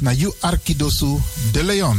na you Arkidosu de Leon.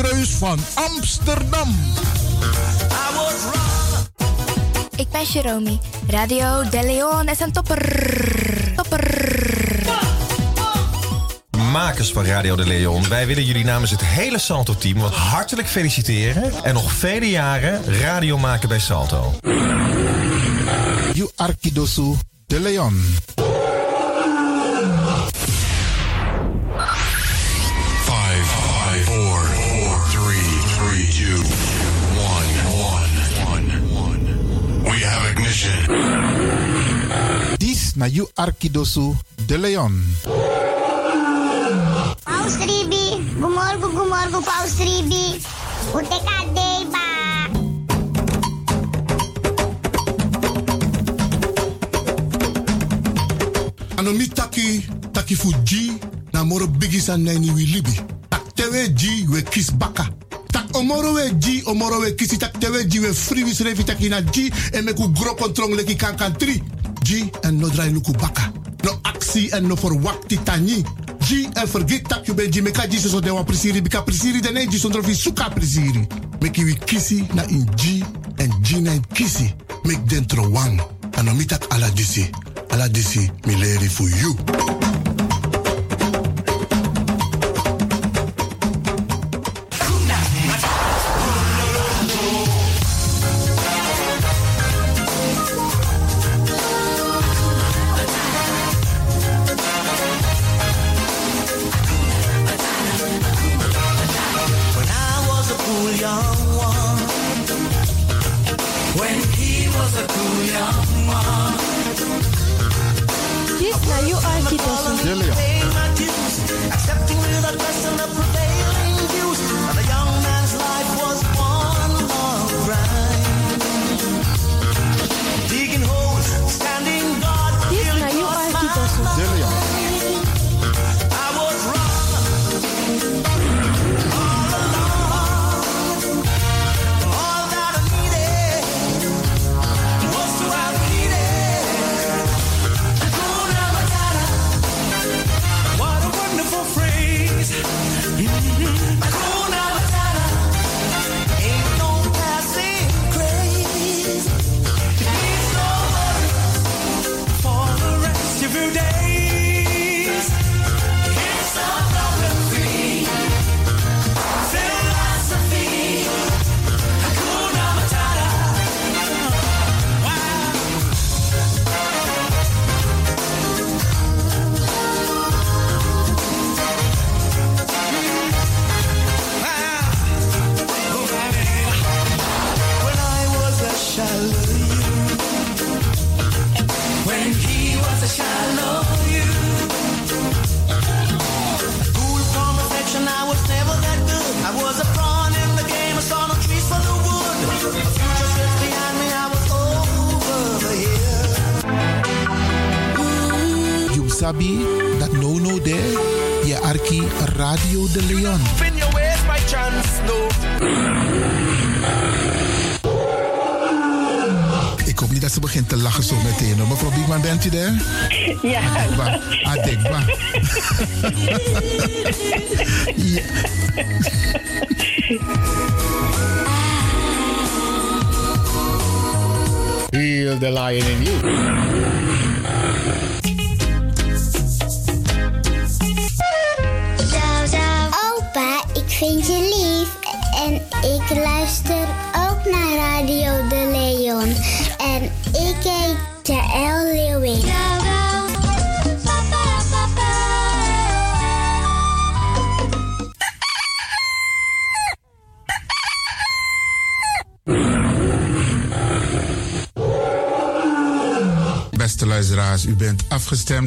Van Amsterdam. Ik ben Jerome. Radio De Leon is een topper. Topper. Makers van Radio de Leon, wij willen jullie namens het hele Salto-team wat hartelijk feliciteren en nog vele jaren radio maken bij Salto. You Arkidosu de Leon. We have ignition. Dis na you Arkidosu de Leon. Paus Ribi, gumorgo gumorgo Paus Ribi. Uteka deba. Anomi taki, taki fuji, na moro bigis an nani wi libi. Tak tewe ji we kis baka. Tak omoro we ji, omoro we kisi tak ji we free wis revi ji en me ku gro kontrong leki kan kan tri. En no drai luku baka. No aksi en no verwakti tani. Ji en vergeet tak you ben ji meka ji so de wan prisiri bika prisiri de ne ji sondro fi suka prisiri. Meki wi kisi na in ji en ji na in kisi. Mek dentro wang. Anomi tak ala disi. Ala disi mi leri for you.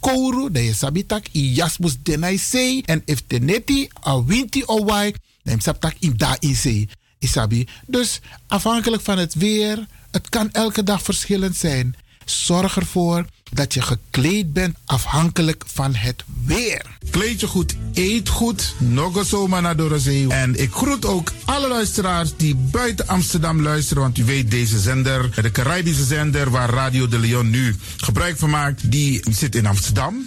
kouru, dan je sabitak i jasmus denai sei. En if teneti a winti o wai, dan je sabitak in da in sei. Isabi. Dus afhankelijk van het weer, het kan elke dag verschillend zijn. Zorg ervoor dat je gekleed bent afhankelijk van het weer. Kleed je goed, eet goed, nog zomaar naar Dorozee. En ik groet ook alle luisteraars die buiten Amsterdam luisteren. Want u weet, deze zender, de Caribische zender waar Radio de Leon nu gebruik van maakt, die zit in Amsterdam.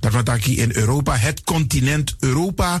dat hier in Europa, het continent Europa.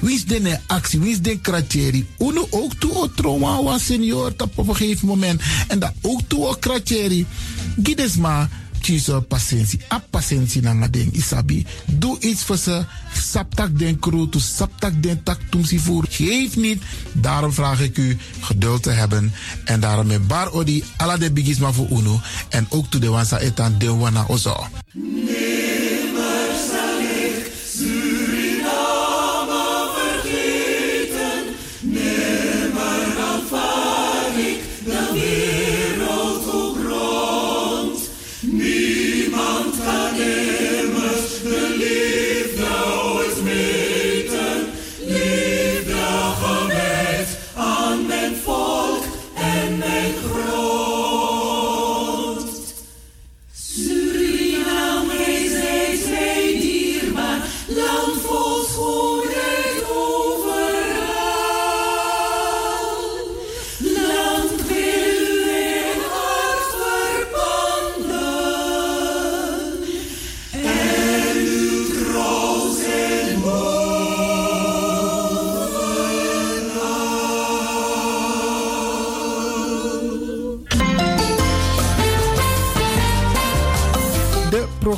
Wie is de actie? Wie is de kratjeri? Uno ook toe o trauma was senior op een gegeven moment. En dat ook toe o kratjeri. Gides maar kies patiëntie. A patiëntie na ding isabi. Doe iets voor ze. Saptak den kroto, saptak den tak tumsi voer. Geef niet. Daarom vraag ik u geduld te hebben. En daarom met bar odi ala de bigisma voor uno. En ook toe de wansa etan de wana ozo. Nimmer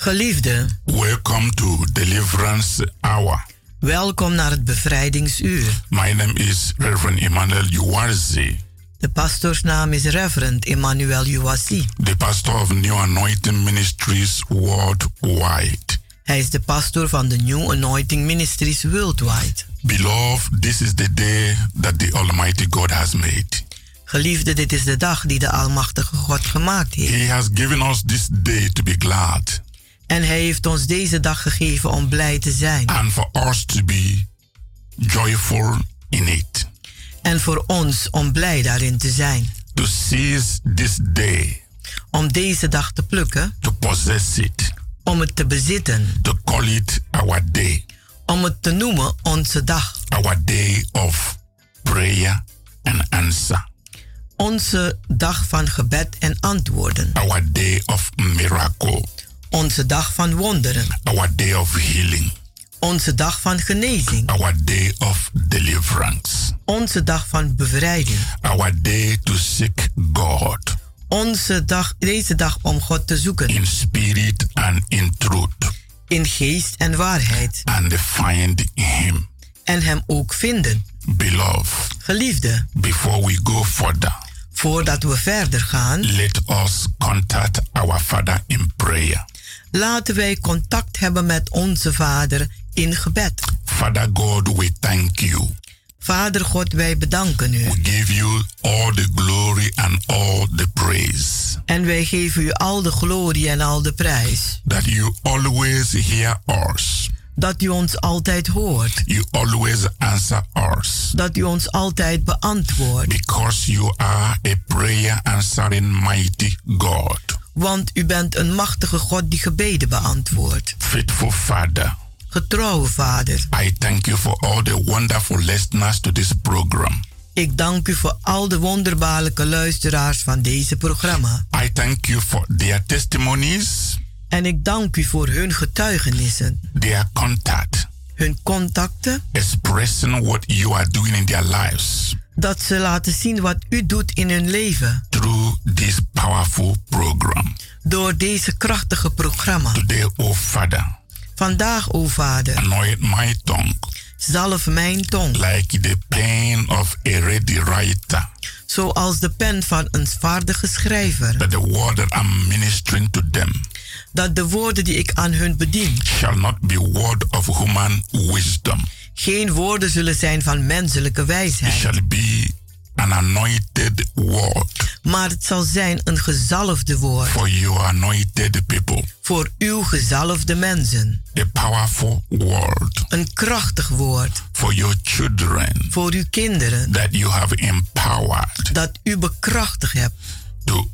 Geliefde, welcome to Deliverance Hour. welkom naar het bevrijdingsuur. My name is Reverend Emmanuel Uwazi, De pastoorsnaam is Reverend Emmanuel Uwasi. the pastor of New Anointing Ministries worldwide. Hij is de pastor van de New Anointing Ministries Worldwide. Beloved, this is the day that the Almighty God has made. Geliefde, dit is de dag die de Almachtige God gemaakt heeft. He has given us this day to be glad En hij heeft ons deze dag gegeven om blij te zijn. and for us to be joyful in it. En voor ons om blij daarin te zijn. To seize this day, Om deze dag te plukken, to possess it, om het te bezitten, to call it our day, om het te noemen onze dag. our day of prayer and answer, Onze dag van gebed en antwoorden. our day of miracle, Onze dag van wonderen. our day of healing, Onze dag van genezing. our day of deliverance, Onze dag van bevrijding. our day to seek God Onze dag, deze dag om God te zoeken. in spirit and in truth, In geest en waarheid. and find Him. En hem ook vinden. Beloved, Geliefde, before we go further, voordat we verder gaan, let us contact our Father in prayer. Laten wij contact hebben met onze Vader in gebed. Father God, we thank you. Vader God, wij bedanken u. We give you all the glory and all the praise En wij geven u al de glorie en al de prijs. that you always hear us. Dat u ons altijd hoort. You always answer us Dat u ons altijd beantwoordt. because you are a prayer answering mighty God. Want u bent een machtige God die gebeden beantwoordt. Faithful Father, Getrouwe Vader, I thank you for all the wonderful listeners to this program. ik dank u voor al de wonderbaarlijke luisteraars van deze programma. I thank you for their testimonies, En ik dank u voor hun getuigenissen, their contact, hun contacten, expressing what you are doing in their lives dat ze laten zien wat u doet in hun leven. through this powerful program. Door deze krachtige programma. Today, oh Father, Vandaag, o Vader, anoint my tongue zalf mijn tong, like the pen of a ready writer, zoals de pen van een vaardige schrijver. that the word that I'm ministering to them Dat de woorden die ik aan hun bedien shall not be word of human wisdom. Geen woorden zullen zijn van menselijke It wijsheid, shall be an anointed word maar het zal zijn een gezalfde woord. for your anointed people, voor uw gezalfde mensen. a powerful word Een krachtig woord. for your children voor uw kinderen. that you have empowered. Dat u bekrachtigd hebt. To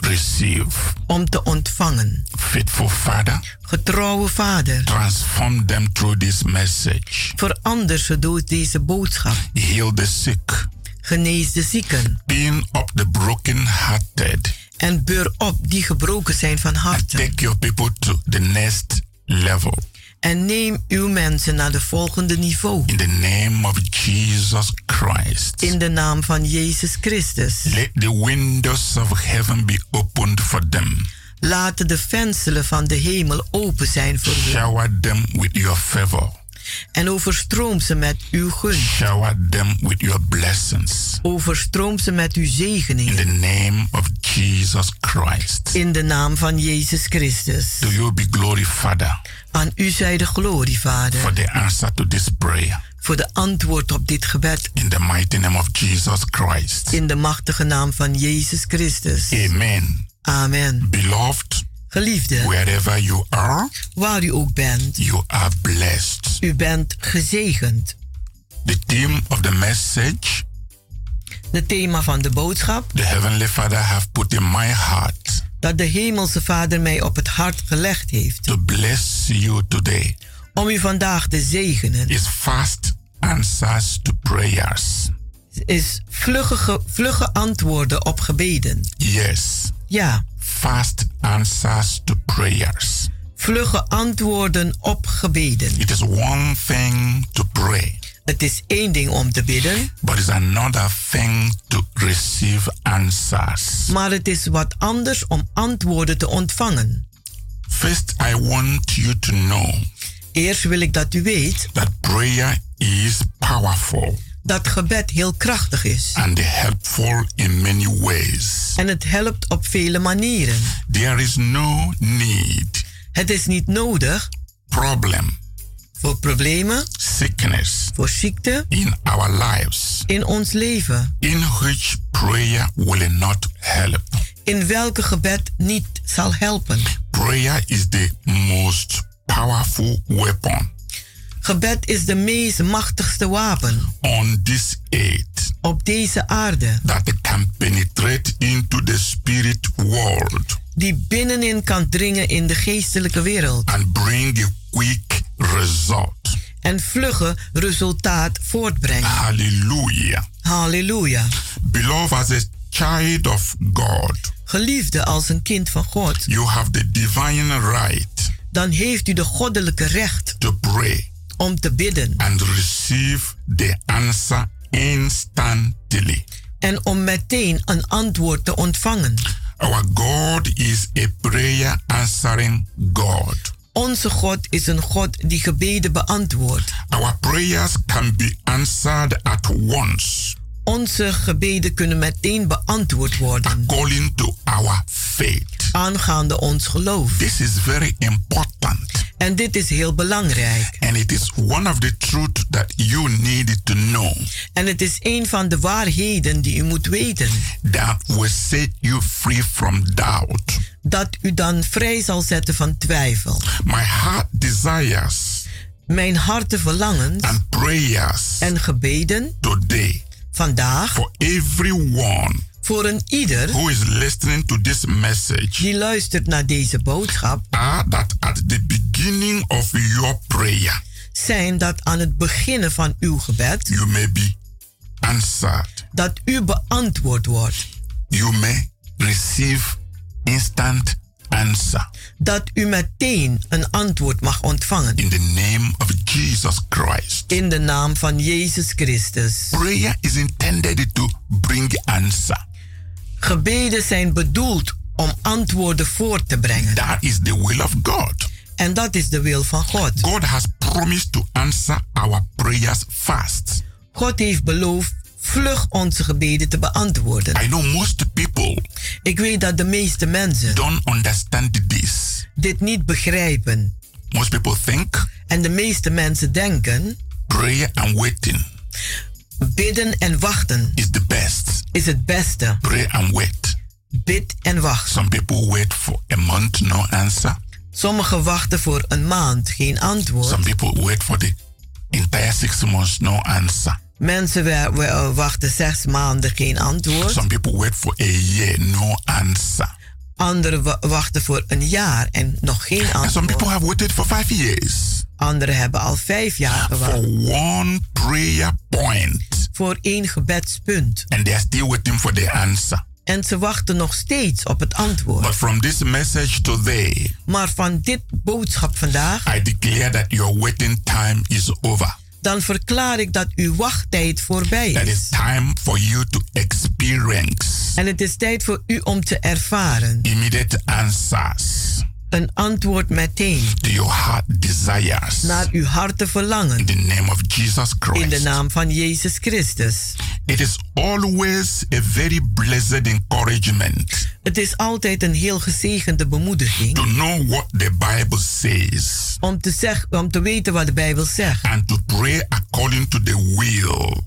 receive. om te ontvangen. Faithful Father, Getrouwe Vader, transform them through this message. verander ze door deze boodschap. Heal the sick, Genees de zieken being up the broken-hearted. en beur op die gebroken zijn van hart. Take your people to the next level. En neem uw mensen naar de volgende niveau. In the name of Jesus Christ. In de naam van Jezus Christus. Let the windows of heaven be opened for them. Laten de vensteren van de hemel open zijn voor hen. Shower them with your favor. En overstroom ze met uw gunst. Shower them with your blessings. Overstroom ze met uw In zegeningen. the name of Jesus Christ. In de naam van Jezus Christus. Do you be glory, Father, Aan u zij de glorie, Vader. for the answer to this prayer. Voor de antwoord op dit gebed. In the mighty name of Jesus Christ. In de machtige naam van Jezus Christus. Amen. Amen. Beloved, Geliefde, wherever you are, waar u ook bent, you are blessed. u bent gezegend. The theme of the message Het thema van de boodschap the Heavenly Father have put in my heart dat de Hemelse Vader mij op het hart gelegd heeft. to bless you today Om u vandaag te zegenen. is fast answers to prayers. Is vlugge, ge- vlugge antwoorden op gebeden. Yes, Ja, fast answers to prayers. vlugge antwoorden op gebeden. It is one thing to pray, Het is één ding om te bidden, but it's another thing to receive answers. maar het is wat anders om antwoorden te ontvangen. First, I want you to know Eerst wil ik dat u weet that prayer is powerful dat gebed heel krachtig is. and helpful in many ways. En het helpt op vele manieren. There is no need, Het is niet nodig problem, voor problemen, sickness voor ziekte in our lives in ons leven. in which prayer will not help. In welke gebed niet zal helpen. Prayer is the most powerful weapon Gebed is de meest machtigste wapen on this earth op deze aarde. that can penetrate into the spirit world Die binnenin kan dringen in de geestelijke wereld. and bring a quick result. En vlugge resultaat voortbrengen. Hallelujah. Halleluja. Beloved, as a child of God, Geliefde als een kind van God. you have the divine right Dan heeft u de goddelijke recht to pray om te bidden. and receive the answer instantly. En om meteen een antwoord te ontvangen. Our God is a prayer answering God. Onze God is een God die gebeden beantwoordt. Our prayers can be answered at once Onze gebeden kunnen meteen beantwoord worden. according to our faith. Aangaande ons geloof. This is very important. En dit is heel belangrijk. And it is one of the truth that you need to know En het is een van de waarheden die u moet weten. that will set you free from doubt. Dat u dan vrij zal zetten van twijfel. My heart desires Mijn harte verlangens and prayers en gebeden today vandaag for everyone voor een ieder who is listening to this message die luistert naar deze boodschap are that at the beginning of your prayer zijn dat aan het beginnen van uw gebed you may be answered. dat u beantwoord wordt. You may receive instant answer Dat u meteen een antwoord mag ontvangen. in the name of Jesus Christ. In de naam van Jezus Christus. Prayer is intended to bring answer. Gebeden zijn bedoeld om antwoorden voor te brengen. That is the will of God. En dat is de wil van God. God has promised to answer our prayers fast. God heeft beloofd vlug onze gebeden te beantwoorden. I know most people Ik weet dat de meeste mensen don't understand this. dit niet begrijpen. Most people think En de meeste mensen denken, prayer and waiting bidden en wachten is the best. is het beste. Pray and wait. Bid en wacht. Some people wait for a month, no answer. Sommigen wachten voor een maand, geen antwoord. Some people wait for the entire six months, no answer. Mensen wa- wa- wachten zes maanden, geen antwoord. Some people wait for a year, no answer. Anderen wa- wachten voor een jaar en nog geen And some antwoord. people have waited for five years Anderen hebben al vijf jaar for gewacht one prayer point, voor één gebedspunt. and they are still waiting for the answer. En ze wachten nog steeds op het antwoord. But from this message today, Maar van dit boodschap vandaag, I declare that your waiting time is over. Dan verklaar ik dat uw wachttijd voorbij is. is time for you to experience En het is tijd voor u om te ervaren. immediate answers Een antwoord meteen to your heart desires. naar uw harte verlangen. In the name of Jesus Christ. In de naam van Jezus Christus. It is always a very blessed encouragement Het is altijd een heel gezegende bemoediging. to know what the Bible says Om te, zeg, om te weten wat de Bijbel zegt. and to pray according to the will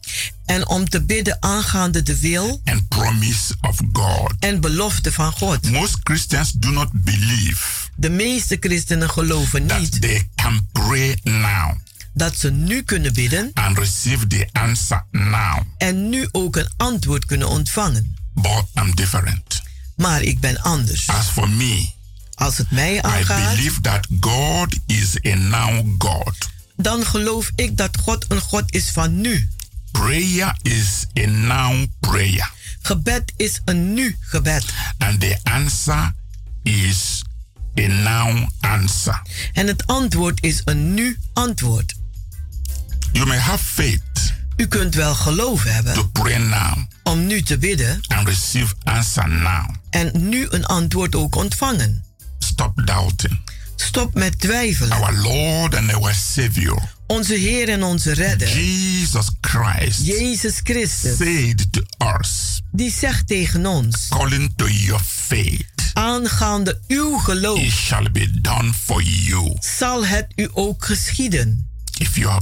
En om te bidden aangaande de wil and promise of God. en belofte van God. Most Christians do not believe De meeste christenen geloven that niet they can pray now dat ze nu kunnen bidden and receive the answer now. en nu ook een antwoord kunnen ontvangen. But I'm different. Maar ik ben anders. As for me, Als het mij I aangaat, believe that God is a now God. dan geloof ik dat God een God is van nu. Prayer is a now prayer. Gebed is een nu gebed. And the answer is a now answer. En het antwoord is een nu antwoord. You may have faith U kunt wel geloof hebben to pray now om nu te bidden and receive answer now. en nu een antwoord ook ontvangen. Stop doubting. Stop met twijfelen. Our Lord and our Savior, Onze Heer en onze Redder, Jesus Christ, Jezus Christus, said to us, die zegt tegen ons, according to your faith, aangaande uw it geloof shall be done for you. zal het u ook geschieden. If your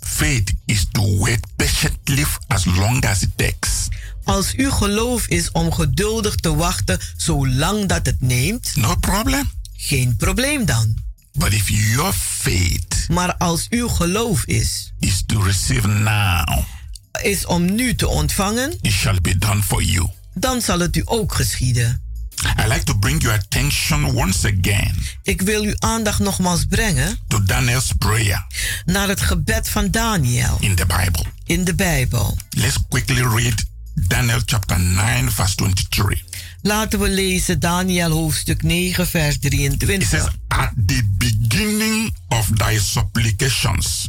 faith is to wait patiently as long as it takes, Als uw geloof is om geduldig te wachten zolang dat het neemt, no problem. Geen probleem dan. But if your faith Maar als uw geloof is, is to receive now, is om nu te ontvangen, it shall be done for you. dan zal het u ook geschieden. I like to bring your attention once again Ik wil uw aandacht nogmaals brengen to Daniel's prayer naar het gebed van Daniel in the Bible. in de Bijbel. Let's quickly read Daniel chapter 9, verse 23. Laten we lezen Daniel hoofdstuk 9, vers It says, 23. At the beginning of thy supplications,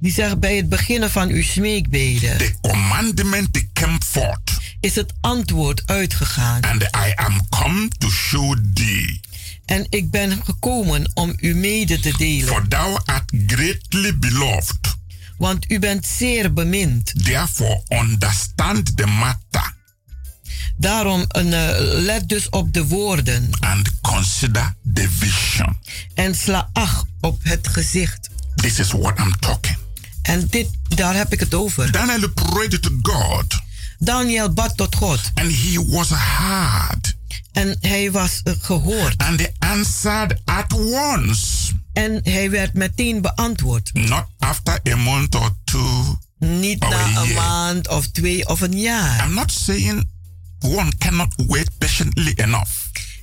Die zegt bij het beginnen van uw smeekbeden the commandment came forth, is het antwoord uitgegaan. and I am come to show thee. En ik ben gekomen om u mede te delen. For thou art greatly beloved. Want u bent zeer bemind. Therefore, understand the matter Daarom een, eh, let dus op de woorden. and consider the vision. En sla acht op het gezicht. This is what I'm talking. En dit, daar heb ik het over. Daniel prayed to God, Daniel bad tot God. and he was heard, En hij was eh, gehoord. and he answered at once, En hij werd meteen beantwoord. not after a month or two. Niet or na een maand of twee of een jaar. I'm not saying one cannot wait patiently enough.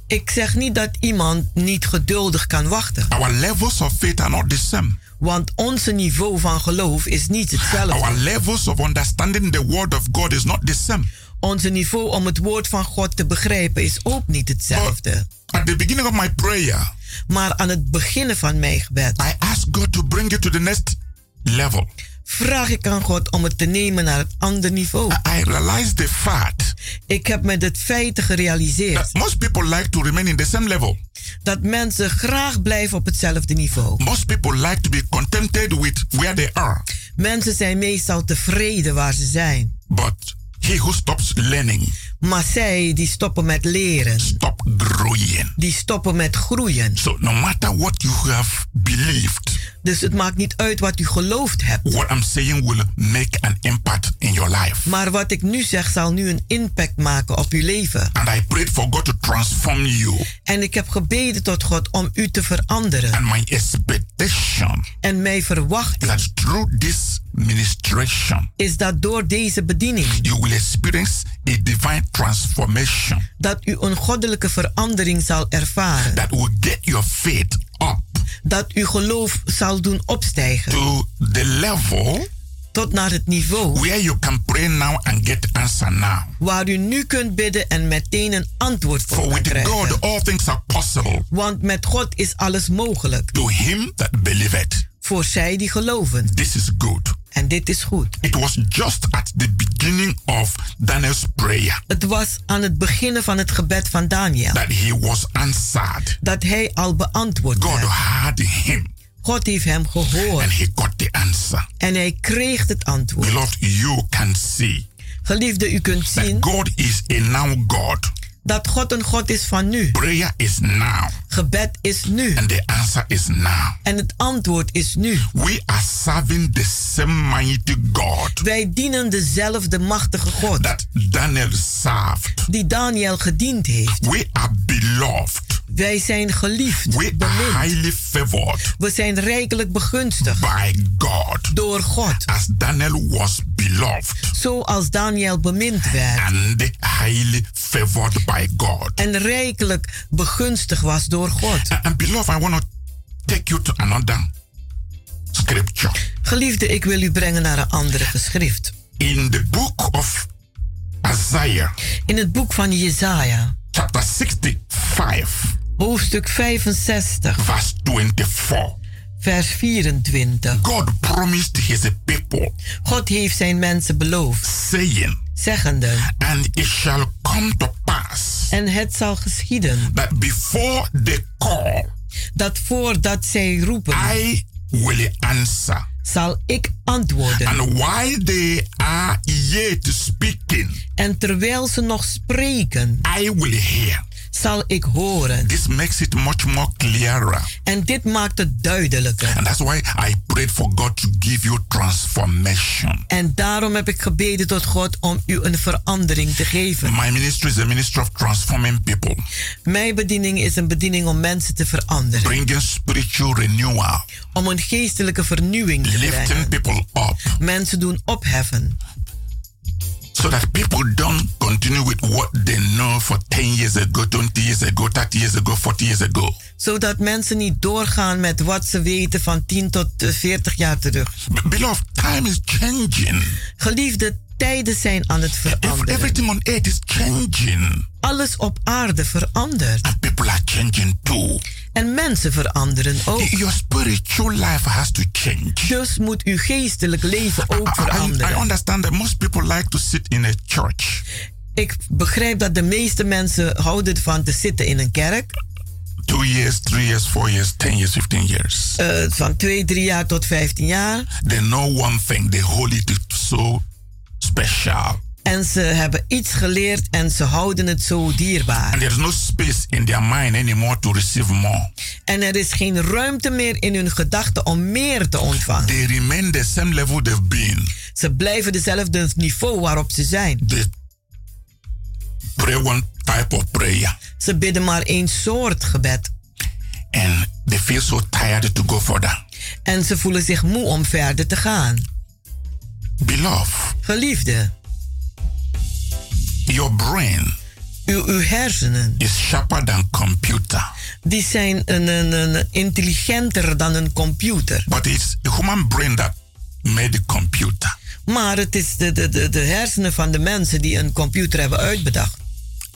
Ik zeg niet dat iemand niet geduldig kan wachten. Our levels of faith are not the same. Want onze niveau van geloof is niet hetzelfde. Our levels of understanding the word of God is not the same. Onze niveau om het woord van God te begrijpen is ook niet hetzelfde. At the beginning of my prayer, Maar aan het beginnen van mijn gebed I ask God to bring you to the next level. Vraag ik aan God om het te nemen naar het andere niveau. I realize the fact Ik heb met het feiten gerealiseerd that most people like to remain in the same level. dat mensen graag blijven op hetzelfde niveau. Most people like to be contented with where they are. Mensen zijn meestal tevreden waar ze zijn. But he who stops learning, Maar zij die stoppen met leren, stop growing. die stoppen met groeien. So no matter what you have believed, Dus het maakt niet uit wat u geloofd hebt. what I'm saying will make an impact in your life. Maar wat ik nu zeg zal nu een impact maken op uw leven. And I prayed for God to transform you. En ik heb gebeden tot God om u te veranderen. And my expectation En mijn verwachting that through this ministration, is dat door deze bediening you will experience a divine transformation dat u een goddelijke verandering zal ervaren. that will get your faith up Dat uw geloof zal doen opstijgen to the level tot naar het niveau where you can pray now and get answer now. waar u nu kunt bidden en meteen een antwoord voor For with krijgen. God all things are possible Want met God is alles mogelijk. to him that believeth. Voor zij die geloven. This is good. En dit is goed. It was just at the beginning of Daniel's prayer Het was aan het beginnen van het gebed van Daniel. that he was answered. Dat hij al beantwoord God werd. heard him God heeft hem gehoord. and he got the answer. En hij kreeg het antwoord. Beloved, you can see Geliefde, u kunt that zien God is a now God. Dat God een God is van nu. Prayer is now Gebed is nu. and the answer is now. En het antwoord is nu. We are serving the same mighty God Wij dienen dezelfde machtige God that Daniel served. die Daniel gediend heeft. We are beloved. Wij zijn geliefd, We bemind. highly favored We zijn rijkelijk begunstigd by God door God. as Daniel was beloved Zoals Daniel bemind werd. and highly favored by God. En rijkelijk begunstigd was door God. And, and beloved, I want to take you to another scripture. Geliefde, ik wil u brengen naar een andere geschrift. In the book of Isaiah, In het boek van Jesaja, chapter 65, hoofdstuk 65, verse 24. vers 24. God promised his people, God heeft zijn mensen beloofd, saying, zeggende, And it shall come to pass en het zal geschieden, that before they call, dat voordat zij roepen, I will answer. Zal ik antwoorden. And while they are yet speaking, En terwijl ze nog spreken, I will hear. zal ik horen. This makes it much more clearer. En dit maakt het duidelijker. And that's why I prayed for God to give you transformation. En daarom heb ik gebeden tot God om u een verandering te geven. My ministry is a ministry of transforming people, Mijn bediening is een bediening om mensen te veranderen. bringing spiritual renewal, Om een geestelijke vernieuwing te lifting people up, Mensen doen opheffen. so that people don't continue with what they know for 10 years ago, 20 years ago, 30 years ago, 40 years ago. Zodat mensen niet doorgaan met wat ze weten van 10 tot eh, 40 jaar terug. Beloved, time is changing. Geliefde, tijden zijn aan het veranderen. Everything on earth is changing. Alles op aarde verandert. And people are changing too. En mensen veranderen ook. Your spiritual life has to change. Dus moet uw geestelijk leven ook I, I, I veranderen. understand that most people like to sit in a church Ik begrijp dat de meeste mensen houden van te zitten in een kerk. two years, three years, four years, 10 years, 15 years. eh, van 2, 3 jaar tot 15 jaar. They know one thing, they hold it so special. En ze hebben iets geleerd en ze houden het zo dierbaar. And no space in their mind anymore to receive more. En er is geen ruimte meer in hun gedachten om meer te ontvangen. They remain the same level they've been. Ze blijven dezelfde niveau waarop ze zijn. They pray one type of prayer. Ze bidden maar één soort gebed. And they feel so tired to go further. En ze voelen zich moe om verder te gaan. Beloved, Geliefde, your brain uw, uw hersenen, is sharper than computer. die zijn een, een, een intelligenter dan een computer. But it's the human brain that made the computer. Maar het is de, de, de, de hersenen van de mensen die een computer hebben uitbedacht.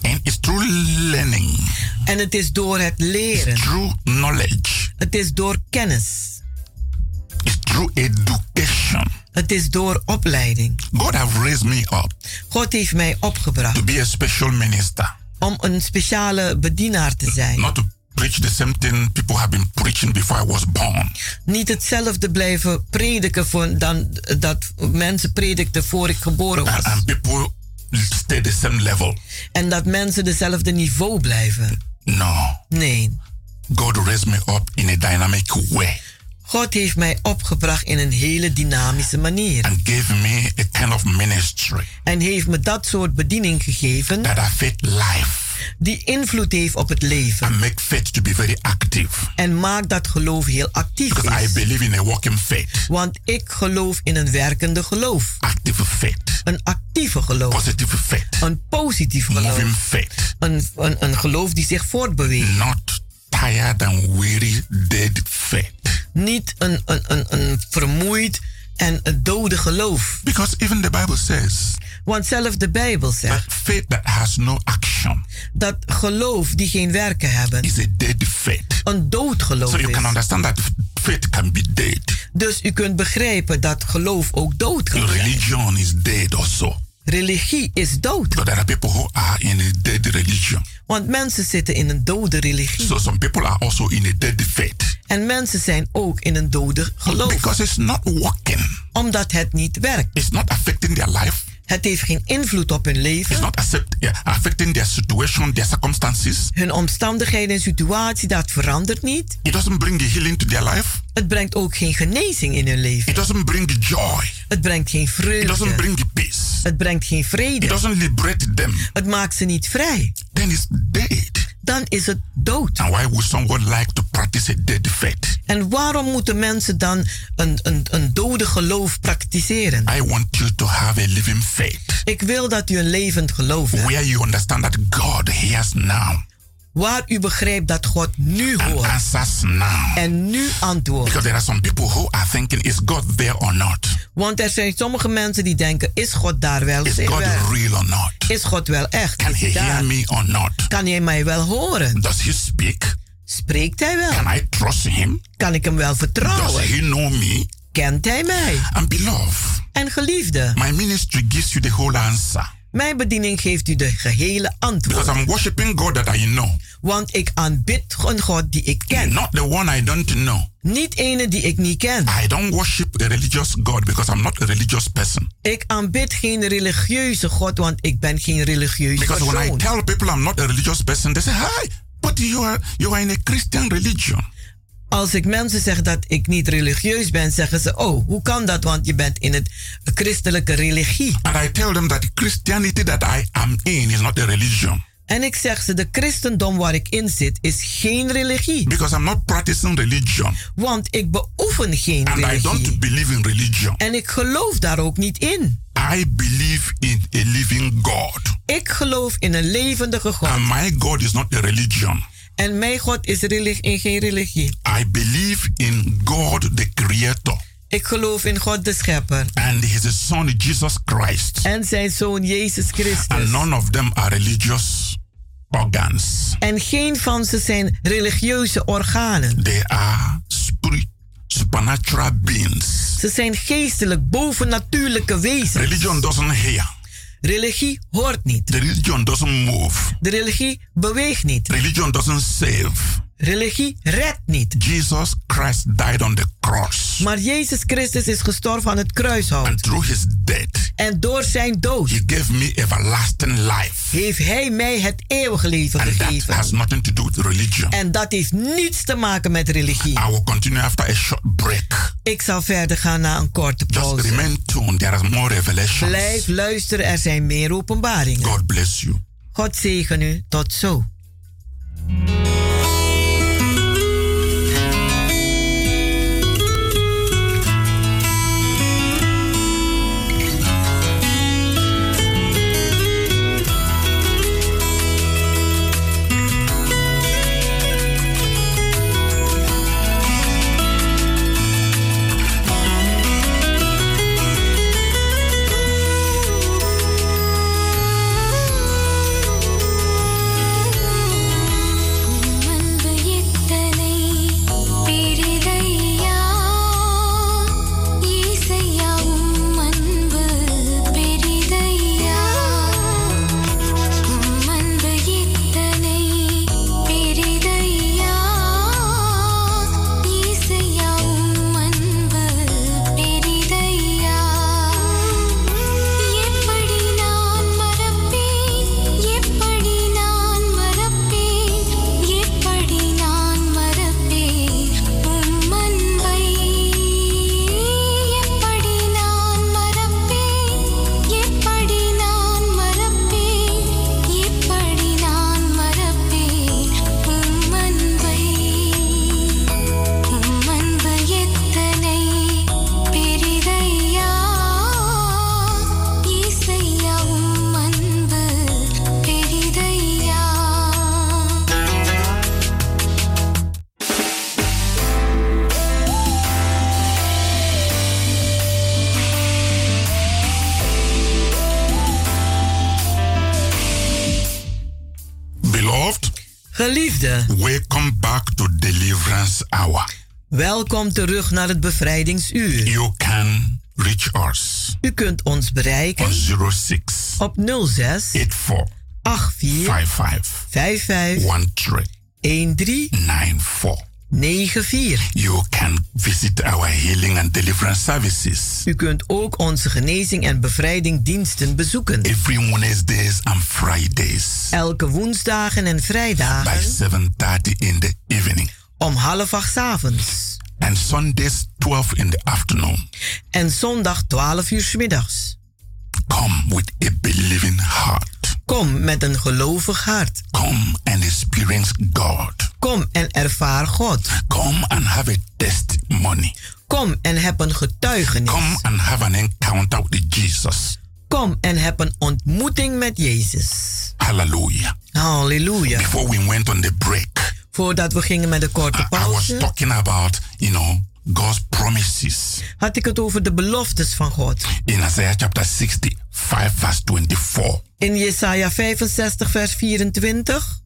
And it's through learning, En het is door het leren. through knowledge, Het is door kennis. It's through education. Het is door opleiding. God have raised me up God heeft mij opgebracht to be a special minister, om een speciale bedienaar te zijn. not to preach the same thing people have been preaching before I was born. Niet hetzelfde blijven prediken voor dan dat mensen predikten voor ik geboren was. and people stay the same level. En dat mensen dezelfde niveau blijven. No. Nee. God raised me up in a dynamic way God heeft mij opgebracht in een hele dynamische manier. and gave me a kind of ministry En heeft me dat soort bediening gegeven that affect life die invloed heeft op het leven. and make faith to be very active. En maakt dat geloof heel actief Because I believe in a faith, Want ik geloof in een werkende geloof. active faith, Een actieve geloof. positive faith, Een positief moving geloof. faith, Een, een, een geloof die zich voortbeweegt. not tired and weary dead faith. Niet een, een, een, een vermoeid en het dode geloof. Because even the Bible says Want zelfs de Bijbel zegt faith that has no action dat geloof die geen werken hebben is a dead faith. een dood geloof So you can is. understand that faith can be dead. Dus u kunt begrijpen dat geloof ook dood kan zijn. Religion is dead also. Religie is dood. But there are people who are in a dead religion. Want mensen zitten in een dode religie. So some people are also in a dead faith. En mensen zijn ook in een dode geloof. Because it's not working. Omdat het niet werkt. It's not affecting their life. Het heeft geen invloed op hun It's leven. not accept, yeah, affecting their situation, their circumstances. Hun omstandigheden en situatie, dat verandert niet. It doesn't bring the healing to their life. Het brengt ook geen genezing in hun leven. It doesn't bring the joy. Het brengt geen It doesn't vreugde. bring the peace. Het brengt geen It vrede. doesn't liberate them. Het maakt ze niet vrij. Then it's dead. Dan is het dood. And why would someone like to practice a dead faith? En waarom moeten mensen dan een, een, een dode geloof praktiseren? I want you to have a living faith Ik wil dat u een levend geloof hebt. where you understand that God hears now Waar u begrijpt dat God nu and hoort answers now. en nu antwoordt. Because there are some people who are thinking, is God there or not? Want er zijn sommige mensen die denken, is God daar wel? Is God wel. real or not? Is God wel echt? Can Is he daar? hear me or not? Kan hij mij wel horen? Does he speak? Spreekt hij wel? Can I trust him? Kan ik hem wel Does vertrouwen? he know me? Kent hij mij? And beloved, En geliefde, my ministry gives you the whole answer. Mijn bediening geeft u de gehele Because antwoord. I'm worshiping God that I know. Want ik aanbid een God die ik ken. Not the one I don't know. Niet ene die ik niet ken. I don't worship a religious God because I'm not a religious person. Ik aanbid geen religieuze God, want ik ben geen religieus Because when I persoon. tell people I'm not a religious person, they say, Hi, but you are you are in a Christian religion. Als ik mensen zeg dat ik niet religieus ben, zeggen ze: Oh, hoe kan dat? Want je bent in het christelijke religie. And I tell them that the Christianity that I am in is not a religion. En ik zeg ze: De christendom waar ik in zit is geen religie. Because I'm not practicing religion. Want ik beoefen geen And I religie. don't believe in religion. En ik geloof daar ook niet in. I believe in a living God. Ik geloof in een levendige God. And my God is not a religion. En mijn God is in geen religie. I believe in God the Creator Ik geloof in God de Schepper. and His Son Jesus Christ. En zijn zoon Jezus Christus. And none of them are religious organs. En geen van ze zijn religieuze organen. They are spirit, supernatural beings. Ze zijn geestelijk, bovennatuurlijke wezens. Religion doesn't hear. Religie hoort niet. The religion doesn't move. De religie beweegt niet. Religion doesn't save. Religie redt niet. Jesus Christ died on the cross. Maar Jezus Christus is gestorven aan het kruishout. And through his death, En door zijn dood he gave me everlasting life. heeft hij mij het eeuwige leven And that gegeven. has nothing to do with religion. En dat heeft niets te maken met religie. I will continue after a short break. Ik zal verder gaan na een korte Just pauze. remain tuned. There is more revelations. Blijf luisteren, er zijn meer openbaringen. God bless you. God zegen u. Tot zo. Welkom terug naar het bevrijdingsuur. You can reach us U kunt ons bereiken on 06 op 06 84 84 55 55 13 13 94. 94. You can visit our healing and deliverance services U kunt ook onze genezing en bevrijding diensten bezoeken. every Wednesdays and Fridays Elke woensdagen en by vrijdagen 7:30 in the evening om half acht 's avonds. And Sundays 12 in the afternoon. En zondag 12 uur middags. Come with a believing heart. Kom met een gelovig hart. Come and experience God. Kom en ervaar God. Come and have a testimony. Kom en heb een getuigenis. Come and have an encounter with Jesus. Kom en heb een ontmoeting met Jezus. Hallelujah. Halleluja. Before we went on the break, Voordat we gingen met de korte I was pauze, talking about, you know, God's promises had ik het over de beloftes van God. in Isaiah chapter 60, 5 verse 24. In Jesaja 65, vers 24.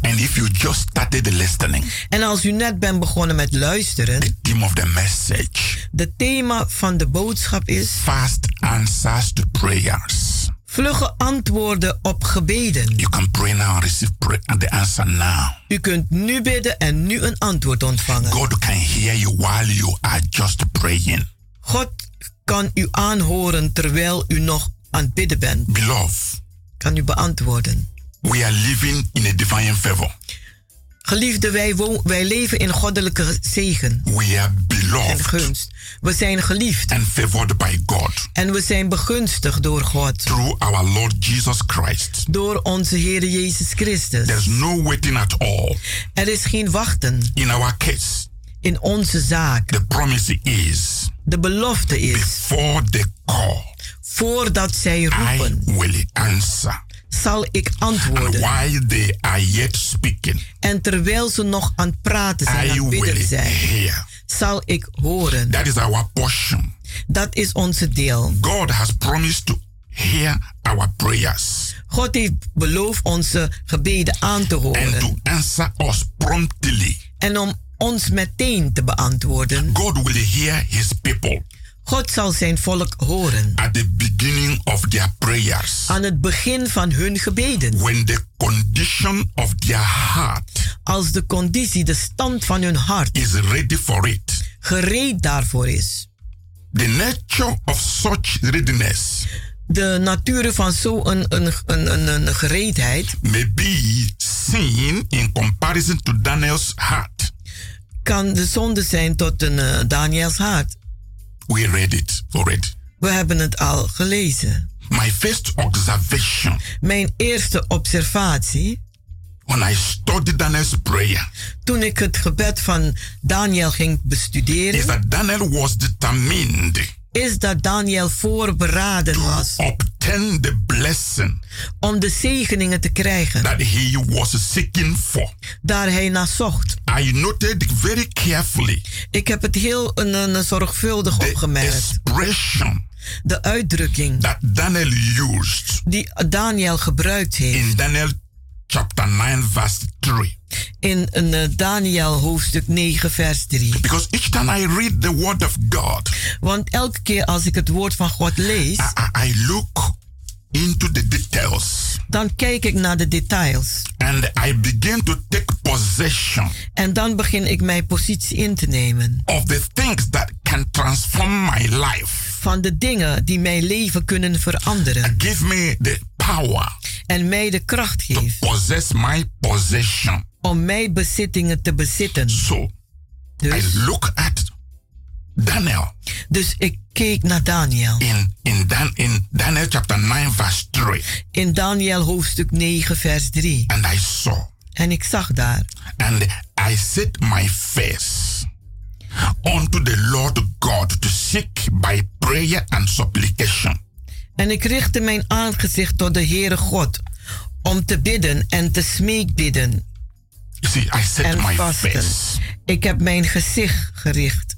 And if you just started listening, En als u net bent begonnen met luisteren, the theme of the message, de thema van de boodschap is fast answers to prayers. Vlugge antwoorden op gebeden. You can pray now and receive pray and the answer now. U kunt nu bidden en nu een antwoord ontvangen. God can hear you while you are just praying. God kan u aanhoren terwijl u nog aan het bidden bent. Beloved, Kan u beantwoorden. we are living in a divine favor. Geliefde, wij, wij leven in goddelijke zegen We are en beloved gunst. We zijn geliefd and favored by God en we zijn begunstigd door God. through our Lord Jesus Christ. Door onze Heer Jezus Christus. There's no waiting at all. Er is geen wachten In our case, in onze zaak. the promise is De belofte is, before the call, voordat zij I roepen, will answer. Zal ik And antwoorden. while they are yet speaking, En terwijl ze nog aan het praten zijn, I aan het bidden zijn, hear. zal ik horen. That is our portion. Dat is onze deel. God has promised to hear our prayers God heeft beloofd onze gebeden aan te and horen. to answer us promptly. En om ons meteen te beantwoorden. God will hear his people God zal zijn volk horen. at the beginning of their prayers. Aan het begin van hun gebeden. When the condition of their heart Als de conditie, de stand van hun hart is ready for it. gereed daarvoor is. The nature of such readiness De natuur van zo'n een, een, een, een, een gereedheid may be seen in comparison to Daniel's heart. kan de zonde zijn tot een eh, Daniels hart. We read it already. We hebben het al gelezen. My first observation Mijn eerste observatie, when I studied Daniel's prayer toen ik het gebed van Daniel ging is bestuderen, that Daniel was determined is dat Daniel voorberaden was obtain the blessing om de zegeningen te krijgen that he was seeking for. daar hij naar zocht. I noted very carefully Ik heb het heel een, een zorgvuldig the opgemerkt. expression De uitdrukking that Daniel used die Daniel gebruikt heeft in Daniel chapter 9 verse 3. in een eh, Daniel hoofdstuk 9 vers 3. Because each time I read the word of God, Want elke keer als ik het woord van God lees, I, I- I look into the details dan kijk ik naar de details. and I begin to take possession En dan begin ik mijn positie in te nemen. of the things that can transform my life. Van de dingen die mijn leven kunnen veranderen. Give me the power En mij de kracht geeft possess my possession. om mijn bezittingen te bezitten. So I Dus, look at Daniel dus ik keek naar Daniel. in in Dan in Daniel chapter 9 verse 3 In Daniel hoofdstuk 9 vers 3. and I saw En ik zag daar. and I set my face unto the Lord God to seek by prayer and supplication. En ik richtte mijn aangezicht tot de Heere God. Om te bidden en te smeekbidden You see, I set en my vasten. face. Ik heb mijn gezicht gericht.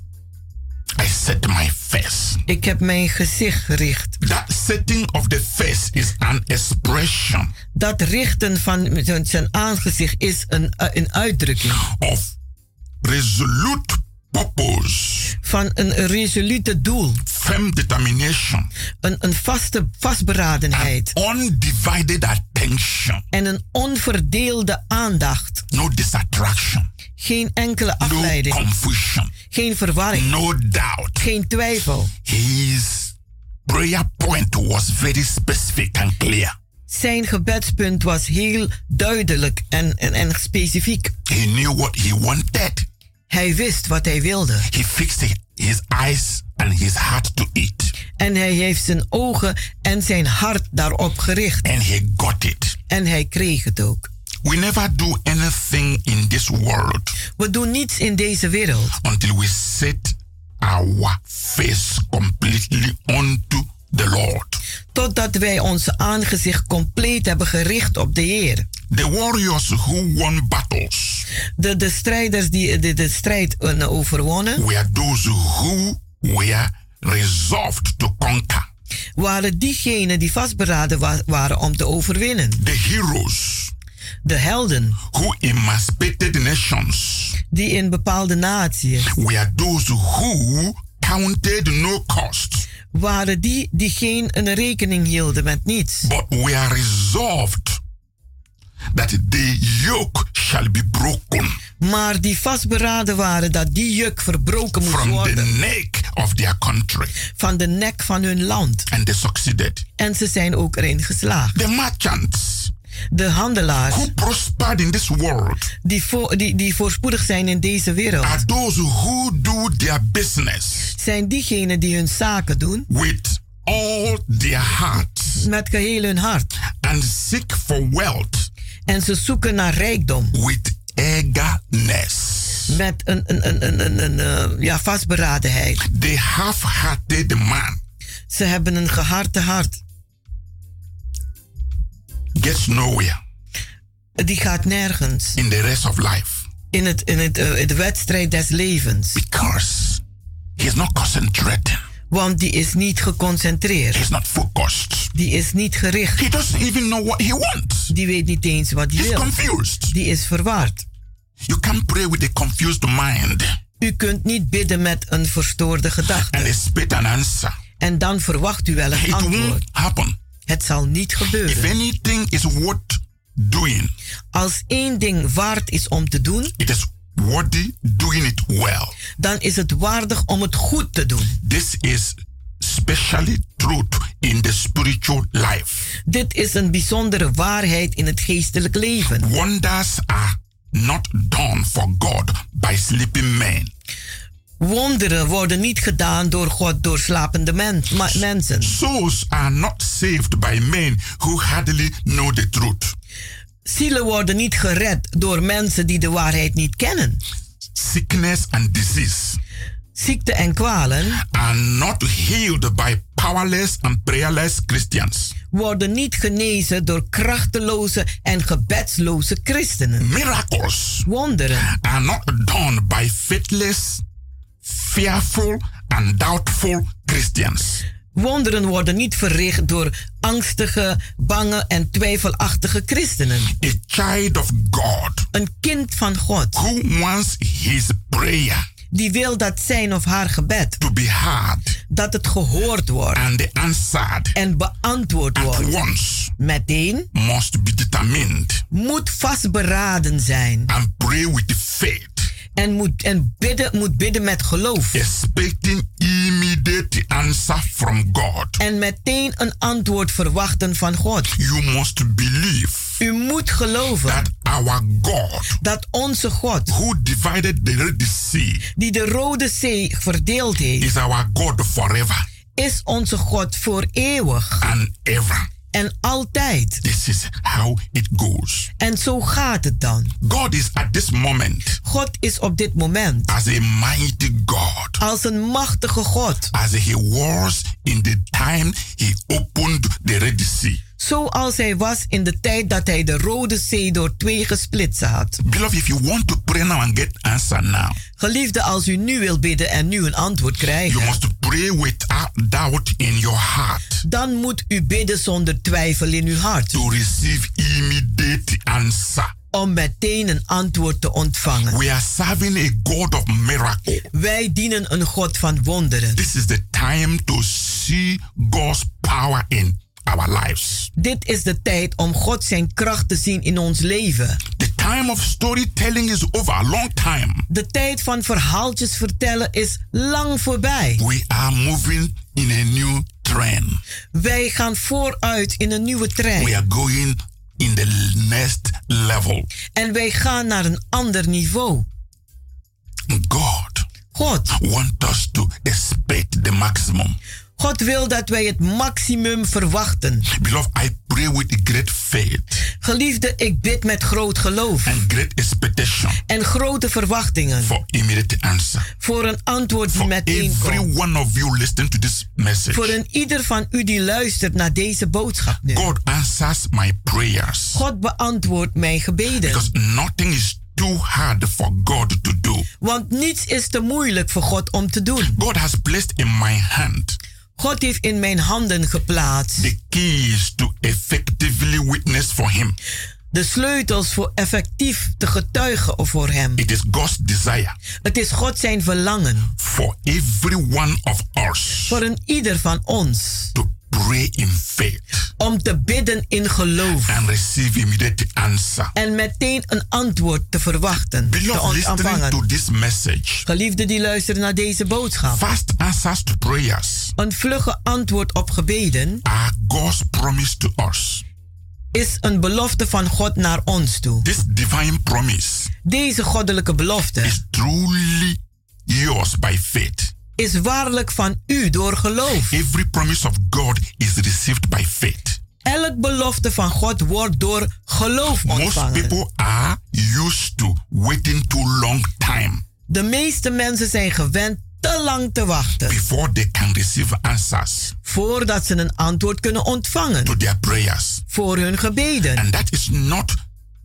I set my face. Ik heb mijn gezicht gericht. That setting of the face is an expression Dat richten van zijn- aangezicht is een, een uitdrukking. of resolute purpose, Van een resolute doel. firm determination, Een, een vaste vastberadenheid. undivided attention, En een onverdeelde aandacht. no distraction, Geen enkele no afleiding. confusion, Geen verwarring. no doubt. Geen twijfel. His prayer point was very specific and clear. Zijn gebedspunt was heel duidelijk en, en, en specifiek. He knew what he wanted. Hij wist wat hij wilde. He fixed his eyes and his heart to it. En hij heeft zijn ogen en zijn hart daarop gericht. And he got it. En hij kreeg het ook. We never do anything in this world We doen niets in deze wereld until we set our face completely unto the Lord. totdat wij onze aangezicht compleet hebben gericht op de Heer. The warriors who won battles De, de strijders die de, de strijd eh, overwonnen, were those who were resolved to conquer. waren diegenen die vastberaden wa- waren om te overwinnen. The heroes De helden who emancipated nations die in bepaalde naties were those who counted no cost, waren die die geen een rekening hielden met niets. but were resolved that the yoke shall be broken Maar die vastberaden waren dat die juk verbroken moest from the worden neck of their country. van de nek van hun land. And they succeeded. En ze zijn ook erin geslaagd. The merchants De handelaars who prospered in this world die, voor, die, die voorspoedig zijn in deze wereld are those who do their business zijn diegenen die hun zaken doen with all their heart met geheel hun hart. and seek for wealth En ze zoeken naar rijkdom with eagerness. met een, een, een, een, een, een, eh, ja, vastberadenheid. The half-hearted man Ze hebben een geharte hart. gets nowhere Die gaat nergens in the rest of life in, het, in het, eh, de wedstrijd des levens. because he's not concentrating. Want die is niet geconcentreerd. He's not focused. Die is niet gericht. He doesn't even know what he wants. Die weet niet eens wat hij He's wil. confused. Die is verward. You can't pray with a confused mind U kunt niet bidden met een verstoorde gedachte. and expect an answer. En dan verwacht u wel een It antwoord. happen. Het zal niet If gebeuren. anything is worth doing, Als één ding waard is om te doen, it is worthy doing it well. dan is het waardig om het goed te doen. This is especially truth in the spiritual life. Dit is een bijzondere waarheid in het geestelijk leven. Wonders are not done for God by sleeping men. Wonderen worden niet gedaan door God door slapende men, mensen. Souls are not saved by men who hardly know the truth. Zielen worden niet gered door mensen die de waarheid niet kennen. Sickness and disease Ziekte en kwalen are not healed by powerless and prayerless Christians. worden niet genezen door krachteloze en gebedsloze christenen. Miracles Wonderen are not done by faithless, fearful, and doubtful Christians. Wonderen worden niet verricht door angstige, bange en twijfelachtige christenen. A child of God Een kind van God who wants his prayer die wil dat zijn of haar gebed, to be heard dat het gehoord wordt and answered en beantwoord wordt. once Meteen must be determined moet vastberaden zijn and pray with faith, en, moet, en bidden, moet bidden met geloof. expecting immediate answer from God. En meteen een antwoord verwachten van God. You must believe U moet geloven that our God, dat onze God, who divided the Red Sea, die de Rode Zee verdeeld heeft, is our God forever is onze God voor eeuwig and ever. En altijd. This is how it goes. En zo gaat het dan. God is at this moment God is op dit moment as a mighty God, als een machtige God. as he was in the time he opened the Red Sea. Zoals hij was in de tijd dat hij de Rode Zee door twee gesplitst had. Beloved, if you want to pray now and get answer now, Geliefde, als u nu wilt bidden en nu een antwoord you krijgt, must pray without doubt in your heart dan moet u bidden zonder twijfel in uw hart. to receive immediate answer. Om meteen een antwoord te ontvangen. We are serving a God of miracle. Wij dienen een God van wonderen. This is the time to see God's power in our lives. Dit is de tijd om God zijn kracht te zien in ons leven. The time of storytelling is over, a long time. De tijd van verhaaltjes vertellen is lang voorbij. We are moving in a new trend. Wij gaan vooruit in een nieuwe We trein. are going in the next level. En wij gaan naar een ander niveau. God God, wants us to expect the maximum. God wil dat wij het maximum verwachten. Beloved, I pray with great faith Geliefde, ik bid met groot geloof and great expectation en grote verwachtingen for immediate answer. voor een antwoord die For meteen every komt. one of you listening to this message, Voor een ieder van u die luistert naar deze boodschap nu. God answers my prayers God beantwoordt mijn gebeden. because nothing is too hard for God to do. Want niets is te moeilijk voor God om te doen. God has placed in my hand God heeft in mijn handen geplaatst the keys to effectively witness for Him. de sleutels voor effectief te getuigen voor Hem. It is God's desire Het is God zijn verlangen for every one of us voor een ieder van ons to pray in faith om te bidden in geloof and receive immediate answer. en meteen een antwoord te verwachten, te Beloved, to ontvangen. this message, Geliefden die luisteren naar deze boodschap. fast answers to prayers Een vlugge antwoord op gebeden are God's promise to us. is een belofte van God naar ons toe. This divine promise Deze goddelijke belofte is truly yours by faith. Is waarlijk van u door geloof. Every promise of God is received by faith. Elk belofte van God wordt door geloof Most ontvangen. people are used to waiting too long time De meeste mensen zijn gewend te lang te wachten before they can receive answers voordat ze een antwoord kunnen ontvangen to their prayers. voor hun gebeden. And that is not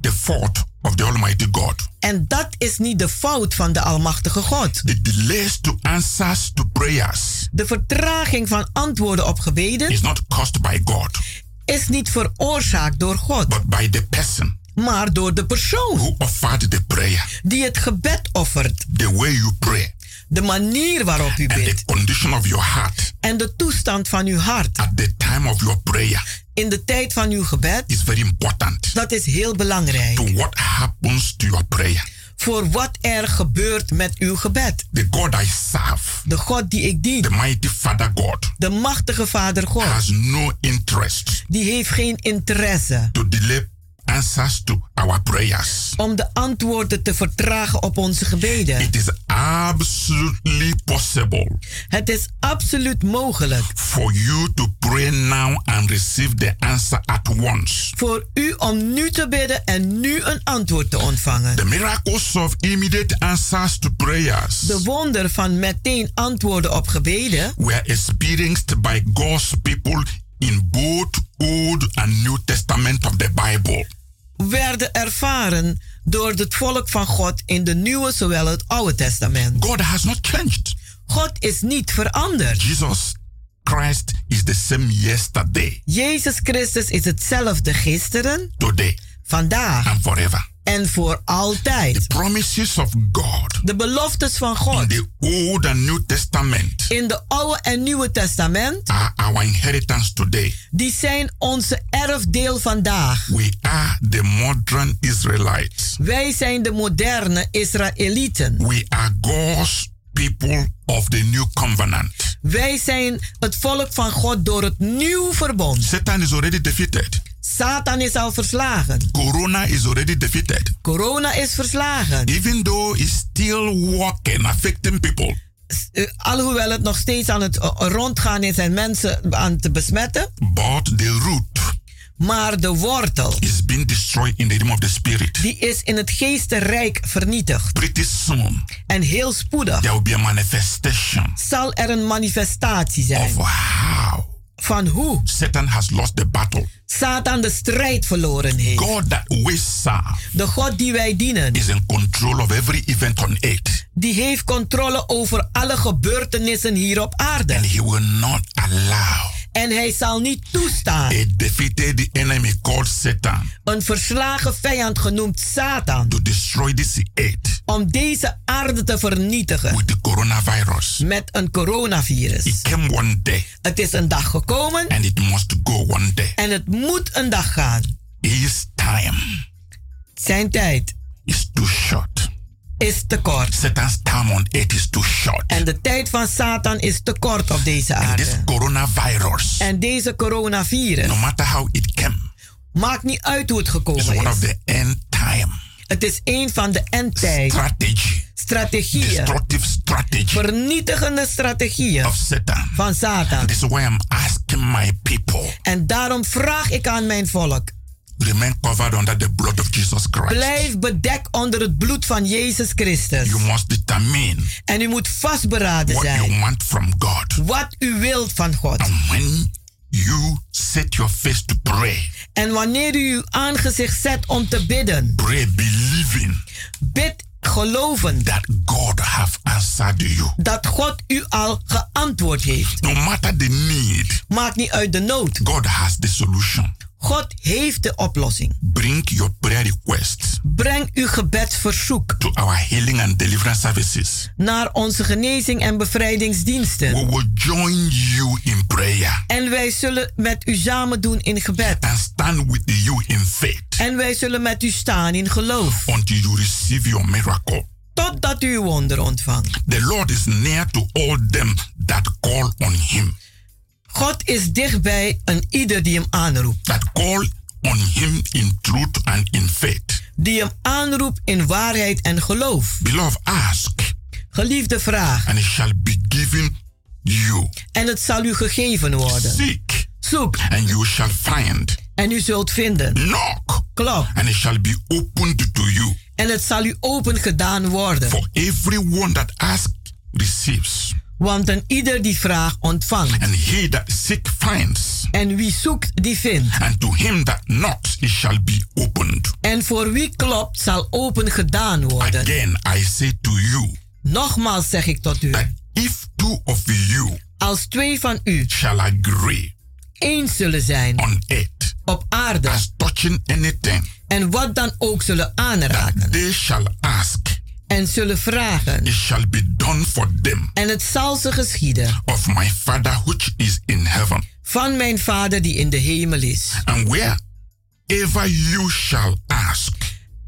the fault of the Almighty God. En dat is niet de fout van de Almachtige God. The delays to answers to prayers De vertraging van antwoorden op gebeden is not caused by God, is niet veroorzaakt door God, but by the person maar door de persoon who offered the prayer. die het gebed offert. The way you pray De manier waarop u and the bidt condition of your heart en de toestand van uw hart at the time of your prayer in de tijd van uw gebed, is very important dat is heel belangrijk. to what happens to your prayer. Voor wat er gebeurt met uw gebed. The God I serve, De God die ik dien, the mighty Father God, de machtige Vader God, has no interest die heeft geen interesse to delay answers to our prayers. om de antwoorden te vertragen op onze gebeden. It is absolutely possible Het is absoluut mogelijk for you to pray now and receive the answer at once. voor u om nu te bidden en nu een antwoord te ontvangen. The miracles of immediate answers to prayers De wonder van meteen antwoorden op gebeden were experienced by God's people in both Old and New Testament of the Bible. werden ervaren door het volk van God in de Nieuwe zowel het Oude Testament. God has not changed. God is niet veranderd. Jesus Christ is the same yesterday, Jezus Christus is hetzelfde gisteren, today, vandaag and forever. en voor altijd. Promises of God De beloftes van in God the Old and New Testament in de Oude en Nieuwe Testament, are our inheritance today. die zijn onze erfdeel vandaag. We are the modern Israelites. Wij zijn de moderne Israëlieten. We are God's people of the new covenant. Wij zijn het volk van God door het nieuw verbond. Satan is already defeated. Satan is al verslagen. Corona is already defeated. Corona is verslagen. Even though it's still walking, affecting people, Uh, alhoewel het nog steeds aan het uh, rondgaan is en mensen aan te besmetten. but the root Maar de wortel, is being destroyed in the realm of the spirit. die is in het geestenrijk vernietigd. Pretty soon, En heel spoedig there will be a manifestation zal er een manifestatie of zijn how van hoe Satan has lost the battle. Satan de strijd verloren heeft. God that we serve De God die wij dienen, is in control of every event on earth. die heeft controle over alle gebeurtenissen hier op aarde. And he will not allow En hij zal niet toestaan een verslagen vijand genoemd Satan to destroy this earth om deze aarde te vernietigen with the coronavirus. met een coronavirus. It came one day Het is een dag gekomen and it must go one day. en het moet een dag gaan. His time Zijn tijd is too short. Is te kort. Satan's time on earth is too short. En de tijd van Satan is te kort op deze And this aarde. coronavirus, En deze coronavirus, no matter how it came, maakt niet uit hoe het is gekomen one of is. the end time Het is een van de endtijd strategy, strategieën, destructive strategy vernietigende strategieën of Satan. van Satan. This is why I'm asking my people En daarom vraag ik aan mijn volk, remain covered under the blood of Jesus Christ. blijf bedekt onder het bloed van Jezus Christus. You must determine En u moet vastberaden what you zijn want from God. wat u wilt van God. And when you set your face to pray, En wanneer u uw aangezicht zet om te bidden, pray believing bid geloven that God have answered you. dat God u al geantwoord heeft. No matter the need, Maakt niet uit de nood. God has the solution. God heeft de oplossing. Bring your prayer requests Breng uw gebedsverzoek to our healing and deliverance services. naar onze genezing en bevrijdingsdiensten. We will join you in prayer En wij zullen met u samen doen in gebed. and stand with you in faith En wij zullen met u staan in geloof. until you receive your miracle. Totdat u uw wonder ontvangt. The Lord is near to all them that call on him. God is dichtbij een ieder die hem aanroept. That call on him in truth and in faith. Die hem aanroept in waarheid en geloof. Beloved, ask Geliefde vraag. and it shall be given you. En het zal u gegeven worden. Seek Zoek and you shall find. en u zult vinden. Knock Klop and it shall be opened to you. en het zal u open gedaan worden. For everyone that asks receives, Want een ieder die vraagt ontvangt. and he that seek finds, En wie zoekt die vindt. and to him that knocks it shall be opened. En voor wie klopt zal open gedaan worden. Again, I say to you Nogmaals zeg ik tot u. that if two of you Als twee van u shall agree eens zullen zijn on earth op aarde. as touching anything, En wat dan ook zullen aanraken. they shall ask, En zullen vragen. it shall be done for them En het zal ze geschieden. of my Father which is in heaven. Van mijn vader die in de hemel is. And wherever you shall ask,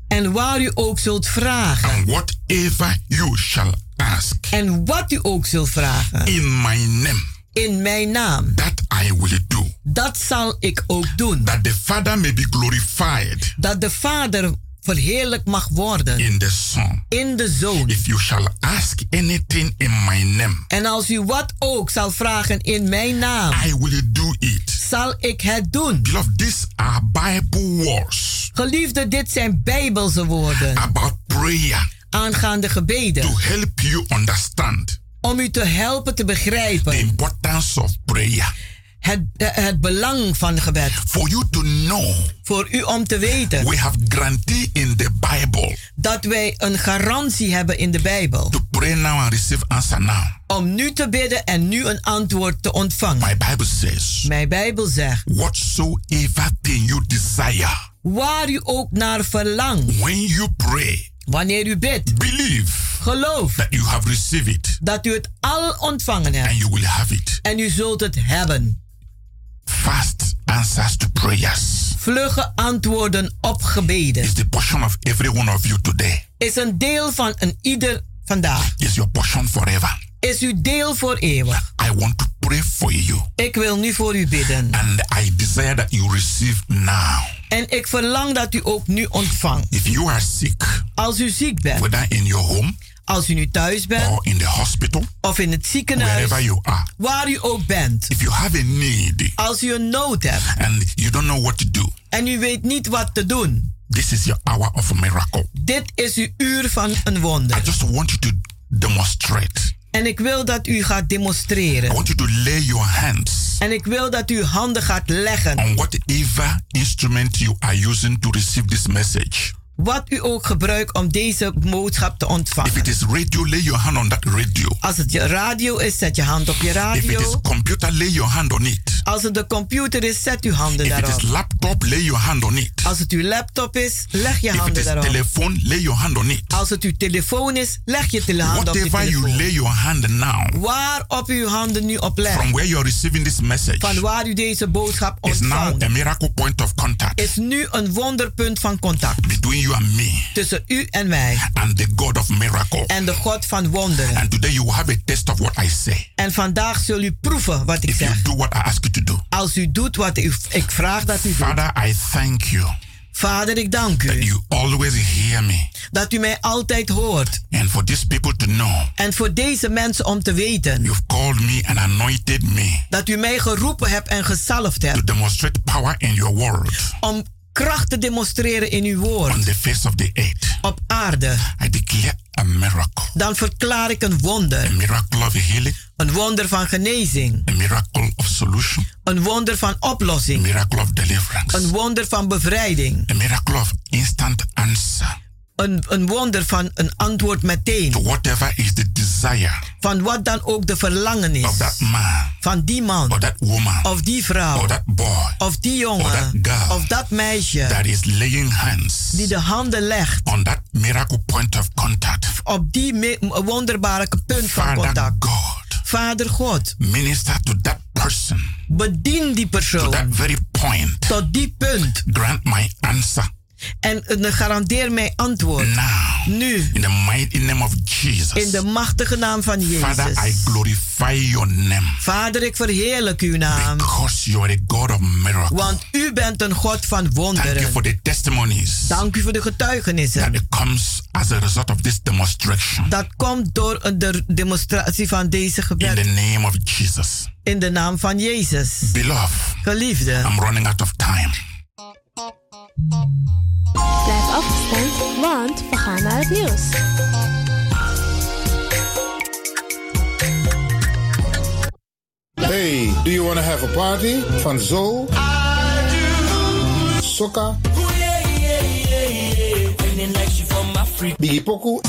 En waar u ook zult vragen. and whatever you shall ask En wat u ook zult vragen. in my name, In mijn naam. that I will do, Dat zal ik ook doen. that the Father may be glorified Dat de vader verheerlijk mag worden. in the Son. In de zoon. If you shall ask anything in my name, En als u wat ook zal vragen in mijn naam. I will do it. Zal ik het doen. Beloved, these are Bible words Geliefde, dit zijn bijbelse woorden. about prayer Aangaande gebeden. to help you understand Om u te helpen te the begrijpen. importance of prayer. Het, het belang van gebed. For you to know, Voor u om te weten. we have guarantee in the Bible Dat wij een garantie hebben in de Bijbel. to pray now and receive answer now. Om nu te bidden en nu een antwoord te ontvangen. My Bible says, Mijn Bijbel zegt. whatsoever thing you desire, Waar u ook naar verlangt. when you pray, Wanneer u bidt. believe Geloof. that you have received it Dat u het al ontvangen hebt. and you will have it. En u zult het hebben. Fast answers to prayers Vlugge antwoorden op gebeden. is the portion of every one of you today. Is een deel van een ieder vandaag. Is your portion forever. Is uw deel voor eeuwig. I want to pray for you. Ik wil nu voor u bidden. And I desire that you receive now. En ik verlang dat u ook nu ontvangt. If you are sick, Als u ziek bent. whether in your home Als u nu thuis bent. or in the hospital, Of in het ziekenhuis. wherever you are, Waar u ook bent. if you have a need Als u een nood hebt. and you don't know what to do, En u weet niet wat te doen. this is your hour of a miracle. Dit is uw uur van een I wonder. just want you to demonstrate En ik wil dat u gaat demonstreren. I want you to lay your hands En ik wil dat u handen gaat leggen. on whatever instrument you are using to receive this message. Wat u ook gebruikt om deze boodschap te If ontvangen. it is radio, lay your hand on that radio. Als het je radio is, zet je hand op je If it is radio. computer, lay your hand on it. Als het de computer is, zet uw handen If it is daarop. laptop, lay your hand on it. Als het uw laptop is, leg je If it handen is daarop. telephone, lay your hand on it. Als het uw telefoon is, leg je tele- hand op je Whatever you telefoon. lay your hand now, Waarop u uw handen nu op legt. from where you're receiving this message, Van waar u deze boodschap is now ontvangt. a miracle point of contact Is nu een wonderpunt van contact. between you and me Tussen u en mij. and the God of miracle. En de God van wonderen. And today you will have a taste of what I say. En vandaag zul u proeven wat ik If you zeg. do what I ask you to do. Als u doet wat u, ik vraag dat u doet. Father, I thank you Vader, ik dank that u you always hear me. dat u mij altijd hoort. And for these people to know, En voor deze mensen om te weten you've called me and anointed me dat u mij geroepen hebt en gezalfd to hebt. demonstrate power in your word Om kracht te demonstreren in uw on woord the face of the earth. op aarde. I declare a miracle. Dan verklaar ik een A wonder. miracle of healing, Een wonder van genezing. a miracle of solution, Een wonder van a oplossing. miracle of deliverance, Een wonder van bevrijding. a miracle of instant answer Een, een wonder van een antwoord meteen. to whatever is the desire Van wat dan ook de verlangen of is. that man Van die man. or that woman Of die vrouw. or that boy Of die or that jongen. girl Of dat meisje. that is laying hands Die de handen legt. on that miracle point of contact. Op die wonderbare punt van Father contact. God, Vader God. minister to that person Bedien die to persoon. that very point. Tot die punt. Grant my answer En eh, garandeer mij antwoord. now Nu. in the mighty name of Jesus. In de machtige naam van Father, I Jezus. glorify your name Vader, ik verheerlijk uw naam. because you are a God of miracles. Want u bent een God van Thank you wonderen. for the testimonies Dank u voor de that getuigenissen. it comes as a result of this demonstration. Dat komt door een de demonstratie van deze In gebed. the name of Jesus. In de naam van Jezus. Beloved, Geliefde. I'm running out of time. Blijf afgestemd, want we gaan naar het nieuws. Hey, do you want to have a party? Van Zo, Sokka, Biggie Poku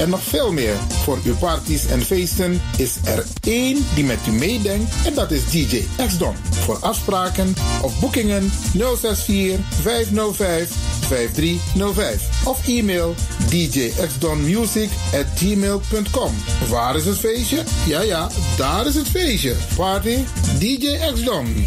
en nog veel meer. Voor uw parties en feesten is er één die met u meedenkt en dat is DJ X-Don. Voor afspraken of boekingen 064 505 5305 of e-mail djxdonmusic at gmail.com. Waar is het feestje? Ja ja, daar is het feestje. Party DJ X-Don.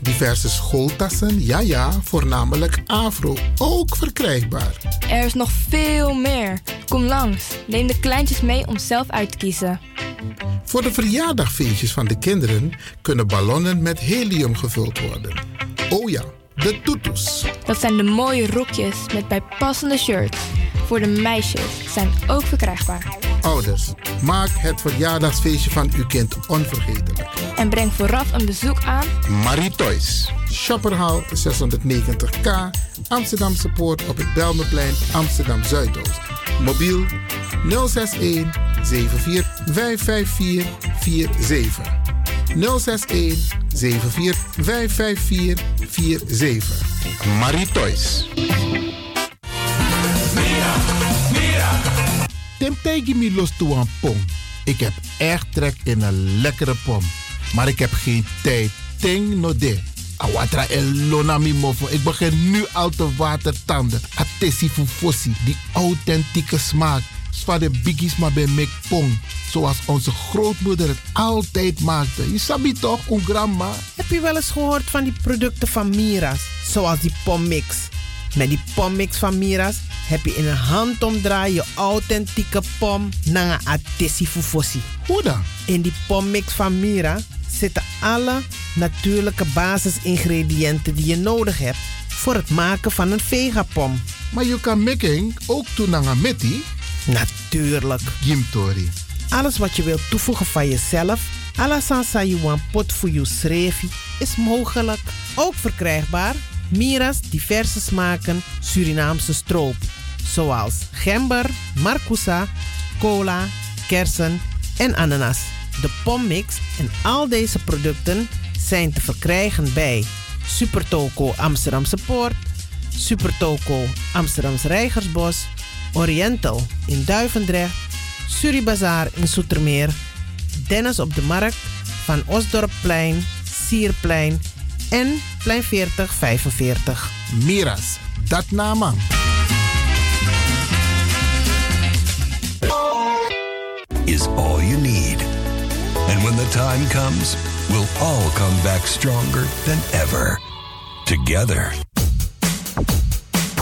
Diverse schooltassen, ja ja, voornamelijk afro, ook verkrijgbaar. Er is nog veel meer. Kom langs, neem de kleintjes mee om zelf uit te kiezen. Voor de verjaardagfeestjes van de kinderen kunnen ballonnen met helium gevuld worden. Oh ja, de toetoes. Dat zijn de mooie rokjes met bijpassende shirts. Voor de meisjes zijn ook verkrijgbaar. Ouders, maak het verjaardagsfeestje van uw kind onvergetelijk. En breng vooraf een bezoek aan Marie Toys. Shopperhal 690K, Amsterdamse Poort op het Belmeplein, Amsterdam Zuidoost. Mobiel 061 74 554 47. 061 74 554 47. Marie Toys. Temtegi mi los toe een pom. Ik heb echt trek in een lekkere pom. Maar ik heb geen tijd. Ting no de. Awatra elona mi mofo. Ik begin nu al te watertanden. Atesi fufosi, die authentieke smaak. Zwa de biggies maar bij mekpong. Zoals onze grootmoeder het altijd maakte. Je sabi toch, een grandma? Heb je wel eens gehoord van die producten van Mira's? Zoals die pommix. Met die pommix van Mira's heb je in een handomdraai je authentieke pom naar een fufosi. Hoe dan? In die pommix van Mira zitten alle natuurlijke basisingrediënten die je nodig hebt voor het maken van een vegapom. Maar je kan making ook doen naar een meti? Natuurlijk. Gimtori. Alles wat je wilt toevoegen van jezelf, alla sansa yuan pot voor schreefie, is mogelijk. Ook verkrijgbaar Mira's diverse smaken Surinaamse stroop. Zoals gember, marcousa, cola, kersen en ananas. De pommix en al deze producten zijn te verkrijgen bij Supertoco Amsterdamse Poort, Supertoco Amsterdamse Reigersbos, Oriental in Duivendrecht, Suribazaar in Soetermeer, Dennis op de Markt, Van Osdorpplein, Sierplein en Plein 4045. Miras, dat nama. is all you need. And when the time comes, we'll all come back stronger than ever. Together.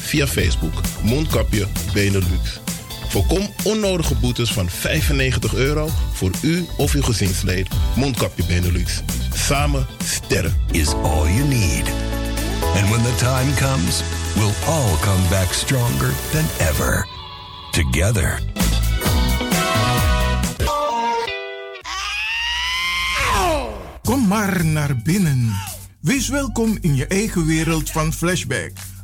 via Facebook Mondkapje Benelux. Voorkom onnodige boetes van 95 euro voor u of uw gezinslid. Mondkapje Benelux. Samen sterren. Is all you need. And when the time comes, we'll all come back stronger than ever. Together. Kom maar naar binnen. Wees welkom in je eigen wereld van Flashback.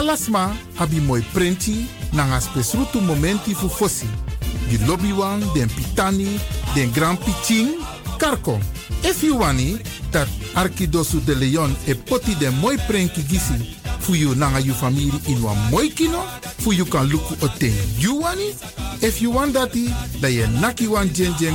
Alasma abi moi prenti nanga spesrutu momenti fu fosi. You lobby wan, den pitani, den grand piching, karko. If you wani, dat Arkidosu de Leon e poti den mooi prenki gisi fu you nanga you family in wan mooi kino, fu you kan luku o ten you wani. If you want dati, da ye naki wan jen jen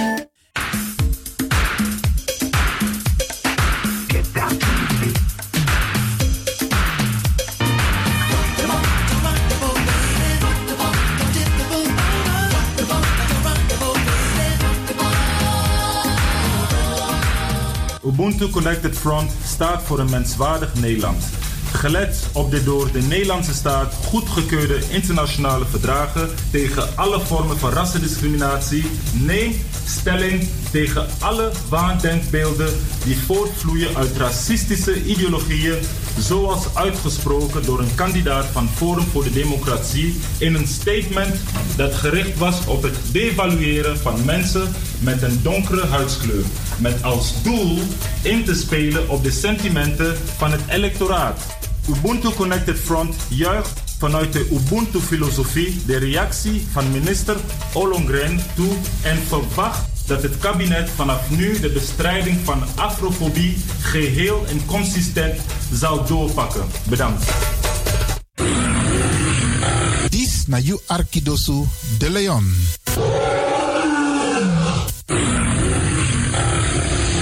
Ubuntu Connected Front staat voor een menswaardig Nederland. Gelet op de door de Nederlandse staat goedgekeurde internationale verdragen tegen alle vormen van rassendiscriminatie, neemt stelling tegen alle waandenkbeelden die voortvloeien uit racistische ideologieën, zoals uitgesproken door een kandidaat van Forum voor de Democratie in een statement dat gericht was op het devalueren van mensen met een donkere huidskleur, met als doel in te spelen op de sentimenten van het electoraat. Ubuntu Connected Front juicht vanuit de Ubuntu-filosofie de reactie van minister Ollongren toe en verwacht dat het kabinet vanaf nu de bestrijding van afrofobie geheel en consistent zal doorpakken. Bedankt. Na you Arkidosu de Leon.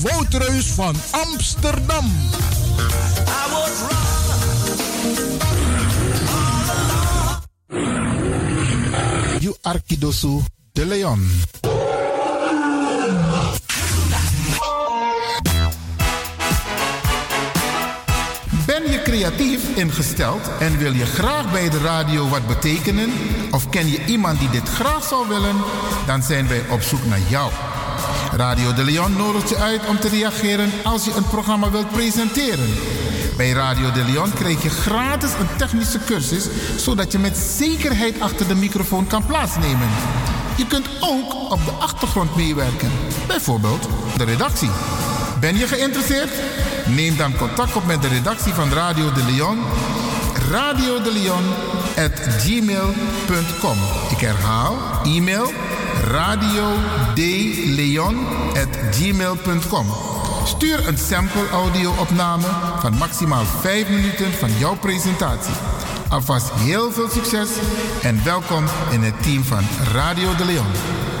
woudreus van Amsterdam. You Arkidosu de Leon. Ben je creatief ingesteld en wil je graag bij de radio wat betekenen? Of ken je iemand die dit graag zou willen? Dan zijn wij op zoek naar jou. Radio de Leon nodigt je uit om te reageren als je een programma wilt presenteren. Bij Radio de Leon krijg je gratis een technische cursus, zodat je met zekerheid achter de microfoon kan plaatsnemen. Je kunt ook op de achtergrond meewerken, bijvoorbeeld de redactie. Ben je geïnteresseerd? Neem dan contact op met de redactie van Radio de Leon. Radio de Leon at gmail.com. Ik herhaal, e-mail radio gmail.com. Stuur een sample audio opname van maximaal 5 minuten van jouw presentatie. Alvast heel veel succes en welkom in het team van Radio de Leon.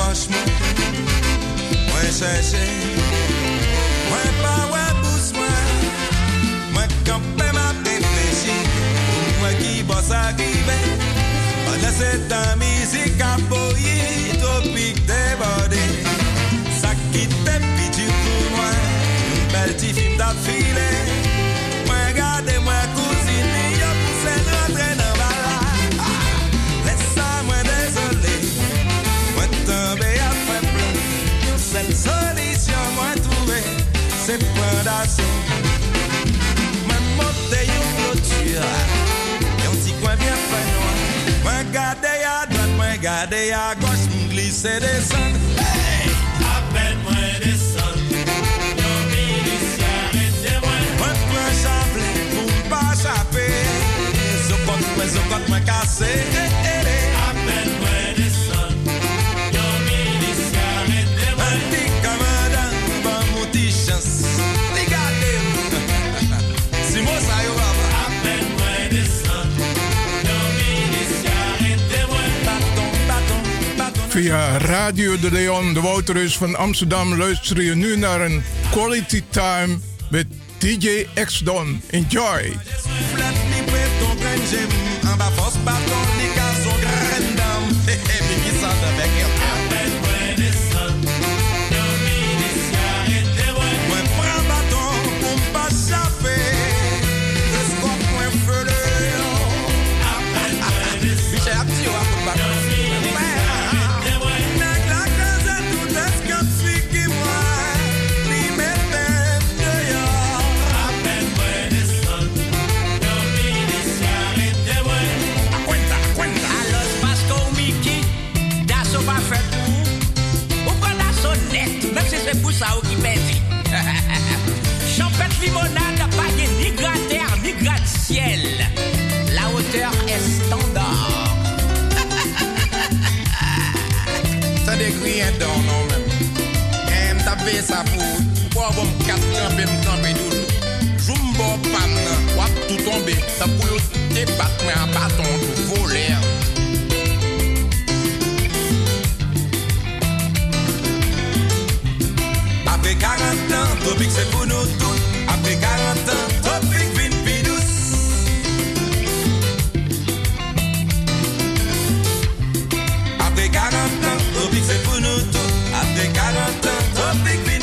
Nan poch mwen Mwen chèche Mwen pa wè bous mwen Mwen kampe ma reflechi Mwen ki bos arive An lese tan mizik apoyi Tropik debode. Sa ki te piti pou mwen Un bel ti film dat file se pueda assim. Mas montei um flotir, é um ciclo bien fanó. Mas gadei a droite, mas gadei a gauche, me glissei descendo. Hey! Appelle-moi descendre. Chaper, sou contra, sou contra, cassé. Hey. Via Radio de Leon, de Wouterus van Amsterdam, luister je nu naar een quality time met DJ X-Don. Enjoy! ça qui pèse. Champette limonade, pas ni gratte-terre, ni gratte-ciel. La hauteur est standard. Ça décrit un don non même Et m'tape ça pour m'bon pan Wap tout tomber Ça pour yo te battre mais un bâton tout voler 40 ans, Tropique c'est pour nous tous Après 40 ans, Tropique vin pi Après 40 ans. Après 40 ans, Tropique vin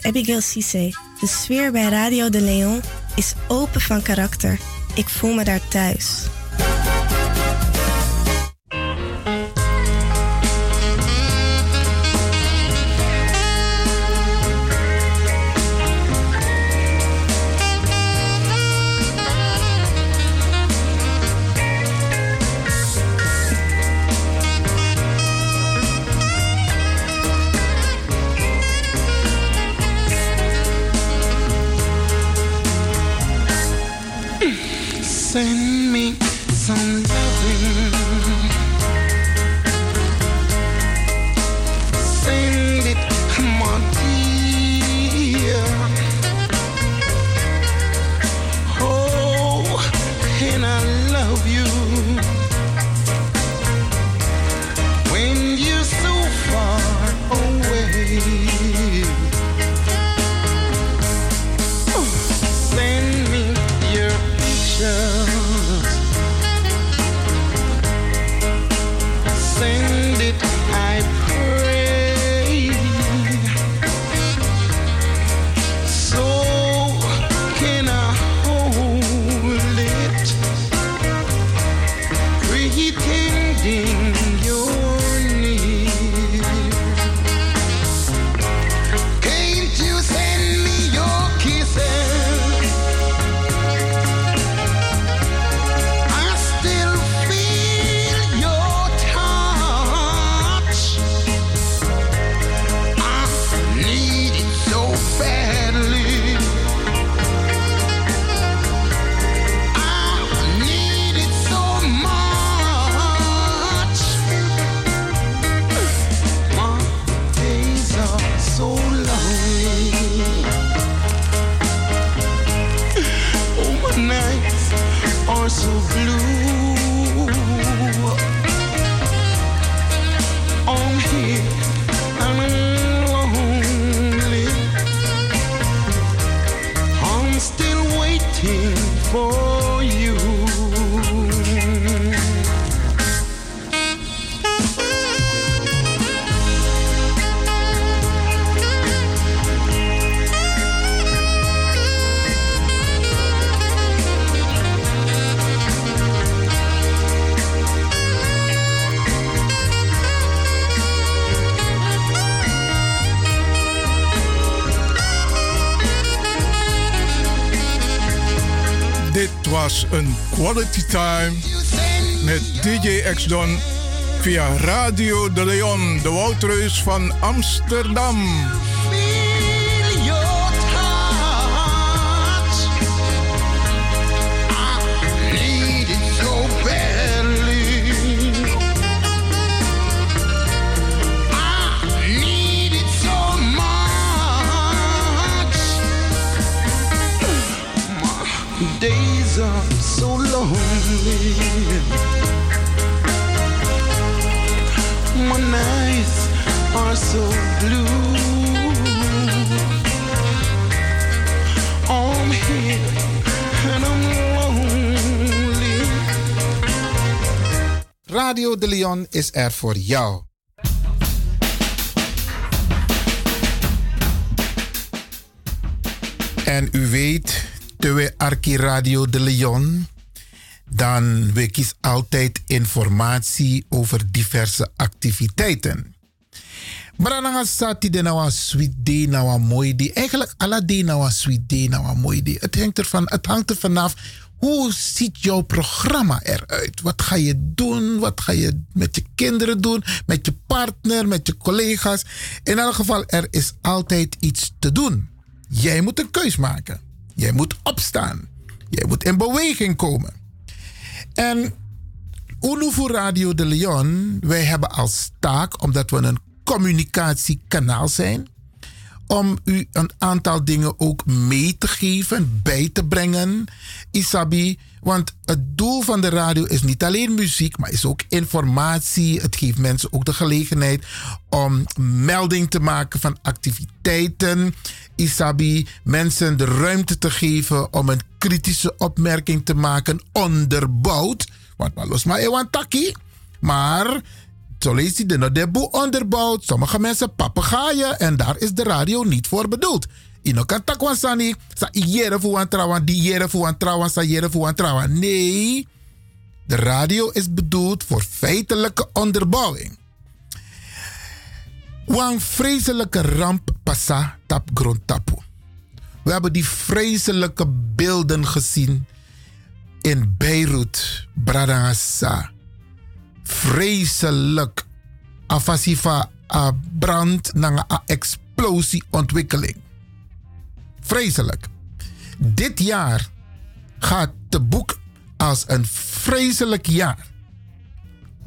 Abigail Cisse. De sfeer bij Radio de Leon is open van karakter. Ik voel me daar thuis. Quality time met DJ X-Don via Radio de Leon, de Woutreus van Amsterdam. My nights are so blue. I'm here and I'm lonely. Radio de Leon is er voor jou. En u weet, Tewe Arki Radio de Leon, dan we kies altijd informatie over diverse activiteiten. Brananga sati de nawa sweet day nawa mooi day. Eigenlijk alla day nawa sweet day nawa mooi. Het hangt ervan, het hangt er vanaf hoe ziet jouw programma eruit? Wat ga je doen? Wat ga je met je kinderen doen? Met je partner, met je collega's? In elk geval, er is altijd iets te doen. Jij moet een keus maken. Jij moet opstaan. Jij moet in beweging komen. En Ulufu Radio de Leon, wij hebben als taak, omdat we een communicatiekanaal zijn, om u een aantal dingen ook mee te geven, bij te brengen. Isabi, want het doel van de radio is niet alleen muziek, maar is ook informatie. Het geeft mensen ook de gelegenheid om melding te maken van activiteiten. Isabi, mensen de ruimte te geven om een kritische opmerking te maken, onderbouwd. Want maar los maar ewan taki. Maar hij de onderbouwd. Sommige mensen papegaaien en daar is de radio niet voor bedoeld. Ino kan takwan sani, sa iere fu an trawan, die jere fu an trawan, sa jere fu an trawan. Nee, de radio is bedoeld voor feitelijke onderbouwing. Wang vreselijke ramp passa tap grond tapu. We hebben die vreselijke beelden gezien in Beirut, Bradassa. Vreselijk. Afasifa a brand na a explosie ontwikkeling. Vreselijk. Dit jaar gaat te boek als een vreselijk jaar.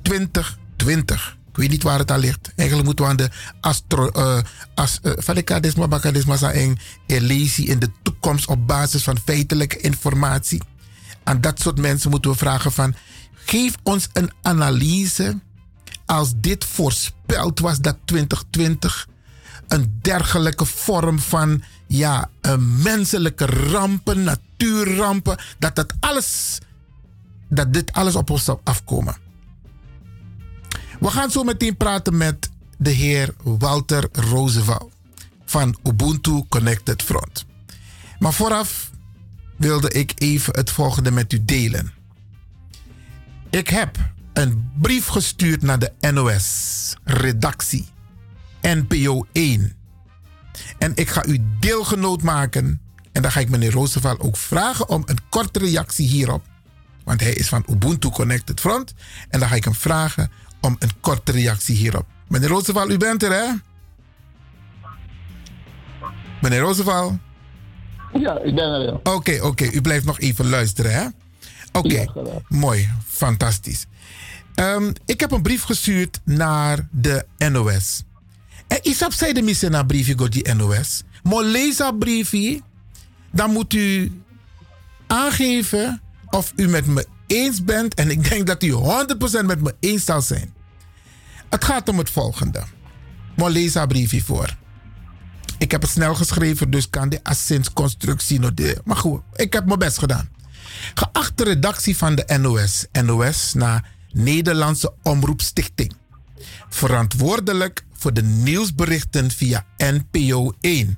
2020. Ik weet niet waar het al ligt. Eigenlijk moeten we aan de astro... Uh, as, uh, zijn lezen in de toekomst op basis van feitelijke informatie. Aan dat soort mensen moeten we vragen van... Geef ons een analyse als dit voorspeld was dat 2020 een dergelijke vorm van ja, een menselijke rampen, natuurrampen, dat dat alles, dat dit alles op ons zou afkomen. We gaan zo meteen praten met de heer Walter Roosevelt van Ubuntu Connected Front. Maar vooraf wilde ik even het volgende met u delen. Ik heb een brief gestuurd naar de NOS-redactie, NPO 1. En ik ga u deelgenoot maken. En dan ga ik meneer Roosevelt ook vragen om een korte reactie hierop. Want hij is van Ubuntu Connected Front. En dan ga ik hem vragen om een korte reactie hierop. Meneer Roosevelt, u bent er, hè? Meneer Roosevelt? Ja, ik ben er, ja. Oké, oké. U blijft nog even luisteren, hè? Oké, mooi. Fantastisch. Ehm, ik heb een brief gestuurd naar de NOS. En Isap zei de missen naar briefje go die NOS. Maar lees dat dan moet u aangeven of u met me eens bent. En ik denk dat u 100% met me eens zal zijn. Het gaat om het volgende. Maar lees dat voor. Ik heb het snel geschreven, dus kan de assinsconstructie nog de. Maar goed, ik heb mijn best gedaan. Geachte redactie van de NOS, NOS naar Nederlandse Omroepstichting. Verantwoordelijk voor de nieuwsberichten via NPO 1.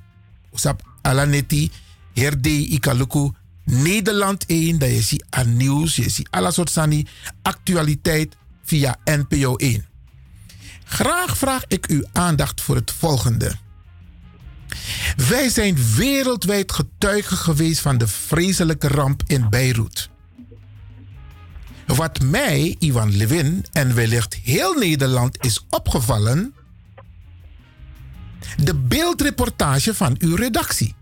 Usap Alaneti, Herde Ikaluku, Nederland 1, dat je ziet aan nieuws, je ziet alle soort sani, actualiteit via NPO 1. Graag vraag ik uw aandacht voor het volgende. Wij zijn wereldwijd getuigen geweest van de vreselijke ramp in Beirut. Wat mij, Ivan Levin en wellicht heel Nederland is opgevallen, de beeldreportage van uw redactie.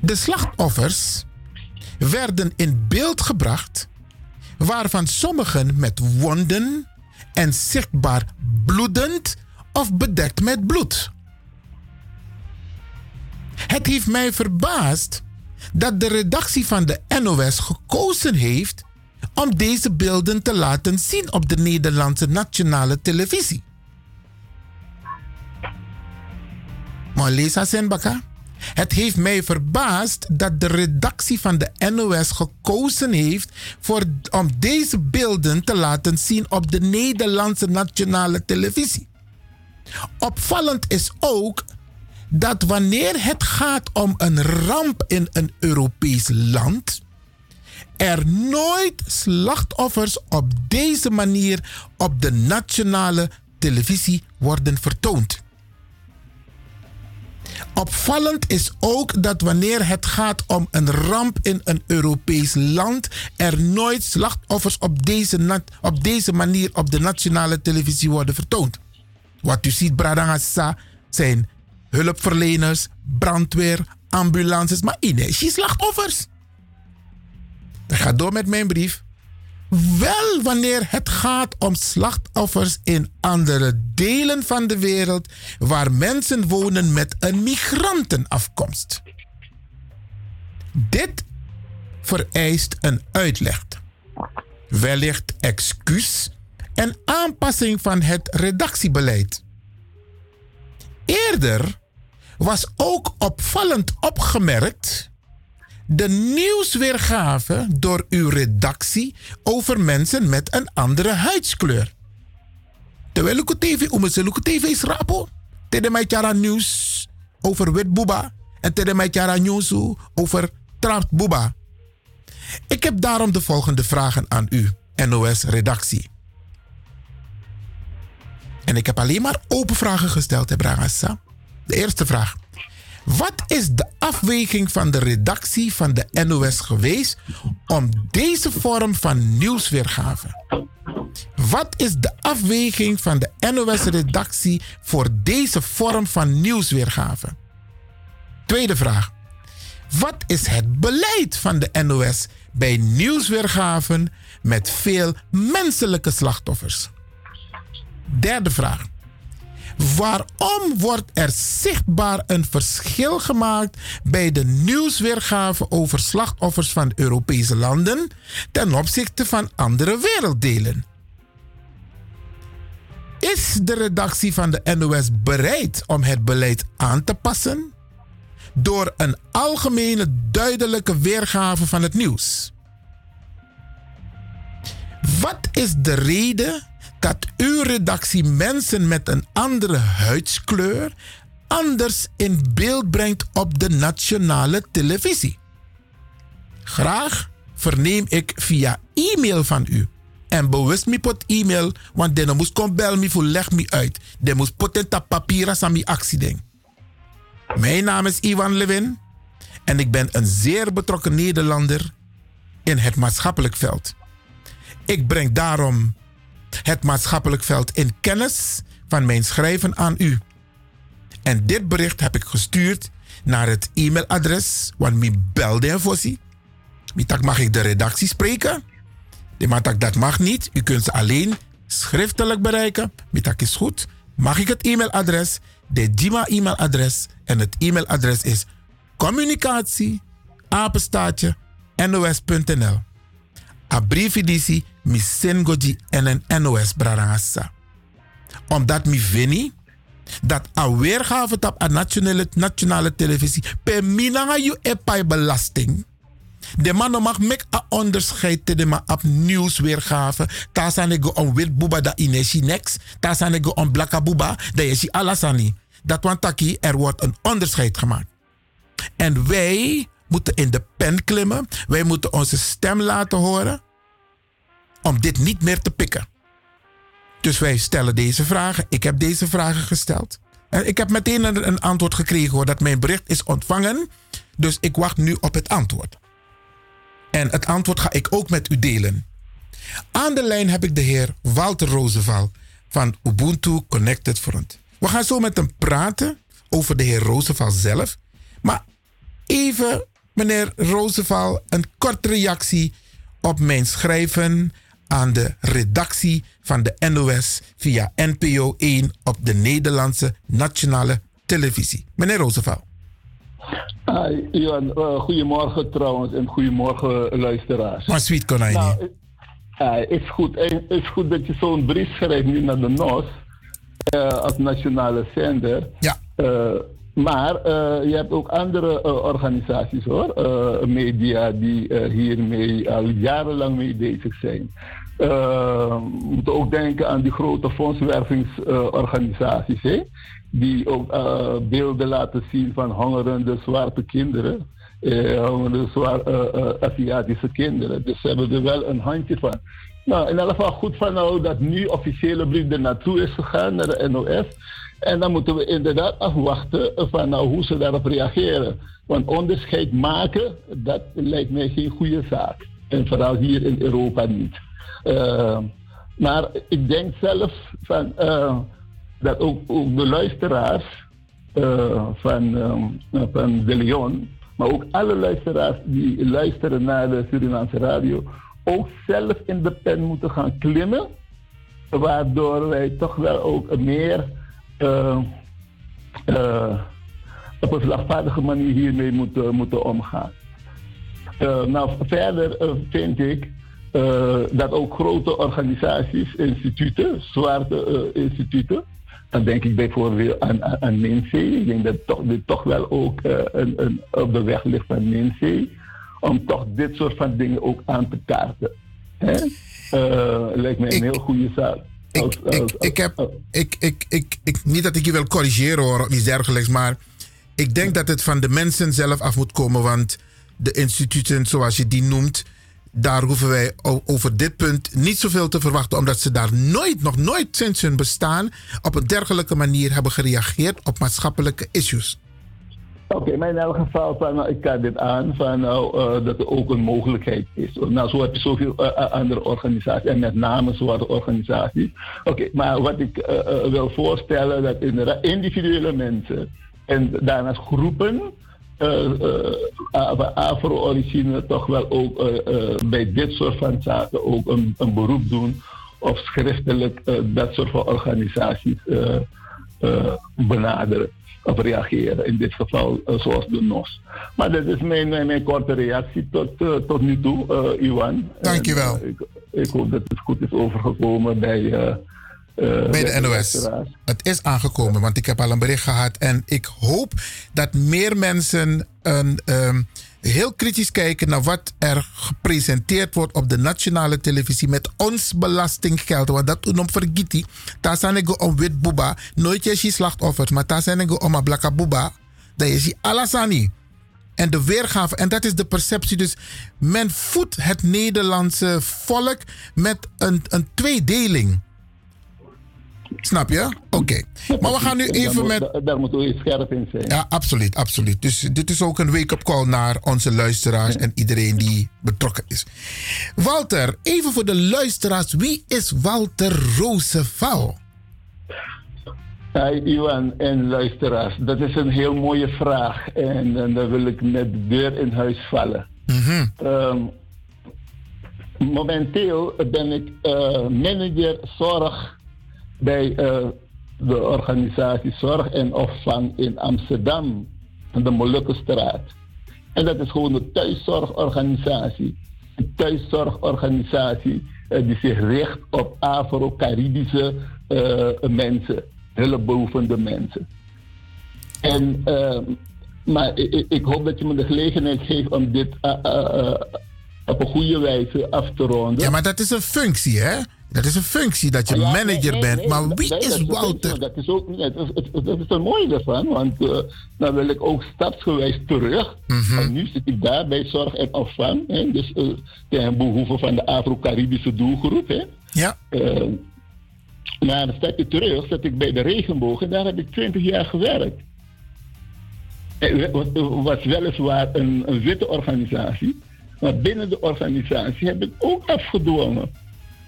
De slachtoffers werden in beeld gebracht, waarvan sommigen met wonden en zichtbaar bloedend of bedekt met bloed. Het heeft mij verbaasd dat de redactie van de NOS gekozen heeft om deze beelden te laten zien op de Nederlandse nationale televisie. Maar Lisa Senbaka, het heeft mij verbaasd dat de redactie van de NOS gekozen heeft voor, om deze beelden te laten zien op de Nederlandse nationale televisie. Opvallend is ook dat wanneer het gaat om een ramp in een Europees land, er nooit slachtoffers op deze manier op de nationale televisie worden vertoond. Opvallend is ook dat wanneer het gaat om een ramp in een Europees land, er nooit slachtoffers op deze, op deze manier op de nationale televisie worden vertoond. Wat u ziet, Bradangasa, zijn hulpverleners, brandweer, ambulances, maar ineens slachtoffers. Ik ga door met mijn brief. Wel wanneer het gaat om slachtoffers in andere delen van de wereld waar mensen wonen met een migrantenafkomst. Dit vereist een uitleg, wellicht excuus en aanpassing van het redactiebeleid. Eerder was ook opvallend opgemerkt de nieuwsweergave door uw redactie over mensen met een andere huidskleur. Terwijl ik TV, om TV is rapo. Tede mij tjara nieuws over wit boeba. En tede mij tjara nieuws over Trump boeba. Ik heb daarom de volgende vragen aan u, NOS-redactie. En ik heb alleen maar open vragen gesteld, hè, Bragassa. De eerste vraag. Wat is de afweging van de redactie van de NOS geweest om deze vorm van nieuwsweergave? Wat is de afweging van de NOS-redactie voor deze vorm van nieuwsweergave? Tweede vraag. Wat is het beleid van de NOS bij nieuwsweergaven met veel menselijke slachtoffers? Derde vraag. Waarom wordt er zichtbaar een verschil gemaakt bij de nieuwsweergave over slachtoffers van Europese landen ten opzichte van andere werelddelen? Is de redactie van de NOS bereid om het beleid aan te passen door een algemene duidelijke weergave van het nieuws? Wat is de reden dat uw redactie mensen met een andere huidskleur anders in beeld brengt op de nationale televisie. Graag verneem ik via e-mail van u. En bewust me pot e-mail, want dan moest kom bel me voor leg me uit. De moest potenta papieren aan mijn actie Mijn naam is Ivan Levin en ik ben een zeer betrokken Nederlander in het maatschappelijk veld. Ik breng daarom het maatschappelijk veld in kennis van mijn schrijven aan u. En dit bericht heb ik gestuurd naar het e-mailadres, want mi belde en fossi. tak mag ik de redactie spreken. De matak dat mag niet. U kunt ze alleen schriftelijk bereiken. tak is goed. Mag ik het e-mailadres? De Dima e-mailadres. En het e-mailadres is communicatie apenstaatje nos.nl. A brief editie mi sengoji en een NOS brarangasa. Omdat mi veni dat a weergave op a nationale, nationale televisie per minanga you epai belasting. De man mag mek a onderscheid te de ma op nieuwsweergave. Ta sanego on wit buba da ineshi next. Ta sanego on blaka buba da yeshi alasani. Dat want taki er wordt een onderscheid gemaakt. En wij moeten in de pen klimmen. Wij moeten onze stem laten horen om dit niet meer te pikken. Dus wij stellen deze vragen. Ik heb deze vragen gesteld. En ik heb meteen een, antwoord gekregen hoor, dat mijn bericht is ontvangen. Dus ik wacht nu op het antwoord. En het antwoord ga ik ook met u delen. Aan de lijn heb ik de heer Walter Roosevelt van Ubuntu Connected Front. We gaan zo met hem praten over de heer Roosevelt zelf. Maar even, meneer Roosevelt, een korte reactie op mijn schrijven aan de redactie van de NOS via NPO 1 op de Nederlandse nationale televisie. Meneer Roosevelt. Hi, Johan, uh, goedemorgen trouwens en goedemorgen luisteraars. Maar sweet konijn. Nou, uh, is goed. Het is goed dat je zo'n brief schrijft nu naar de NOS uh, als nationale zender. Ja. Maar je hebt ook andere organisaties hoor, media die hiermee al jarenlang mee bezig zijn. We moeten ook denken aan die grote fondswervingsorganisaties, uh, die ook beelden laten zien van hongerende zwarte kinderen, hongerende zwaar, Aziatische kinderen. Dus ze hebben er wel een handje van. Nou, in elk geval goed van nou dat nu officiële brief er naartoe is gegaan, naar de NOS. En dan moeten we inderdaad afwachten van nou, hoe ze daarop reageren. Want onderscheid maken, dat lijkt mij geen goede zaak. En vooral hier in Europa niet. Uh, maar ik denk zelf van, uh, dat ook, ook, de luisteraars uh, van, van De Leon, maar ook alle luisteraars die luisteren naar de Surinaamse radio, ook zelf in de pen moeten gaan klimmen, waardoor wij toch wel ook meer op een slagvaardige manier hiermee moeten, moeten omgaan. nou, verder vind ik dat ook grote organisaties, instituten, zwarte instituten, dan denk ik bijvoorbeeld aan, aan, aan Ik denk dat toch, dit toch wel ook een, een, op de weg ligt van Minzee. Om toch dit soort van dingen ook aan te kaarten. Hè? lijkt mij een heel goede zaak. Ik, ik, ik heb, ik, ik, ik, ik, niet dat ik je wil corrigeren hoor, of iets dergelijks, maar ik denk dat het van de mensen zelf af moet komen, want de instituten zoals je die noemt, daar hoeven wij over dit punt niet zoveel te verwachten, omdat ze daar nooit, nog nooit sinds hun bestaan op een dergelijke manier hebben gereageerd op maatschappelijke issues. Oké, maar in elk geval, van, ik kan dit aan van, nou, eh, dat er ook een mogelijkheid is. Nou, zo heb je zoveel eh, eh, andere organisaties, en met name zwarte organisaties. Oké, maar wat ik wil voorstellen, dat individuele mensen en daarnaast groepen van Afro-origine toch wel ook bij dit soort van zaken ook een, een beroep doen of schriftelijk dat soort van organisaties benaderen of reageren. In dit geval eh, zoals de NOS. Maar dat is mijn, mijn, mijn korte reactie tot, eh, tot nu toe, eh Iwan. Dankjewel. En, ik, ik hoop dat het goed is overgekomen bij, bij de NOS. Het is aangekomen, want ik heb al een bericht gehad. En ik hoop dat meer mensen een, ehm, heel kritisch kijken naar wat er gepresenteerd wordt op de nationale televisie met ons belastinggeld. Want dat doen om vergeten. Daar zijn ik om wit boeba. Nooit je slachtoffers, maar daar zijn ik om een blakka boeba. Dat is die alasani. En de weergave, en dat is de perceptie. Dus men voedt het Nederlandse volk met een, een tweedeling. Snap je? Oké. Maar we gaan nu even met. Daar, moeten we scherp in zijn. Ja, absoluut, absoluut. Dus dit is ook een wake-up call naar onze luisteraars en iedereen die betrokken is. Walter, even voor de luisteraars. Wie is Walter Roosevelt? Hi Iwan en luisteraars, dat is een heel mooie vraag en, en daar wil ik met de deur in huis vallen. Ehm, momenteel ben ik eh, manager zorg bij eh, de organisatie Zorg en Opvang in Amsterdam, de Molukkenstraat. En dat is gewoon een thuiszorgorganisatie. Een thuiszorgorganisatie eh, die zich richt op Afro-Caribische eh, mensen, hulpbehoevende mensen. En, eh, maar ik, ik- hoop dat je me de gelegenheid geeft om dit op een goede wijze af te ronden. Ja, maar dat is een functie, hè? Dat is een functie dat je Ja, manager nee, bent. nee, maar wie nee, is maar Dat is ook niet. Dat is, het- dat is mooie ervan, want eh, dan wil ik ook stapsgewijs terug. Mhm. En nu zit ik daar bij zorg en opvang, hè, dus eh, ten behoeve van de Afro-Caribische doelgroep. Hè. Ja. Eh, maar een stapje terug zat ik bij de regenboog en daar heb ik 20 jaar gewerkt. Het was, was weliswaar een, een witte organisatie, maar binnen de organisatie heb ik ook afgedwongen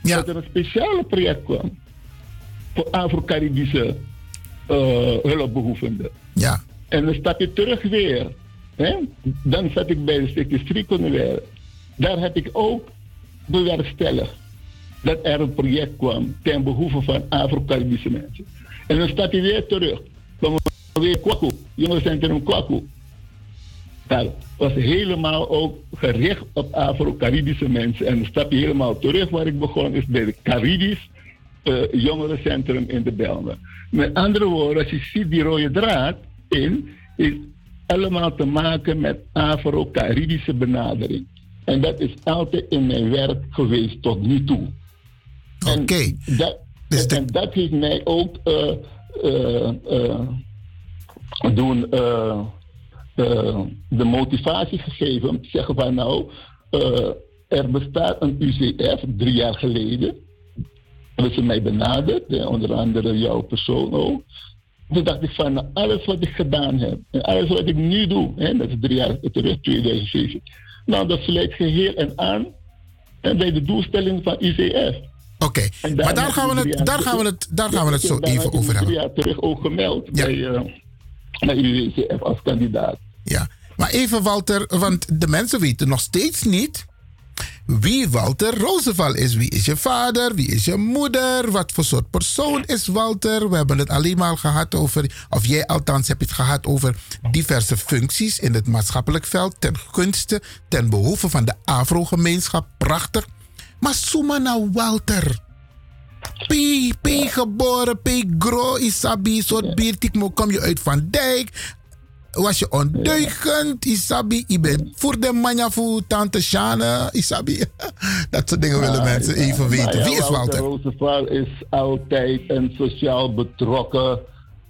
dat er een speciale project kwam voor Afro-Caribische eh, hulpbehoevenden. Ja. En een stapje terug weer. Hè? Dan zat ik bij de Striekonderwijl. Daar heb ik ook bewerkstelligd dat er een project kwam ten behoeve van Afro-Caribische mensen. En dan stap je weer terug. Dan we weer Kwaku, jongerencentrum Kwaku. Dat was helemaal ook gericht op Afro-Caribische mensen. En dan stap je helemaal terug waar ik begon, is bij het Caribisch eh, jongerencentrum in de Belmen. Met andere woorden, als je ziet die rode draad in, is allemaal te maken met Afro-Caribische benadering. En dat is altijd in mijn werk geweest tot nu toe. Oké. Dat, en dat heeft mij ook eh, eh, doen, eh, de motivatie gegeven om te zeggen van nou, eh, er bestaat een UCF drie jaar geleden. Hebben ze mij benaderd, eh, onder andere jouw persoon ook. Toen dacht ik van alles wat ik gedaan heb en alles wat ik nu doe, hè, dat is drie jaar terug, 2007. Nou, dat sluit geheel en aan en bij de doelstelling van UCF. Oké, maar daar gaan, we het, daar, gaan we het, daar gaan we het zo even over Drie hebben. jaar terug ook gemeld bij, eh, bij UCF als kandidaat. Ja, maar even Walter, want de mensen weten nog steeds niet wie Walter Roosevelt is. Wie is je vader? Wie is je moeder? Wat voor soort persoon is Walter? We hebben het alleen maar gehad over, of jij althans hebt het gehad over diverse functies in het maatschappelijk veld ten gunste, ten behoeve van de Afro-gemeenschap. Prachtig. Maar Suma nou Walter. P, P geboren, P gro, Isabi, soort biertik, kom je uit Van Dijk. Was je ondeugend, Isabi? Je bent voor de manja voor tante Shana, Isabi? Dat soort dingen willen mensen even weten. Wie is Walter? Roosevelt is altijd een sociaal betrokken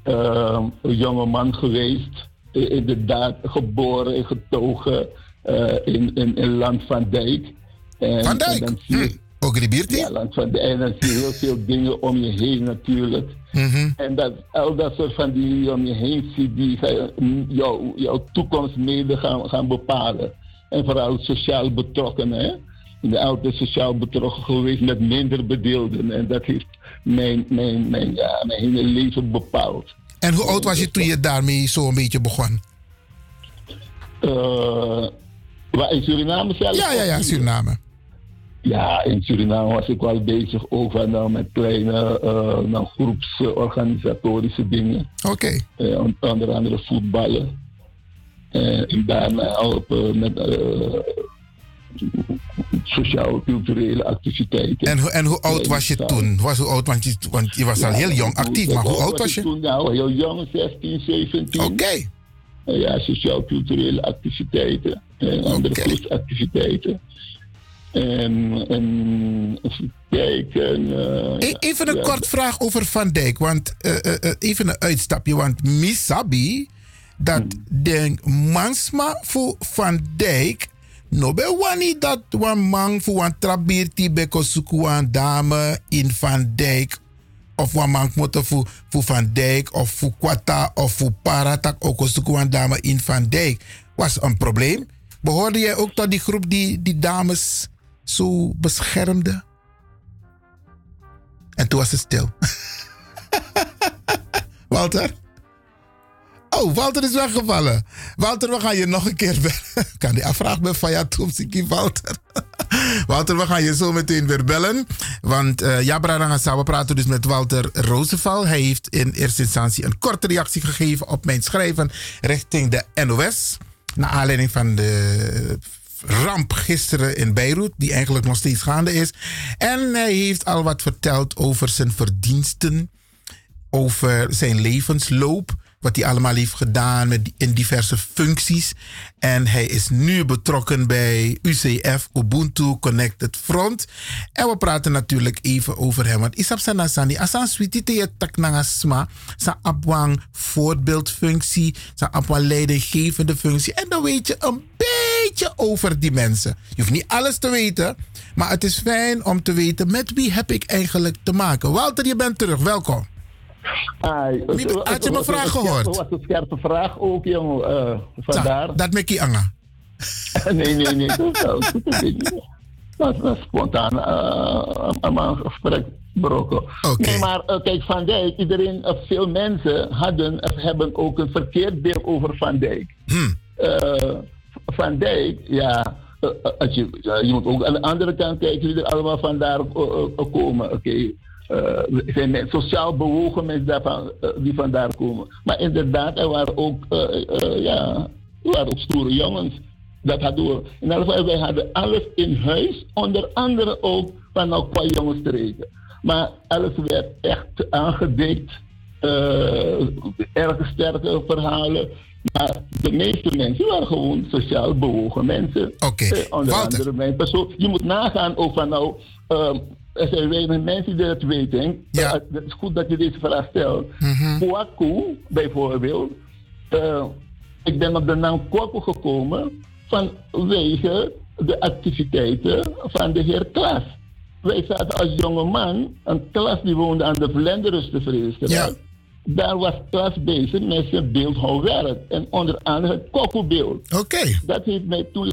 uh, jongeman geweest. Inderdaad, geboren en getogen eh, in, in, in Land van Dijk. En, Van Dijk? En dan zie je, Ook de Ja, Dijk. En dan zie je heel veel dingen om je heen natuurlijk. Mhm. En dat, al dat soort van die je om je heen ziet, die mm, jouw, jouw toekomst mede gaan, gaan bepalen. En vooral sociaal betrokkenen. Hè? Ik ben altijd sociaal betrokken geweest met minder bedeelden. En dat heeft mijn, mijn, mijn, ja, mijn hele leven bepaald. En hoe oud was je toen je daarmee zo een beetje begon? Waar in Suriname zelf? Ja, ja, ja, Suriname. Ja, in Suriname was ik wel bezig van, nou, met kleine eh, nou, groepsorganisatorische dingen. Oké. Eh, on- onder andere voetballen. Eh, en daarna helpen met sociaal-culturele activiteiten. En, hoe- en hoe oud was je toen? Was hoe oud, want, je, want je was al heel jong actief, maar hoe oud was je? Toen, nou, heel jong, 16, 17. Oké. ja, sociaal-culturele activiteiten en andere groepsactiviteiten. En, en even kijken. eh, E- Even een ja, kort vraag over Van Dijk. Want eh, eh, even een uitstapje. Want Misabi, dat denk mansma voor Van Dijk. No be wani dat wan man voor wan trabirti beko suku wan dame in Van Dijk. Of wan man moet voor, voor Van Dijk of voor Kwata of voor Paratak ook suku wan dame in Van Dijk. Was een probleem. Behoorde jij ook tot die groep die die dames zo beschermde? En toen was het stil. Walter? Oh, Walter is weggevallen. Walter, we gaan je nog een keer bellen. Kan die afvraag bij Faya Toepsiki, Walter? Walter, we gaan je zo meteen weer bellen. Want uh, Jabra Rangasa, we praten dus met Walter Roosevelt. Hij heeft in eerste instantie een korte reactie gegeven op mijn schrijven richting de NOS. Naar aanleiding van de ramp gisteren in Beirut, die eigenlijk nog steeds gaande is. En hij heeft al wat verteld over zijn verdiensten, over zijn levensloop, wat hij allemaal heeft gedaan met, in diverse functies. En hij is nu betrokken bij UCF, Ubuntu Connected Front. En we praten natuurlijk even over hem. Want Isap Sanasani, asan switi te je tak sma, sa abwang voorbeeldfunctie, sa abwang leidinggevende functie. En dan weet je een beetje over die mensen. Je hoeft niet alles te weten, maar het is fijn om te weten met wie heb ik eigenlijk te maken. Walter, je bent terug, welkom. Ai, Wie- had je mijn vraag gehoord? Dat was een scherpe vraag ook, jongen. eh vandaar. Dat met Anga. nee, nee, nee. Dat een was spontaan eh, aan mijn gesprek broken. Nee, maar eh, kijk, Van Dijk, iedereen, eh, veel mensen hadden of hebben ook een verkeerd beeld over Van Dijk. Eh, van Dijk, ja, eh, eh, als je, je moet ook aan de andere kant kijken wie er allemaal vandaar eh, eh, komen. Oké. Eh, er zijn men- sociaal bewogen mensen daarvan, eh, die vandaar komen. Maar inderdaad, er waren ook, eh, eh, ja, er waren ook stoere jongens. Dat hadden we. In elk geval, wij hadden alles in huis, onder andere ook van nou qua jongens te rekenen. Maar alles werd echt aangedikt. eh erg sterke verhalen. Maar de meeste mensen waren gewoon sociaal bewogen mensen. Oké, Eh, onder andere mijn persoon. Je moet nagaan ook van nou. ehm, er zijn weinig mensen die dat weten. Ja. het is goed dat je deze vraag stelt. Kwaku, bijvoorbeeld. eh, ik ben op de naam Kwaku gekomen vanwege de activiteiten van de heer Klaas. Wij zaten als jonge man, een klas die woonde aan de Vlenderus te vrezen. Daar was Klaas bezig met zijn beeldhouwwerk. En onder andere het Kwaku-beeld. Oké. Dat heeft mij toen...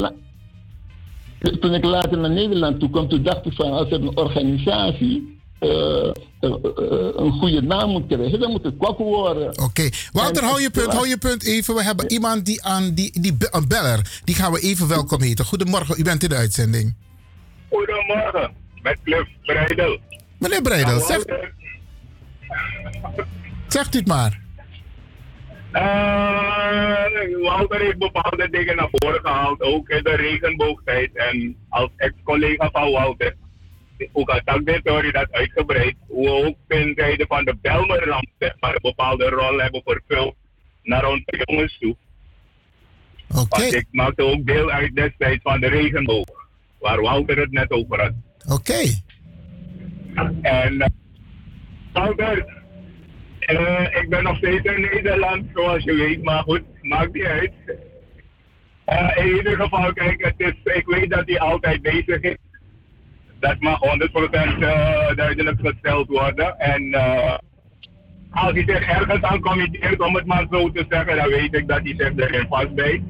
Toen ik later naar Nederland toe kwam, toen dacht ik van als er een organisatie eh, eh, eh, een goede naam moet krijgen, dan moet het Kwaku worden. Oké. Walter, En- hou je punt, hou je punt even. We hebben iemand die aan die, die een beller. Die gaan we even welkom heten. Goedemorgen, u bent in de uitzending. Goedemorgen, met Cliff Breidel. Meneer Breidel, zeg, Walter, zegt u het maar. Eh, Walter heeft bepaalde dingen naar voren gehaald, ook in de regenboogtijd. En als ex-collega van Walter, ook al tak dit hoor je dat uitgebreid, hoe we ook ten tijde van de Belmerramp zeg maar, een bepaalde rol hebben vervuld naar onze jongens toe. Oké. Want ik maakte ook deel uit destijds van de regenboog, waar Wouter het net over had. Oké. En uh, Wouter, eh, ik ben nog steeds in Nederland, zoals je weet, maar goed, maakt niet uit. Eh, in ieder geval, kijk, het ik weet dat hij altijd bezig is. Dat mag 100% eh, duidelijk gesteld worden. En als hij zich ergens aan committeert, om het maar zo te zeggen, dan weet ik dat hij zich erin vastbijt.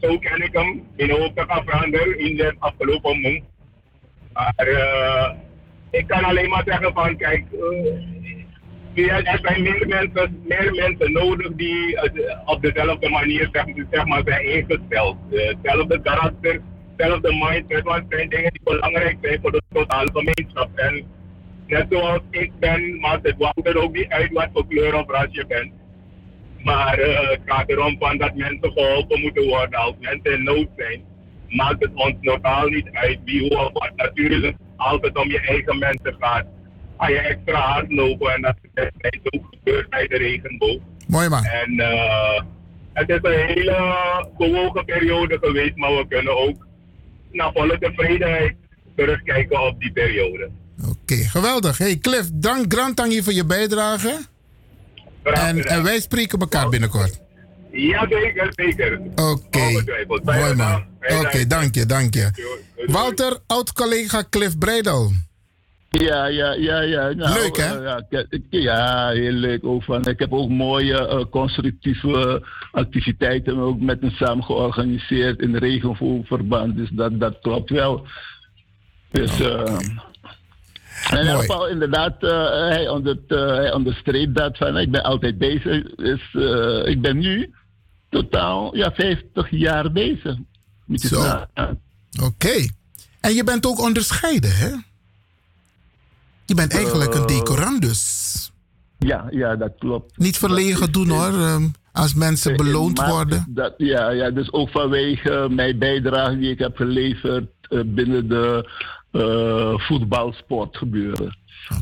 Zo ken ik hem in hoop te gaan in de afgelopen maand. Maar ik kan alleen maar zeggen van, kijk, er zijn meer mensen, meer mensen nodig die eh, op dezelfde manier zeg, zeg maar, zijn ingesteld. Eh, Hetzelfde karakter, hetzelfde mindset, want het zijn dingen die belangrijk zijn voor de totale gemeenschap. En net zoals ik ben, maakt het Wouter ook niet uit wat voor kleur of ras je bent. Maar eh, het gaat erom van dat mensen geholpen moeten worden als mensen in nood zijn. Maakt het ons totaal niet uit wie, hoe of wat. Natuurlijk, het om je eigen mensen gaat, ga je extra hard lopen. En dat is ook gebeurd bij de regenboog. Mooi man. En eh, het is een hele bewogen periode geweest, maar we kunnen ook naar volle tevredenheid terugkijken op die periode. Oké, geweldig. Hey Cliff, dank Grantangi voor je bijdrage. En, en wij spreken elkaar binnenkort. Ja, zeker, zeker. Oké. Mooi man. Oké, dank je, dank je. Walter, oud-collega Cliff Breidel. Ja, ja, ja, ja. Nou, Leuk, hè? eh, ja, ja, heel leuk. Ook van, ik heb ook mooie eh, constructieve activiteiten ook met hem samen georganiseerd in regenvogelverband. Dus dat, dat klopt wel. Dus, eh en in ieder geval, inderdaad, eh, hij, onder, hij onderstreept dat van, ik ben altijd bezig. Dus, eh, ik ben nu totaal ja, 50 jaar bezig. Zo. Oké. En je bent ook onderscheiden, hè? Je bent eigenlijk een Eh, decorandus. Ja, ja, dat klopt. Niet verlegen doen hoor, ehm, als mensen beloond Maar worden. Dat, ja, ja, dus ook vanwege mijn bijdrage die ik heb geleverd eh, binnen de eh, voetbalsport gebeuren.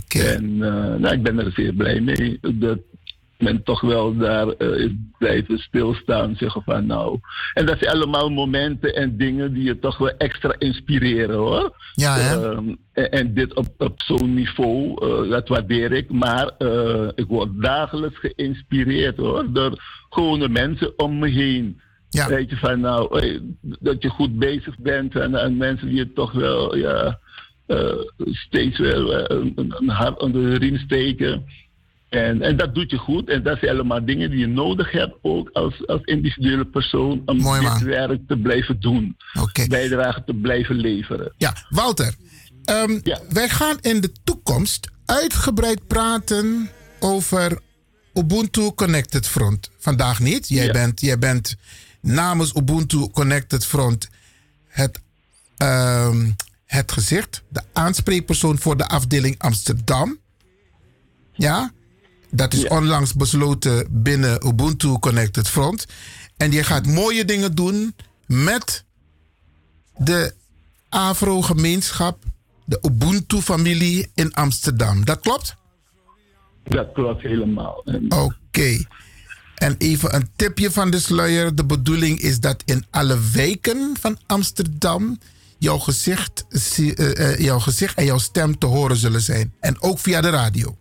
En eh, nou, ik ben er zeer blij mee dat men toch wel daar eh, is blijven stilstaan. Zeggen van nou. En dat zijn allemaal momenten en dingen die je toch wel extra inspireren hoor. Ja, hè? Ehm, en, en dit op, op zo'n niveau, eh, dat waardeer ik. Maar eh, ik word dagelijks geïnspireerd hoor, door gewone mensen om me heen. Weet je van nou, dat je goed bezig bent en, en mensen die je toch wel ja, steeds wel een, een- een hart onder de riem steken. En, en dat doet je goed. En dat zijn allemaal dingen die je nodig hebt ook als, als individuele persoon om dit werk te blijven doen. Bijdrage te blijven leveren. Ja, Walter. ehm, Wij gaan in de toekomst uitgebreid praten over Ubuntu Connected Front. Vandaag niet. Jij, bent, jij bent namens Ubuntu Connected Front het, ehm, het gezicht, de aanspreekpersoon voor de afdeling Amsterdam. Ja, dat is onlangs besloten binnen Ubuntu Connected Front. En je gaat mooie dingen doen met de Afro-gemeenschap, de Ubuntu-familie in Amsterdam. Dat klopt? Dat klopt helemaal. Oké. En even een tipje van de sluier. De bedoeling is dat in alle wijken van Amsterdam jouw gezicht, eh, eh, jouw gezicht en jouw stem te horen zullen zijn. En ook via de radio.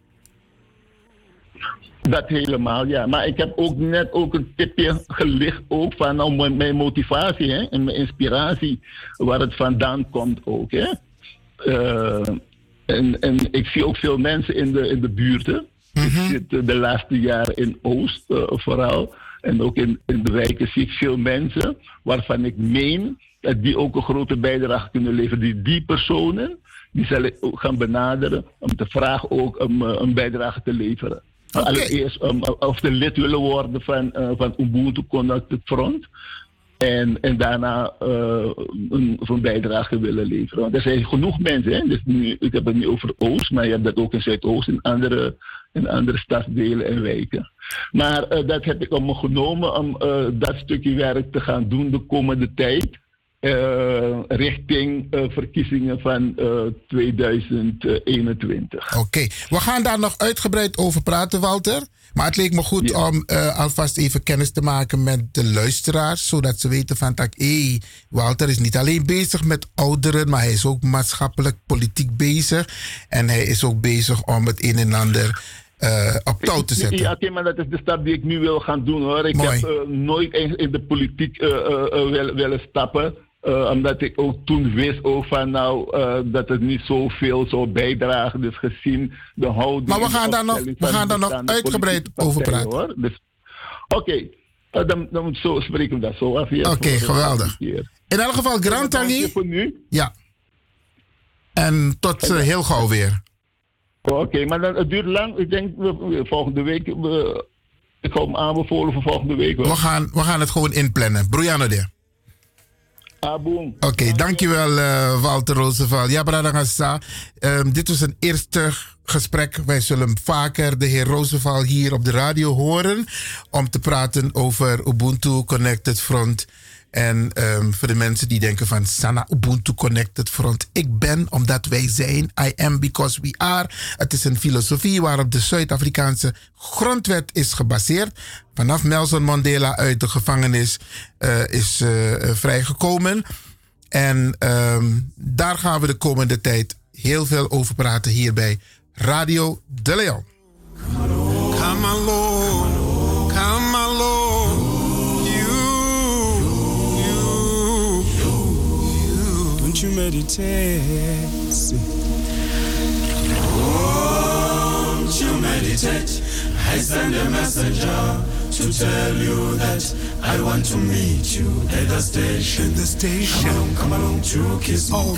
Dat helemaal, ja. Maar ik heb ook net ook een tipje gelicht ook van nou, mijn, mijn motivatie hè, en mijn inspiratie, waar het vandaan komt ook. Hè. Eh, en, en ik zie ook veel mensen in de, in de buurten. Ik zit eh, de laatste jaren in Oost eh, vooral. En ook in, in de wijken zie ik veel mensen waarvan ik meen dat die ook een grote bijdrage kunnen leveren. Die, die personen, die zal ik ook gaan benaderen om te vragen ook om een bijdrage te leveren. Allereerst um, of ze lid willen worden van, eh, van Ubuntu Connected Front. En, en daarna eh, een, bijdrage willen leveren. Want er zijn genoeg mensen. Hè? Dus nu, ik heb het nu over Oost, maar je hebt dat ook in Zuidoost, in andere, in andere stadsdelen en wijken. Maar dat heb ik me genomen om dat stukje werk te gaan doen de komende tijd. Eh, richting eh, verkiezingen van eh, 2021. Oké, we gaan daar nog uitgebreid over praten, Walter. Maar het leek me goed om eh, alvast even kennis te maken met de luisteraars. Zodat ze weten van, dat hé, Walter is niet alleen bezig met ouderen, maar hij is ook maatschappelijk, politiek bezig. En hij is ook bezig om het een en ander eh, op touw te zetten. Ja, oké, maar dat is de stap die ik nu wil gaan doen hoor. Ik Mooi. heb eh, nooit eens in de politiek eh, eh, eh, wil- willen stappen. Eh, omdat ik ook toen wist ook van nou eh, dat het niet zoveel zou bijdragen. Dus gezien de houding. Maar we gaan daar nog- we gaan daar nog uitgebreid over praten. Hoor. Dus, Oké, eh, dan, dan zo spreken we dat zo af. Oké, geweldig. In elk geval, Grand Tangi. Ja. En tot heel gauw weer. Oké, maar dan, het duurt lang. Ik denk volgende week. we- ik hou me aanbevolen voor volgende week. hoor. We gaan, we gaan het gewoon inplannen. Broeiano de. Oké, dankjewel eh, Walter Roosevelt. Ja, Bradangasa. Um, dit was een eerste gesprek. Wij zullen vaker de heer Roosevelt hier op de radio horen. Om te praten over Ubuntu Connected Front. En ehm, voor de mensen die denken van Sana Ubuntu Connected Front. Ik ben omdat wij zijn. I am because we are. Het is een filosofie waarop de Zuid-Afrikaanse grondwet is gebaseerd. Vanaf Nelson Mandela uit de gevangenis eh, is eh, vrijgekomen. En ehm, daar gaan we de komende tijd heel veel over praten hier bij Radio De Leon. Come you. Meditate? Won't you meditate? I send a messenger to tell you that I want to meet you at the station. the station. Come along, come along to kiss me. Oh,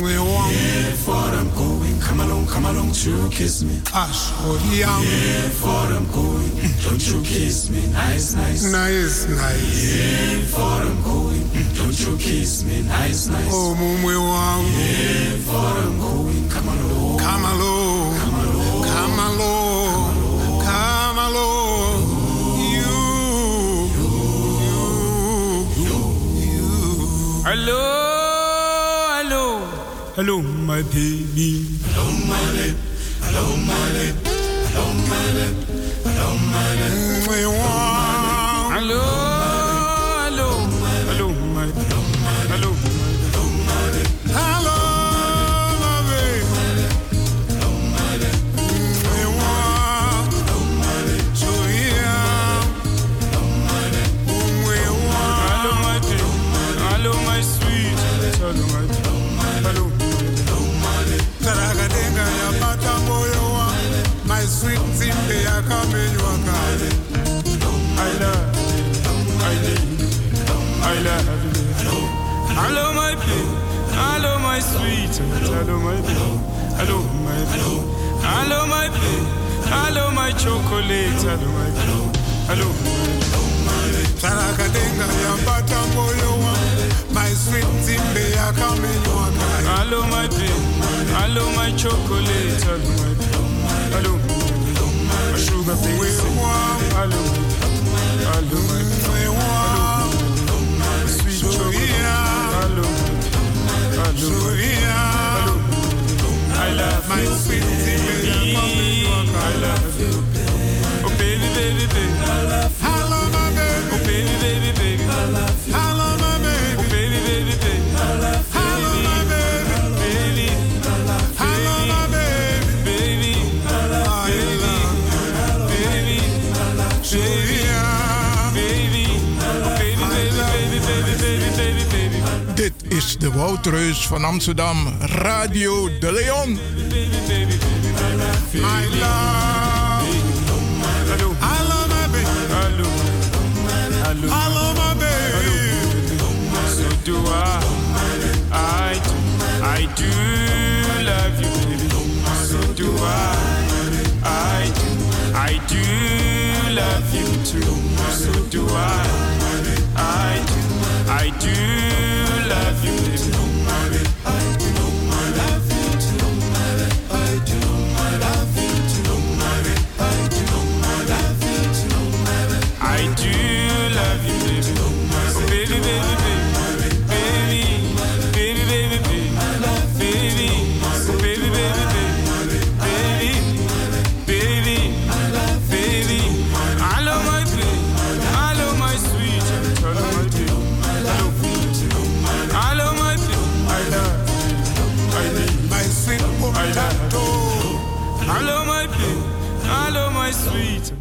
we want. Yeah, for I'm going. Come along, come along to kiss me. Ash, oh, yeah. Yeah, for I'm going. Don't you kiss me, nice, nice. Nice, nice. Yeah, for I'm going. Don't you kiss me, nice, nice. Oh, we want. Yeah, for I'm going. Come along. Come along. Come along. Come along. Come along. Hello, hello, hello, my baby. Hello, my baby. Hello, my baby. Hello, my baby. Hello, my baby. Hello, hello, hello, my sweet. Hello, my baby. Hello, my baby. Hello, my baby. Hello, my chocolate. Hello, my baby. Hello, Sarakadenga ya pata moyo wa My sweet zimbe ya kamenywa kale Hello, my baby. Hello, my chocolate. Hello, my baby. Hello, my sugar baby. Hello, hello, my hello, I love my sweet baby. I love you. Oh baby, baby, baby. Hello, my baby. Oh baby, baby, baby. De Woutreus van Amsterdam, Radio De Leon. My love. Hello. Hello, my baby. Hello. Hello, my baby. So do I. I do. I love you, baby. So do I. I. I do love you too. So do I. I do. I do love you,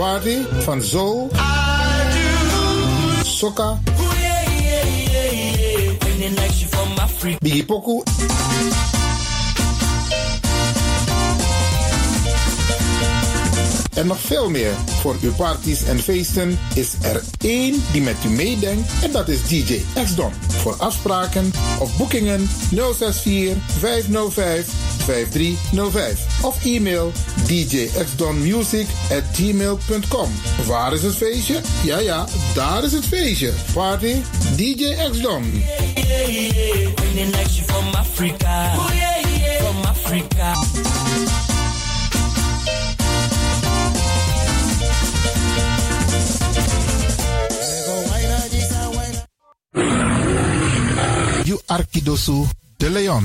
Party? Van Zo, Soka, Biggie Poku en nog veel meer. Voor uw parties en feesten is er één die met u meedenkt en dat is DJ X-Don. Voor afspraken of boekingen 064 505 5305 of e-mail djxdonmusic at gmail.com. Waar is het feestje? Ja, ja, daar is het feestje. Party DJ X-Don. from Africa. From Africa. You Arkidosu de Leon.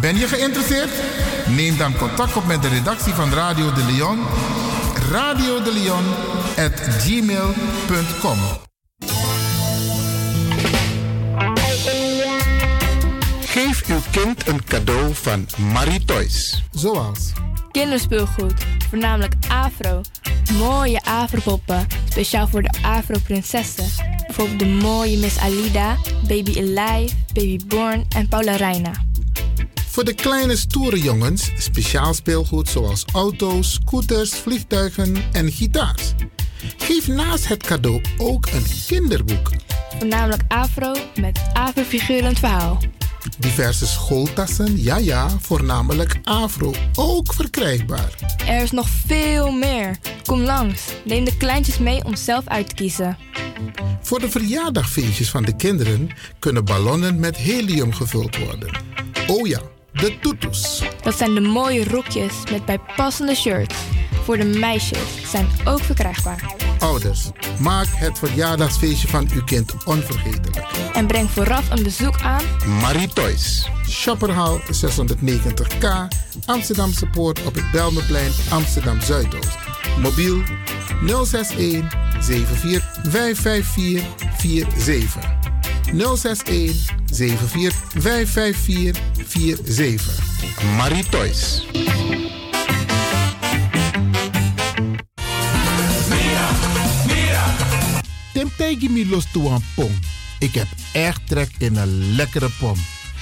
Ben je geïnteresseerd? Neem dan contact op met de redactie van Radio de Leon. Radio de Leon at gmail.com. Geef uw kind een cadeau van Marie Toys. Zoals Kinderspeelgoed, voornamelijk Afro. Mooie Afro-poppen, speciaal voor de Afro-prinsessen. Bijvoorbeeld de mooie Miss Alida, Baby Alive, Baby Born en Paula Reina. Voor de kleine stoere jongens speciaal speelgoed zoals auto's, scooters, vliegtuigen en gitaars. Geef naast het cadeau ook een kinderboek. Voornamelijk Afro met Afro-figurend verhaal. Diverse schooltassen, ja ja, voornamelijk Afro, ook verkrijgbaar. Er is nog veel meer. Kom langs. Neem de kleintjes mee om zelf uit te kiezen. Voor de verjaardagfeestjes van de kinderen kunnen ballonnen met helium gevuld worden. Oh ja, de toetoes. Dat zijn de mooie rokjes met bijpassende shirts. Voor de meisjes zijn ook verkrijgbaar. Ouders, maak het verjaardagsfeestje van uw kind onvergetelijk. En breng vooraf een bezoek aan Marie Toys. Shopperhal 690K, Amsterdamse Poort op het Belmeplein, Amsterdam Zuidoost. Mobiel 061 74 554 47. 061 74 554 47. Marie Toys. Temptegi mi los toe een pom. Ik heb echt trek in een lekkere pom.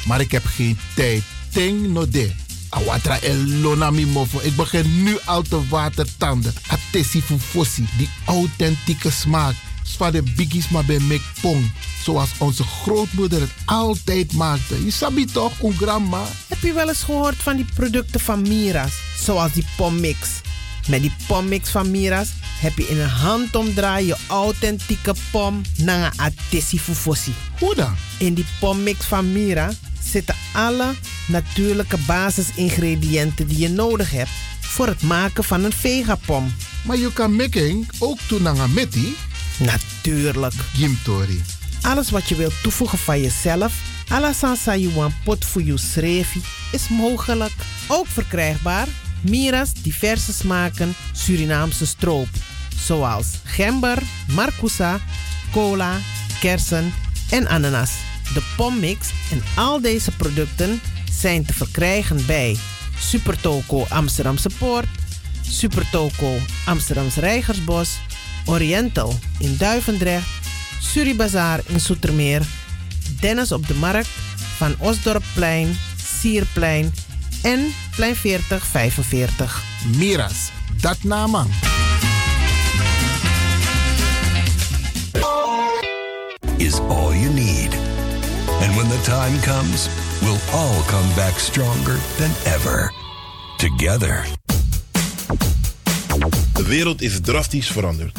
Maar ik heb geen tijd. Ting no de. Awatra elona mi mofo. Ik begin nu al te watertanden. Atesi fufosi. Die authentieke smaak. Zwa de biggies maar bij mek pong. Zoals onze grootmoeder het altijd maakte. Je sabi toch, een grandma? Heb je wel eens gehoord van die producten van Mira's? Zoals die pommix. Met die pommix van Mira's heb je in een handomdraai je authentieke pom naar een atesi fufosi. Hoe dan? In die pommix van Mira zitten alle natuurlijke basisingrediënten die je nodig hebt voor het maken van een vegapom. Maar je kan making ook doen naar een metti? Natuurlijk. Gimtori. Alles wat je wilt toevoegen van jezelf, you want pot voor je is mogelijk. Ook verkrijgbaar Mira's diverse smaken Surinaamse stroop. Zoals gember, marcousa, cola, kersen en ananas. De pommix en al deze producten zijn te verkrijgen bij Supertoco Amsterdamse Poort, Supertoco Amsterdamse Rijgersbos, Oriental in Duivendrecht, Suribazaar in Soetermeer, Dennis op de Markt, Van Osdorpplein, Sierplein en Plein 40 45. Miras, dat naman. is all you need. And when the time comes, we'll all come back stronger than ever. Together. De wereld is drastisch veranderd.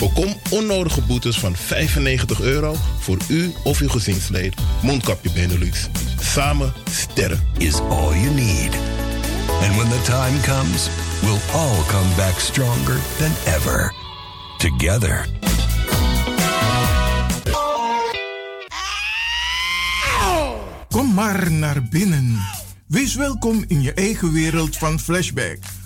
Voorkom onnodige boetes van 95 euro voor u of uw gezinslid. Mondkapje Benelux. Samen sterren. Is all you need. And when the time comes, we'll all come back stronger than ever. Together. Kom maar naar binnen. Wees welkom in je eigen wereld van Flashback.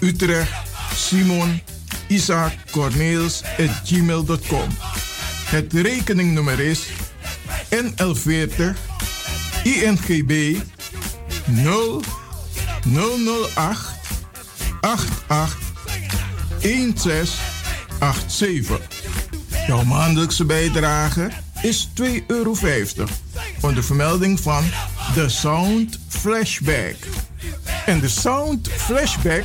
Utrecht, Simon, Isaac, Corneels gmail.com. Het rekeningnummer is NL40 INGB 0 008 88 1687. Jouw maandelijkse bijdrage is 2,50 euro. onder vermelding van The Sound Flashback. En de Sound Flashback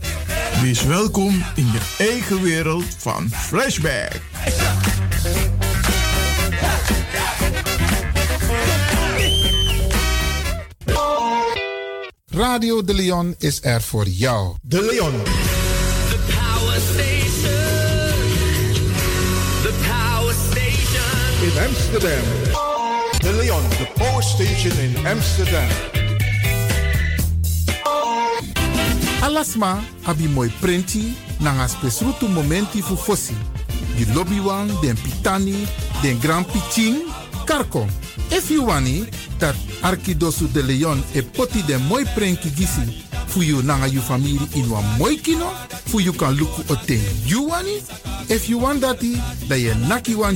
Wees welkom in je eigen wereld van Flashback. Radio De Leon is er voor jou. De Leon. The power station. The power station. In Amsterdam. De Leon, de Power Station in Amsterdam. Alasma abi moi prenti nanga spesrutu momenti fu fosi. Di lobby wan, den pitani, den grand piching, karko. If you wani, dat Arkidosu de Leon e poti den moi prenki gisi fu you nanga you family in wan moi kino, fu you kan luku o ten you wani. If you want dati, da ye naki wan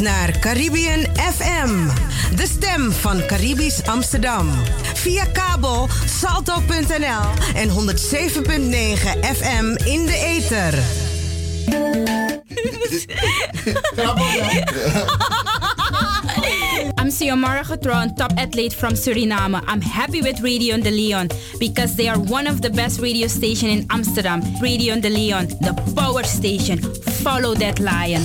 Naar Caribbean FM, de stem van Caribisch Amsterdam. Via kabel salto.nl en 107.9 FM in de ether. I'm Xiomara Getron, top athlete from Suriname. I'm happy with Radio de Leon because they are one of the best radio station in Amsterdam. Radio de Leon, the power station. Follow that lion.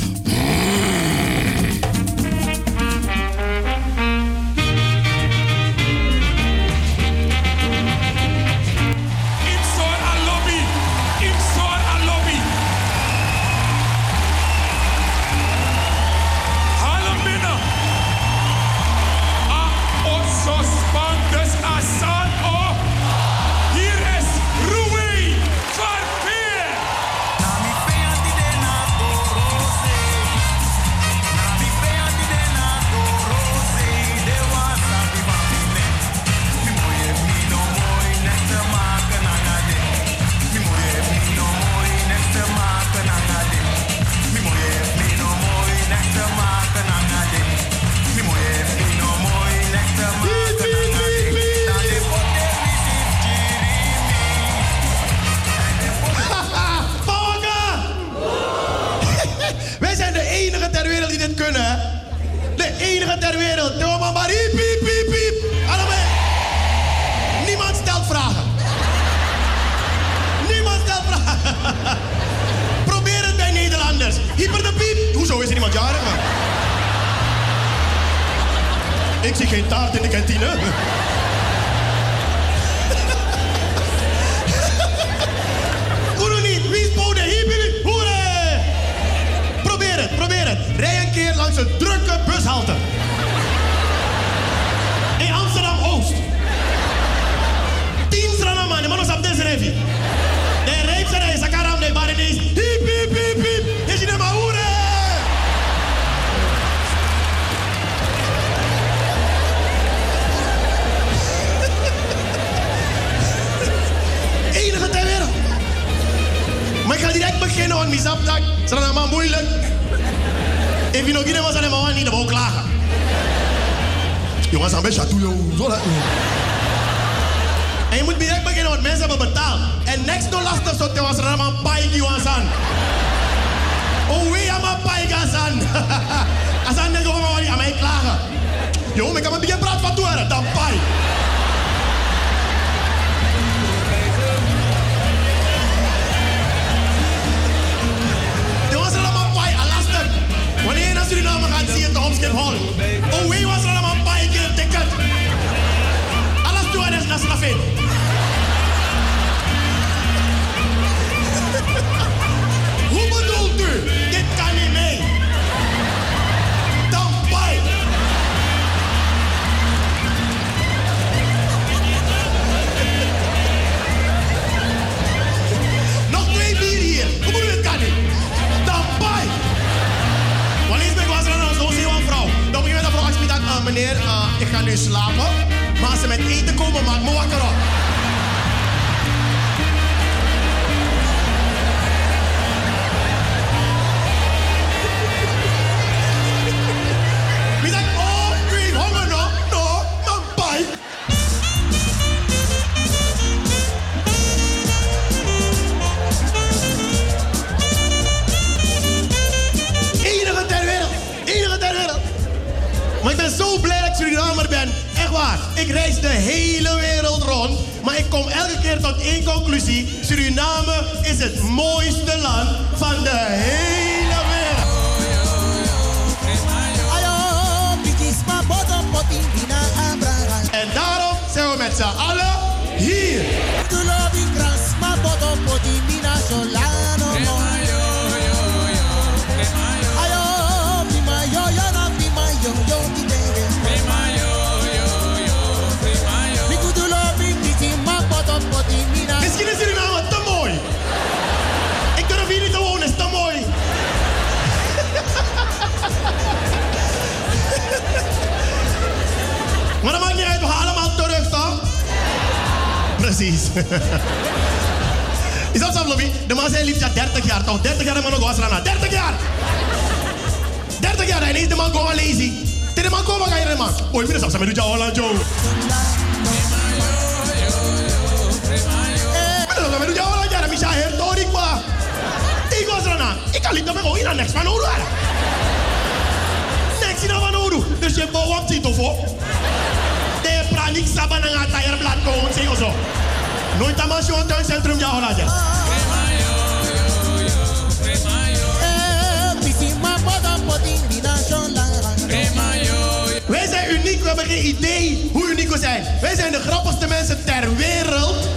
Hebben geen idee hoe uniek we zijn. Wij zijn de grappigste mensen ter wereld.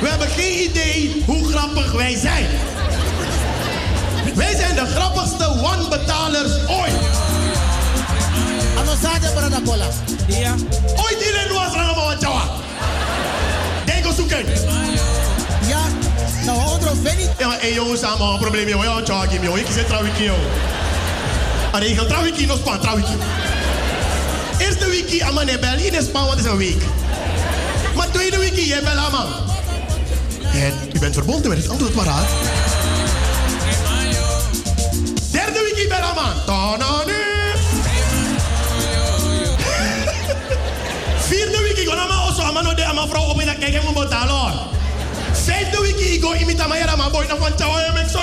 We hebben geen idee hoe grappig wij zijn. Wij zijn de grappigste one-betalers ooit. Anosade brada cola. Ja. Ooit iedereen was er allemaal wat jawa. Denk zoeken. Ja. Nou, ondro veni. Ja, hey jongens, allemaal een probleem joh. Ja, jawa kim joh. Ik zit trouwens. Allee, ik ga trouwens nog span trouwens. Eerste wiki aan mijn bel in Span, wat is een week. Maar tweede wiki, jij bel aan man. En u bent verbonden met het antwoord paraat. Derde wiki bel aan man. Tananu. Vierde wiki, go nama oso amano de ama vrouw op in dat kijk hem betalen hoor. Vijfde wiki, ik go imita mayera ma boy na van chawa je mek so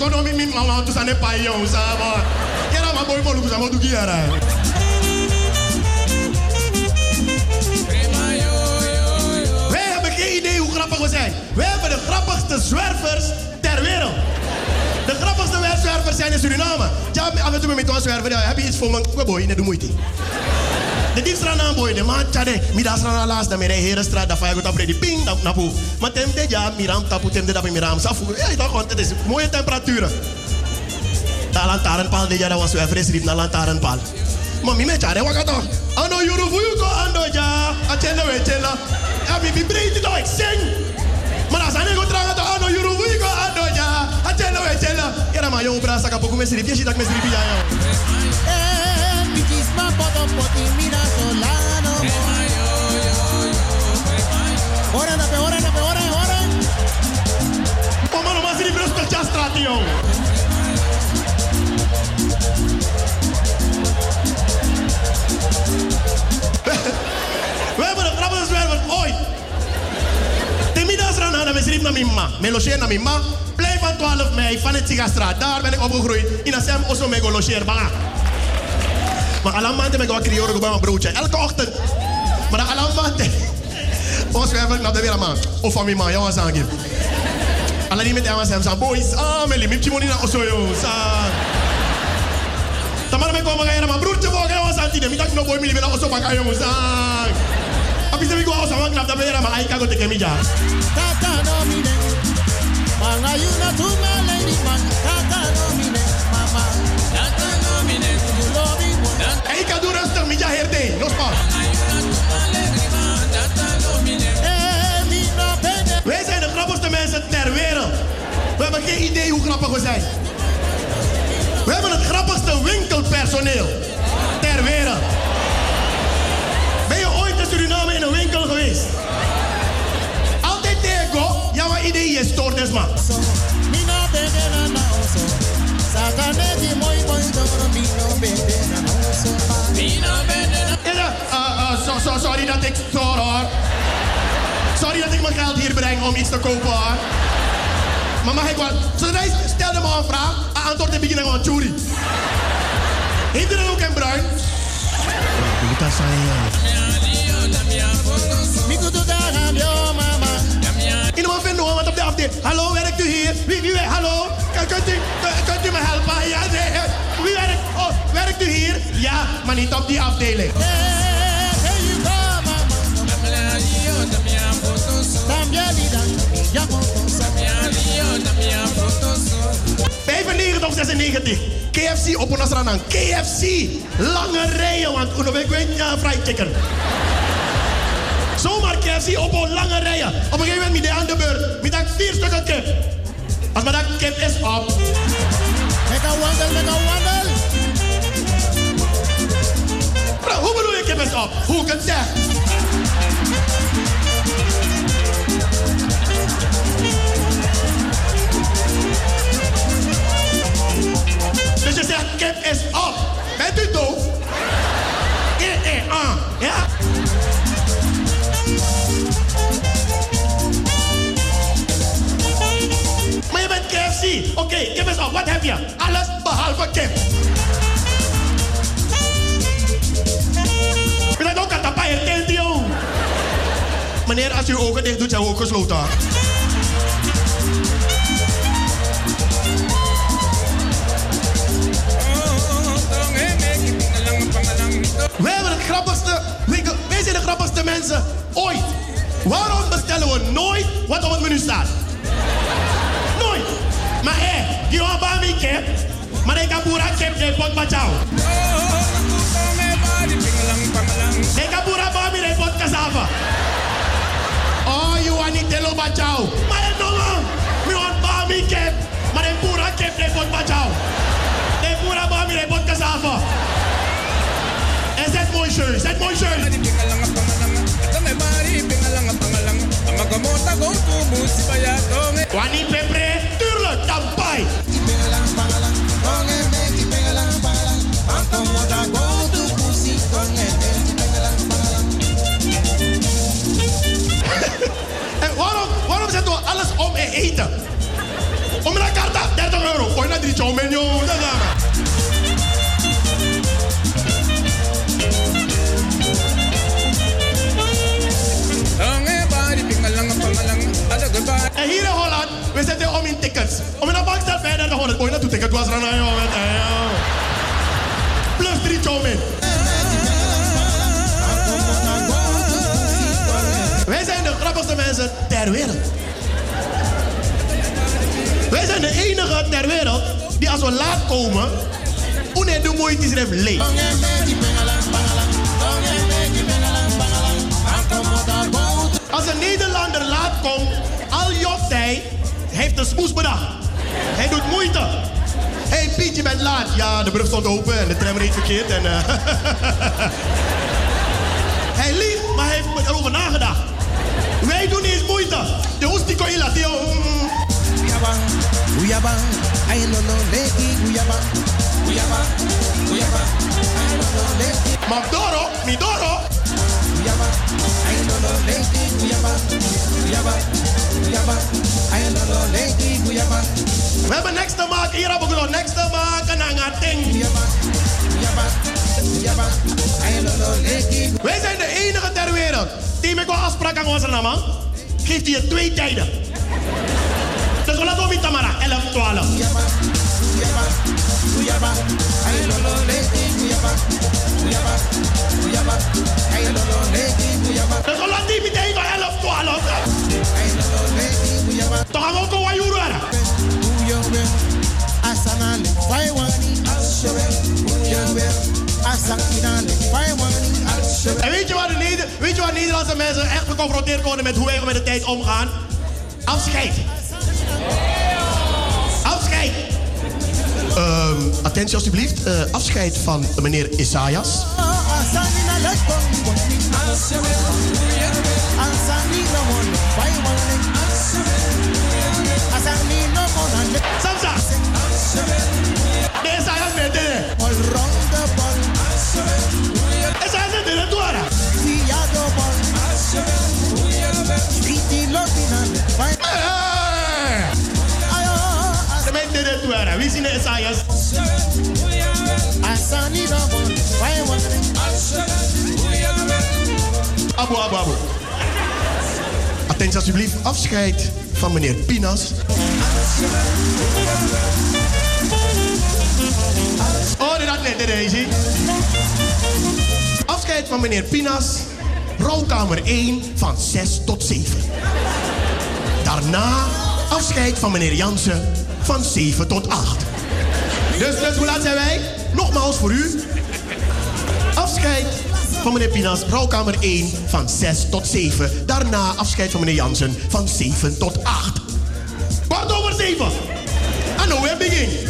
kono mi mi mama tu sane pa yo sa ma. Kera ma boy mo lu sa mo du giara. Wij hebben geen idee hoe grappig we zijn. Wij hebben de grappigste zwervers ter wereld. De grappigste zwervers zijn in Suriname. Ja, af en toe met ons zwerver, ja, heb je iets voor? We boy, net de moeite. De diepstraat aan boy, de man tjade, middags aan laatst, dan meer herenstraat, dan vaak op die ping, dan boven. Maar tem de ja, miram tapu, tem de dat miram safu. Ja, toch gewoon, het is mooie temperaturen. De lantaarnpaal, de ja, dat was zwerver, is riep naar lantaarnpaal. Maar mi me tjade, gaat toch? Ano yuru vuyu ko ando ja, achende we chela. Ja, mi mi breed toch, ik. Maar als ik ga to ano yuru vuyu ko ando ja, achende we chela. Ja, maar jong bra saka poku me sirip, je ziet dat me sirip ja, joh. Logeer naar mijn ma. Blijf van 12 mei van het Sigastraat. Daar ben ik opgegroeid. In Assem Osso Mego logeer. Banga. Maar alle maanden ben ik wel creoren bij mijn broodje. Elke ochtend. Maar alle maanden. Ons zwerver naar de weerman. Of van mijn ma. Ja, wat zeg ik. Alle die met hem zijn boys. Ah, mijn lief. Ik moet niet naar Osso, joh. Tamara me komen gaan maar broertje voor gaan was antine. Mi tak no boy mi libera oso baka yo musang. Abi se mi go oso wan knap da bera ma ai ka go te kemi ja. Tata no mine. Na tu ik kan doen rustig met jouw. Los. Wij zijn de grappigste mensen ter wereld. We hebben geen idee hoe grappig we zijn. We hebben het grappigste winkelpersoneel ter wereld. Ben je ooit in Suriname in een winkel geweest? Altijd tegen, jouw idee is stoort, man. Moi moi doro mino na na. Ja, so, so, sorry dat ik stoor hoor. Sorry dat ik mijn geld hier breng om iets te kopen hoor. Maar mag ik wel... Zodra stelde me een vraag, een antwoord in beginnen gewoon churi. Heeft u ook een bruin? Miku tu daga bio mama. In mijn vinden want op de afdeling. Hallo, werkt u hier? Wie, wie, hallo? Kan- Kunt u, kunt- u me helpen? Ja, nee, wie werkt? Oh, werkt u hier? Ja, maar niet op die afdeling. Ja, 95 of 96. KFC op een. KFC. Lange rijen, want ik weet niet, fried chicken. Zomaar KFC op een lange rijen. Op een gegeven moment, de aan de beurt. Met dat vier stukken kip. Als maar dat kip is op. Mega wandel, mega wandel. Bro, hoe bedoel je kip is op? Hoe ik het zeg? Dus je zegt kip is op. Bent u doof? Eh, eh, ah. Ja? Oké, kip is op. Wat heb je? Alles behalve kip. Je bent ook paaien, kind, joh. Meneer, als u uw ogen dicht doet, zijn we ook gesloten. Wij hebben het grappigste, wij zijn de grappigste mensen ooit. Waarom bestellen we nooit wat op het menu staat? Kip, maar ik heb de pot bachao. Ik heb boera bami de pot cassava. Oh, you want niet telo bachao. Maar het no man, we want bami kip, maar de boera kip de pot bachao. De boera bami de pot cassava. En zet mooi shirt, zet mooi shirt. Wani pepre, tuurlijk, dan pai. Alles om en eten? Om naar karta, 30 euro. Gooi naar drie chow menu. Dat is maar. En hier in Holland, we zetten om in tickets. Om in een bank staat bij 30 Holland. Gooi naartoe ticket was er joh. joh. Plus drie chow min. Wij zijn de grappigste mensen ter wereld. Enige ter wereld die als we laat komen, une de moeite is even leeg. Als een Nederlander laat komt, al jokt hij, heeft een smoes bedacht. Hij doet moeite. Hé hey, Piet, je bent laat. Ja, de brug stond open en de tram reed verkeerd. En, eh, hij liegt, maar hij heeft erover nagedacht. Wij doen niet eens moeite. De hoest die kon je. Joh. Mm. Guyaba, ay no no leki guyaba. Guyaba, guyaba, ay no no leki. Magdoro, Midoro. Guyaba, ay no no leki guyaba. Guyaba, guyaba, ay no no leki guyaba. We hebben niks te maken. Hier hebben we niks te maken aan het ding. Wij zijn de enige ter wereld die met een afspraak aan onze naam. Geeft hij je twee tijden. 11, 12. Dus we laten die meteen van 11, 12. Toch gaan we ook een wajoer Asana. En weet je, waar de Nederlandse mensen echt geconfronteerd worden met hoe wij met de tijd omgaan? Afscheid. Ehm, attentie alstublieft. Eh, afscheid van meneer Isaias. Doe ara. Wie zien de Isaias? Abu, abu, abu. Attentie alsjeblieft. Afscheid van meneer Pinas. Oh, had net. Afscheid van meneer Pinas. Rouwkamer 1 van 6 tot 7. Daarna afscheid van meneer Jansen van 7 tot 8. Dus, dus hoe laat zijn wij? Nogmaals voor u. Afscheid van meneer Pinas, rouwkamer 1 van 6 tot 7. Daarna afscheid van meneer Jansen van 7 tot 8. Kwart over 7. En nou weer begin.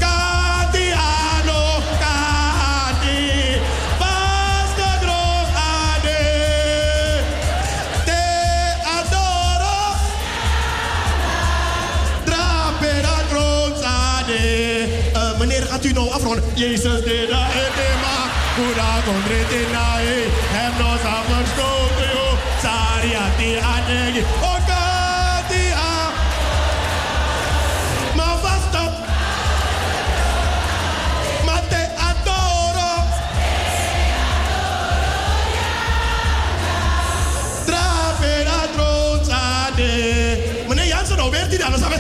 Gaat u nou afronden? Jezus, de da etema. Kuda kondrete nae. Hem no samen stoten, yo. Sariati anegi. O kati a. Ma vast op. Ma te adoro. Trapera droog ade. Meneer Jansen, nou die anders aan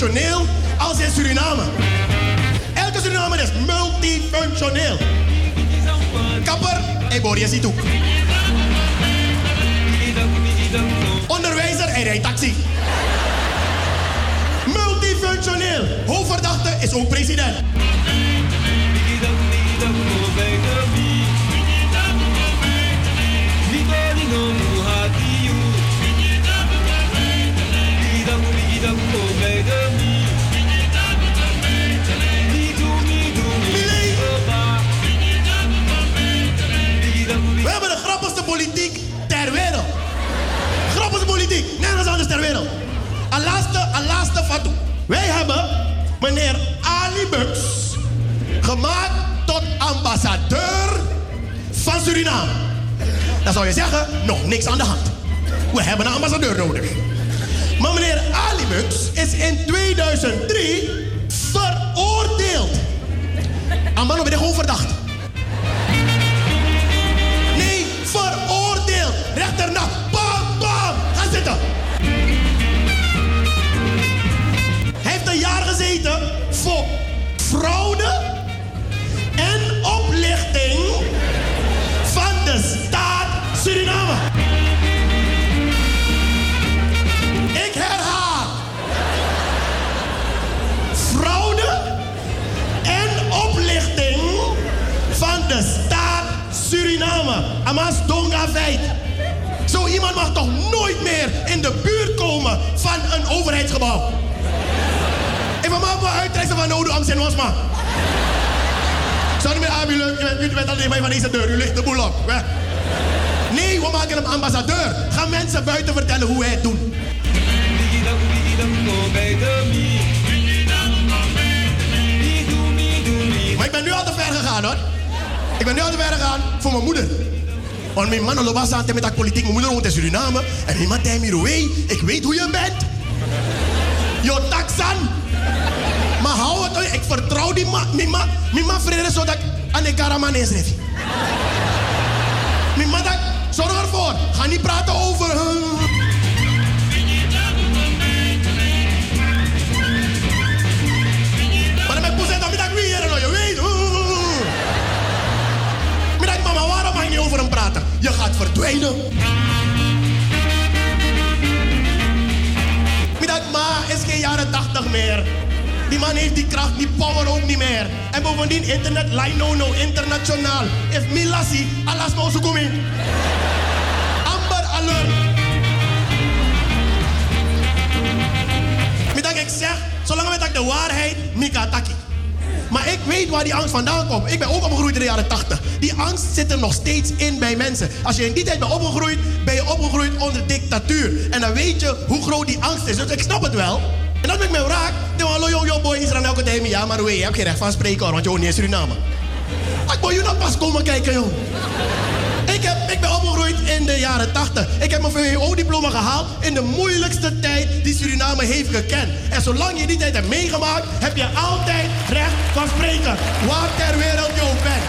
als in Suriname. Elke Surinamer is multifunctioneel. Kapper, hij boor je ziet. Onderwijzer, hij rijdt taxi. Multifunctioneel. Hoofdverdachte is ook president. Wij hebben meneer Ali Bux gemaakt tot ambassadeur van Suriname. Dan zou je zeggen, nog niks aan de hand. We hebben een ambassadeur nodig. Maar meneer Ali Bux is in 2003 veroordeeld. Een man ben gewoon verdacht. Voor fraude en oplichting van de staat Suriname. Ik herhaal. Fraude en oplichting van de staat Suriname. Amas Donga feit. Zo iemand mag toch nooit meer in de buurt komen van een overheidsgebouw. Ik wil maar uittrekken van Nodo Amsen Wasma. Zou niet meer aanbieden, u bent- alleen maar van deze deur, u ligt de boel op. Nee, we maken hem ambassadeur. Ga mensen buiten vertellen hoe hij het doet. Maar ik ben nu al te ver gegaan hoor. Ik ben nu al te ver gegaan voor mijn moeder. Want mijn man loopt aan met dat politiek. Mijn moeder woont in Suriname. En mijn man "Hey, ik weet hoe je bent. Je taxan. Ik vertrouw die man, mijn man, mijn man vrienden, zodat aan de karaman is revi. Mijn man, zorg ervoor. Ga niet praten over hun. Maar dan ben ik poes en dan ben ik weer een je weet. Maar ik mama, waarom ga je niet over hem praten? Je gaat verdwijnen. Maar is geen jaren 80 meer. Die man heeft die kracht, die power ook niet meer. En bovendien, internet, line no no, internationaal. If Milasi, alas mo sukumi. Amber alert. Met dat ik zeg, zolang ik de waarheid, Mika Taki. Maar ik weet waar die angst vandaan komt. Ik ben ook opgegroeid in de jaren 80. Die angst zit er nog steeds in bij mensen. Als je in die tijd bent opgegroeid, ben je opgegroeid onder dictatuur. En dan weet je hoe groot die angst is. Dus ik snap het wel. En dat maakt me raak. Dan hallo yo yo boy Israël elke tijd. Ja, maar je hebt geen recht van spreken hoor, want je woont niet in Suriname. Ik wil je nog pas komen kijken joh. Ik, heb, ik ben opgegroeid in de jaren 80. Ik heb mijn VWO-diploma gehaald in de moeilijkste tijd die Suriname heeft gekend. En zolang je die tijd hebt meegemaakt, heb je altijd recht van spreken. Waar ter wereld je ook bent.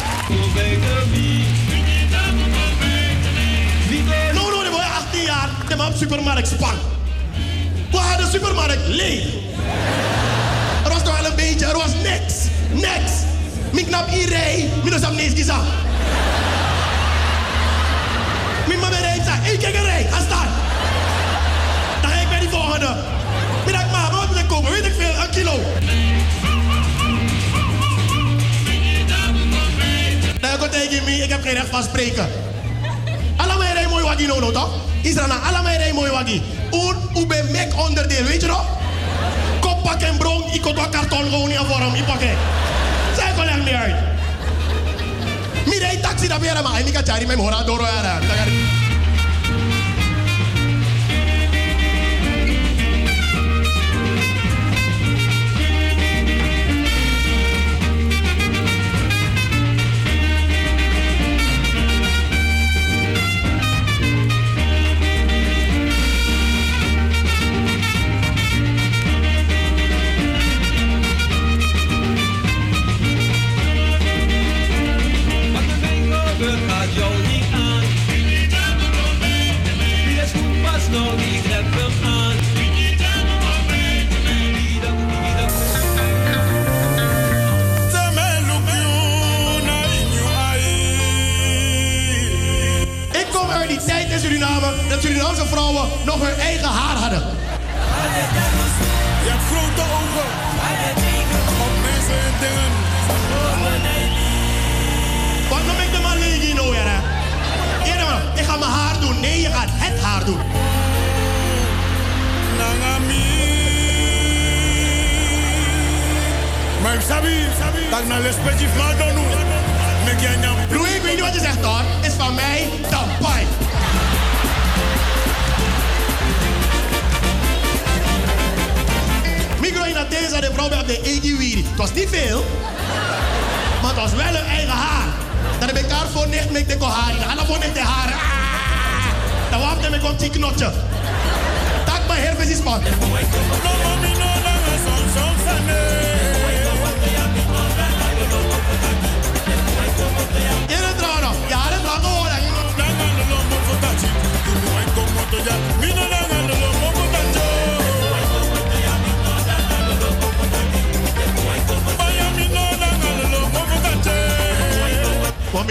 No, no, dan word je 18 jaar, dan heb supermarkt Spar. We hadden de supermarkt leeg. Beetje, er was niks. Niks. Ik knap hier rij, minus am nees gezag. Mijn mama rijdt zei, ik kijk een rij, ga staan. Dan ga ik bij die volgende. Middag maar, wat moet ik kopen? Weet ik veel, een kilo. Dan ga ik me, ik heb geen recht van spreken. Allemaal rij mooi waggie no, toch? Israël, allemaal rij mooi waggie. Un, u ben mek onderdeel, weet je nog? Pak en bron, ik kon karton gewoon niet vorm, ik pak het. Zij kon er niet uit. Mi rij taxi dat weer maar, ik ga cari mijn hora door Suriname dat Surinaamse vrouwen nog hun eigen haar hadden. Je hebt grote ogen. Op mensen en dingen. Wat noem ik de man Ligi nou weer, hè? Ik ga mijn haar doen. Nee, je gaat het haar doen. Maar ik sabi, dat na respectief maar dan nu. Mek jij nyam. Louis, ik weet niet wat je zegt hoor. Is van mij de pijn. In deze de vrouw op de Wiri. Het was niet veel, maar het was wel een eigen haar. Dan heb ik haar voor niet met de haar. Dan ga voor niet de haar. Ah! Dan wacht ik met een knotje. Tak mijn herpes is trouwen, ja, dat trouwen hoor.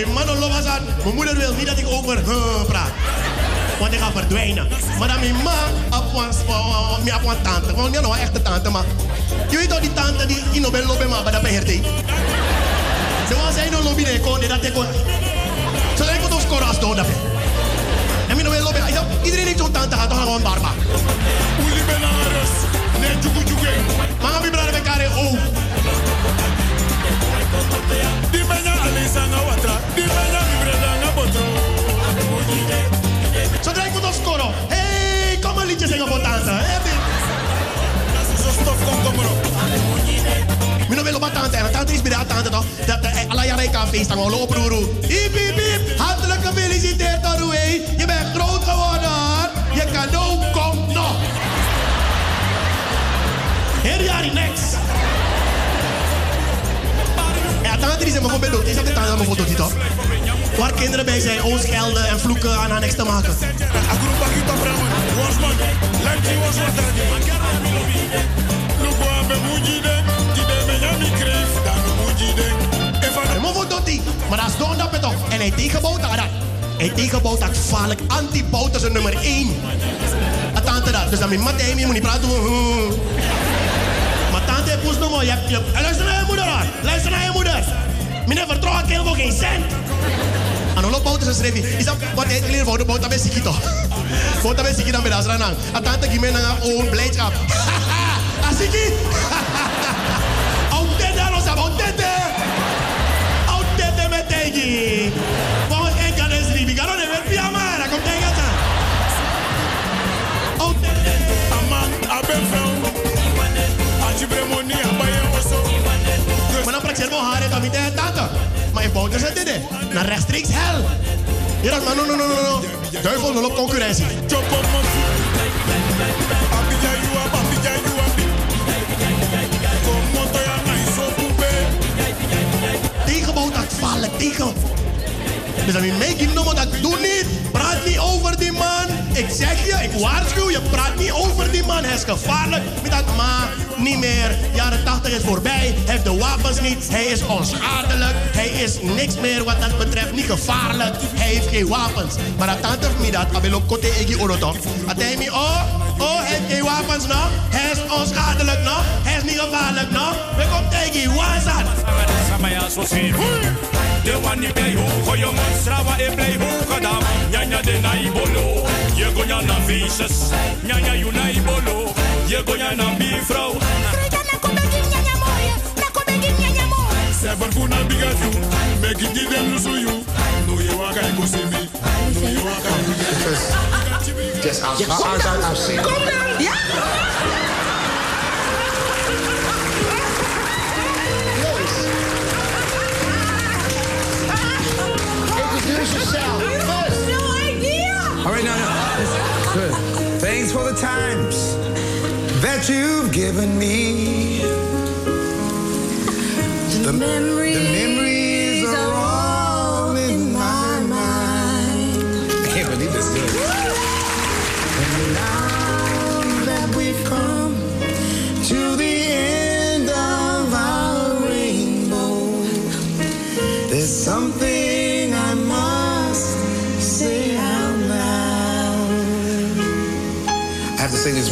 Mijn man loopt aan. Mijn moeder wil niet dat ik over huh praat. Want ik ga verdwijnen. Maar dan mijn ma op een op een tante. Want niet nou een echte tante, maar... Je weet toch die tante die in de lobby maar bij de beheerting. Ze was zijn no lobby nee kon dat ik kon. Zo lijkt het ons koras door dat. En mijn lobby. Iedereen heeft zo'n tante gehad, toch gewoon barba. Uli benares. Nee, jugu jugu. Maar mijn bij elkaar oh. Di benya alisa nga watra. Di benya ibreda nga botro. Zodra ik moet opscoren. Hé, hey, kom een liedje zingen voor tante. Hé, Zo stof kom kom erop. Mino wil op mijn tante. En tante is bij de tante toch. Dat alle jaren kan feest. Dan gaan we lopen, roer. Hiep. Hartelijk gefeliciteerd. Je bent groot geworden. Je cadeau komt nog. Heel jaar next. Die zijn bijvoorbeeld dood. Is dat de aan mijn foto, toch? Waar kinderen bij zijn, ons gelden en vloeken aan haar niks te maken. Mijn maar dat is don dat toch. En hij tegenbouwt dat. Hij tegenbouwt dat gevaarlijk. Een nummer 1. Dat tante dat. Dus dan mijn mat, je moet niet praten. Maar tante moest nog maar. Luister naar je moeder. Luister naar je moeder. Meneer vertrouwen kind voor geen cent. En hoe loopt bouten schreef je? Is dat wat hij geleerd voor de bouten bij Sikito? Bouten bij Sikito bij Asranang. En tante Gimena own blijdschap. Asiki. Autente los autente. Autente met tegi. Vamos en kan es ribi. Garo de ver pia mara. Kom tegen ta. Autente. Aman abefel. Ajibremoni abaye oso. Maar dan je helemaal haar dan niet tegen tante. Maar in bouten zit dit. Naar rechtstreeks hel. Ja, dat maar no, no, no, no, no. Duivel, nul op concurrentie. Tegenbouw dat vallen, tegen. Dus dan mee ik noemen dat doe niet. Praat niet over die man. Ik zeg je, ik waarschuw je, praat niet over die man. Hij is gevaarlijk. Met dat maar niet meer. Jaren 80 is voorbij. Hij heeft de wapens niet. Hij is onschadelijk. Hij is niks meer wat dat betreft. Niet gevaarlijk. Hij heeft geen wapens. Maar dat tante me dat. Abelo kote egi oroto. Atei me, oh, oh, hij heeft geen wapens, no. Hij is onschadelijk, no. Hij is niet gevaarlijk, no. We komen tegen Wazat. Samaya so si De wani play ho ko yo monstrawa e play ho kadam Nyanya de na ibolo Je go nya na vicious. Nyanya you na ibolo Je go nya na bifrau Seven kuna biga you Make it give them lusu you. No ye waka e go see me. No ye waka Just als als als als Kom dan Ja Introduce yourself first. No idea. All right, no, no. Good. Thanks for the times that you've given me. The memories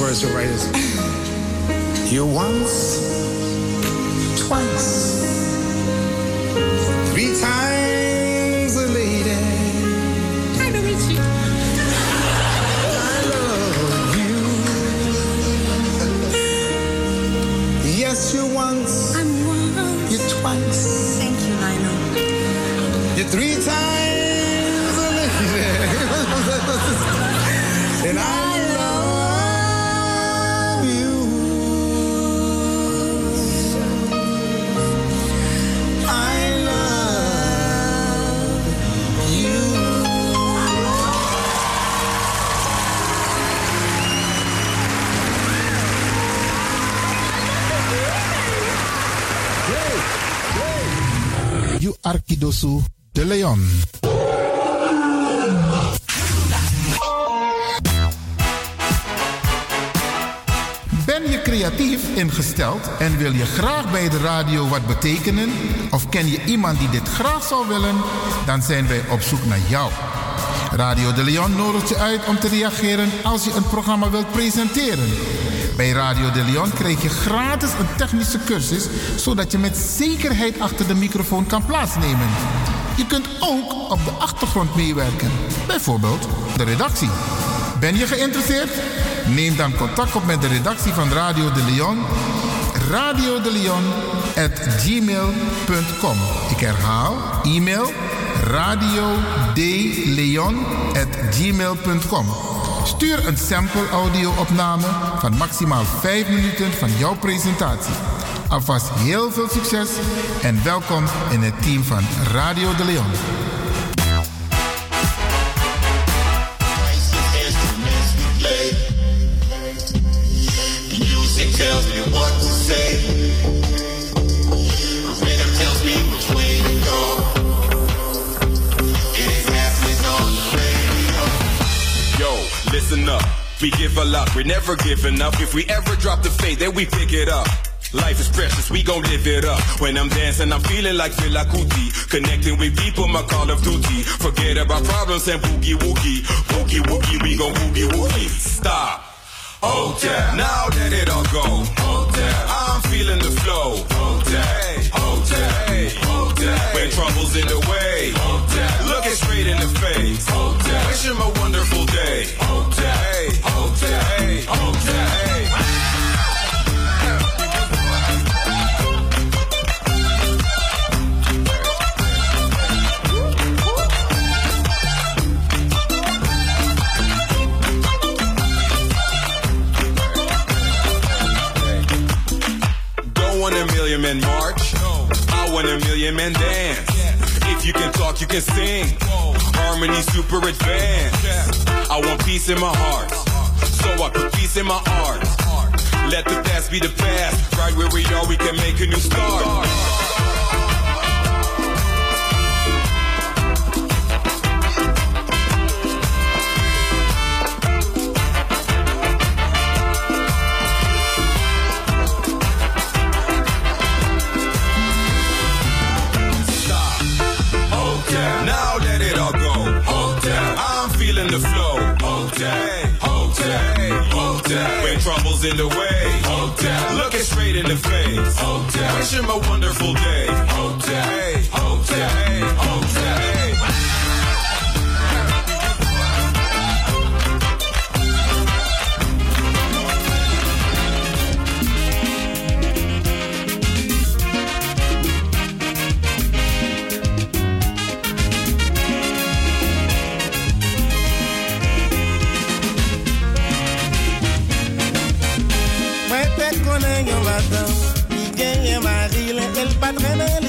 have to say these words to writers. You once, Arkidosu de Leon. Ben je creatief ingesteld en wil je graag bij de radio wat betekenen? Of ken je iemand die dit graag zou willen? Dan zijn wij op zoek naar jou. Radio de Leon nodigt je uit om te reageren als je een programma wilt presenteren. Bij Radio de Leon krijg je gratis een technische cursus, zodat je met zekerheid achter de microfoon kan plaatsnemen. Je kunt ook op de achtergrond meewerken, bijvoorbeeld de redactie. Ben je geïnteresseerd? Neem dan contact op met de redactie van Radio de Leon. Radio de Leon at gmail.com. Ik herhaal, e-mail radio at gmail.com. Stuur een sample audio-opname van maximaal 5 minuten van jouw presentatie. Alvast heel veel succes en welkom in het team van Radio de Leon. listen up. We give a lot, we never give enough. If we ever drop the faith, then we pick it up. Life is precious, we gon' live it up. When I'm dancing, I'm feeling like Villa Kuti. Connecting with people, my call of duty. Forget about problems and boogie woogie. Boogie woogie, we gon' boogie woogie. Stop. Oh yeah, now let it all go. Oh yeah, I'm feeling the flow. Oh yeah, oh yeah, oh yeah. When trouble's in the way, oh yeah, looking straight in the face. Oh yeah, wishing a wonderful day. Oh. Men march. I want a million men dance. If you can talk, you can sing. Harmony super advanced. I want peace in my heart. So I put peace in my art. Let the past be the past. Right where we are, we can make a new start. Trouble's in the way. Hold down. Looking straight in the face. Hold down. Wish him a wonderful day. Hold down. Hold matin, il gagne ma elle.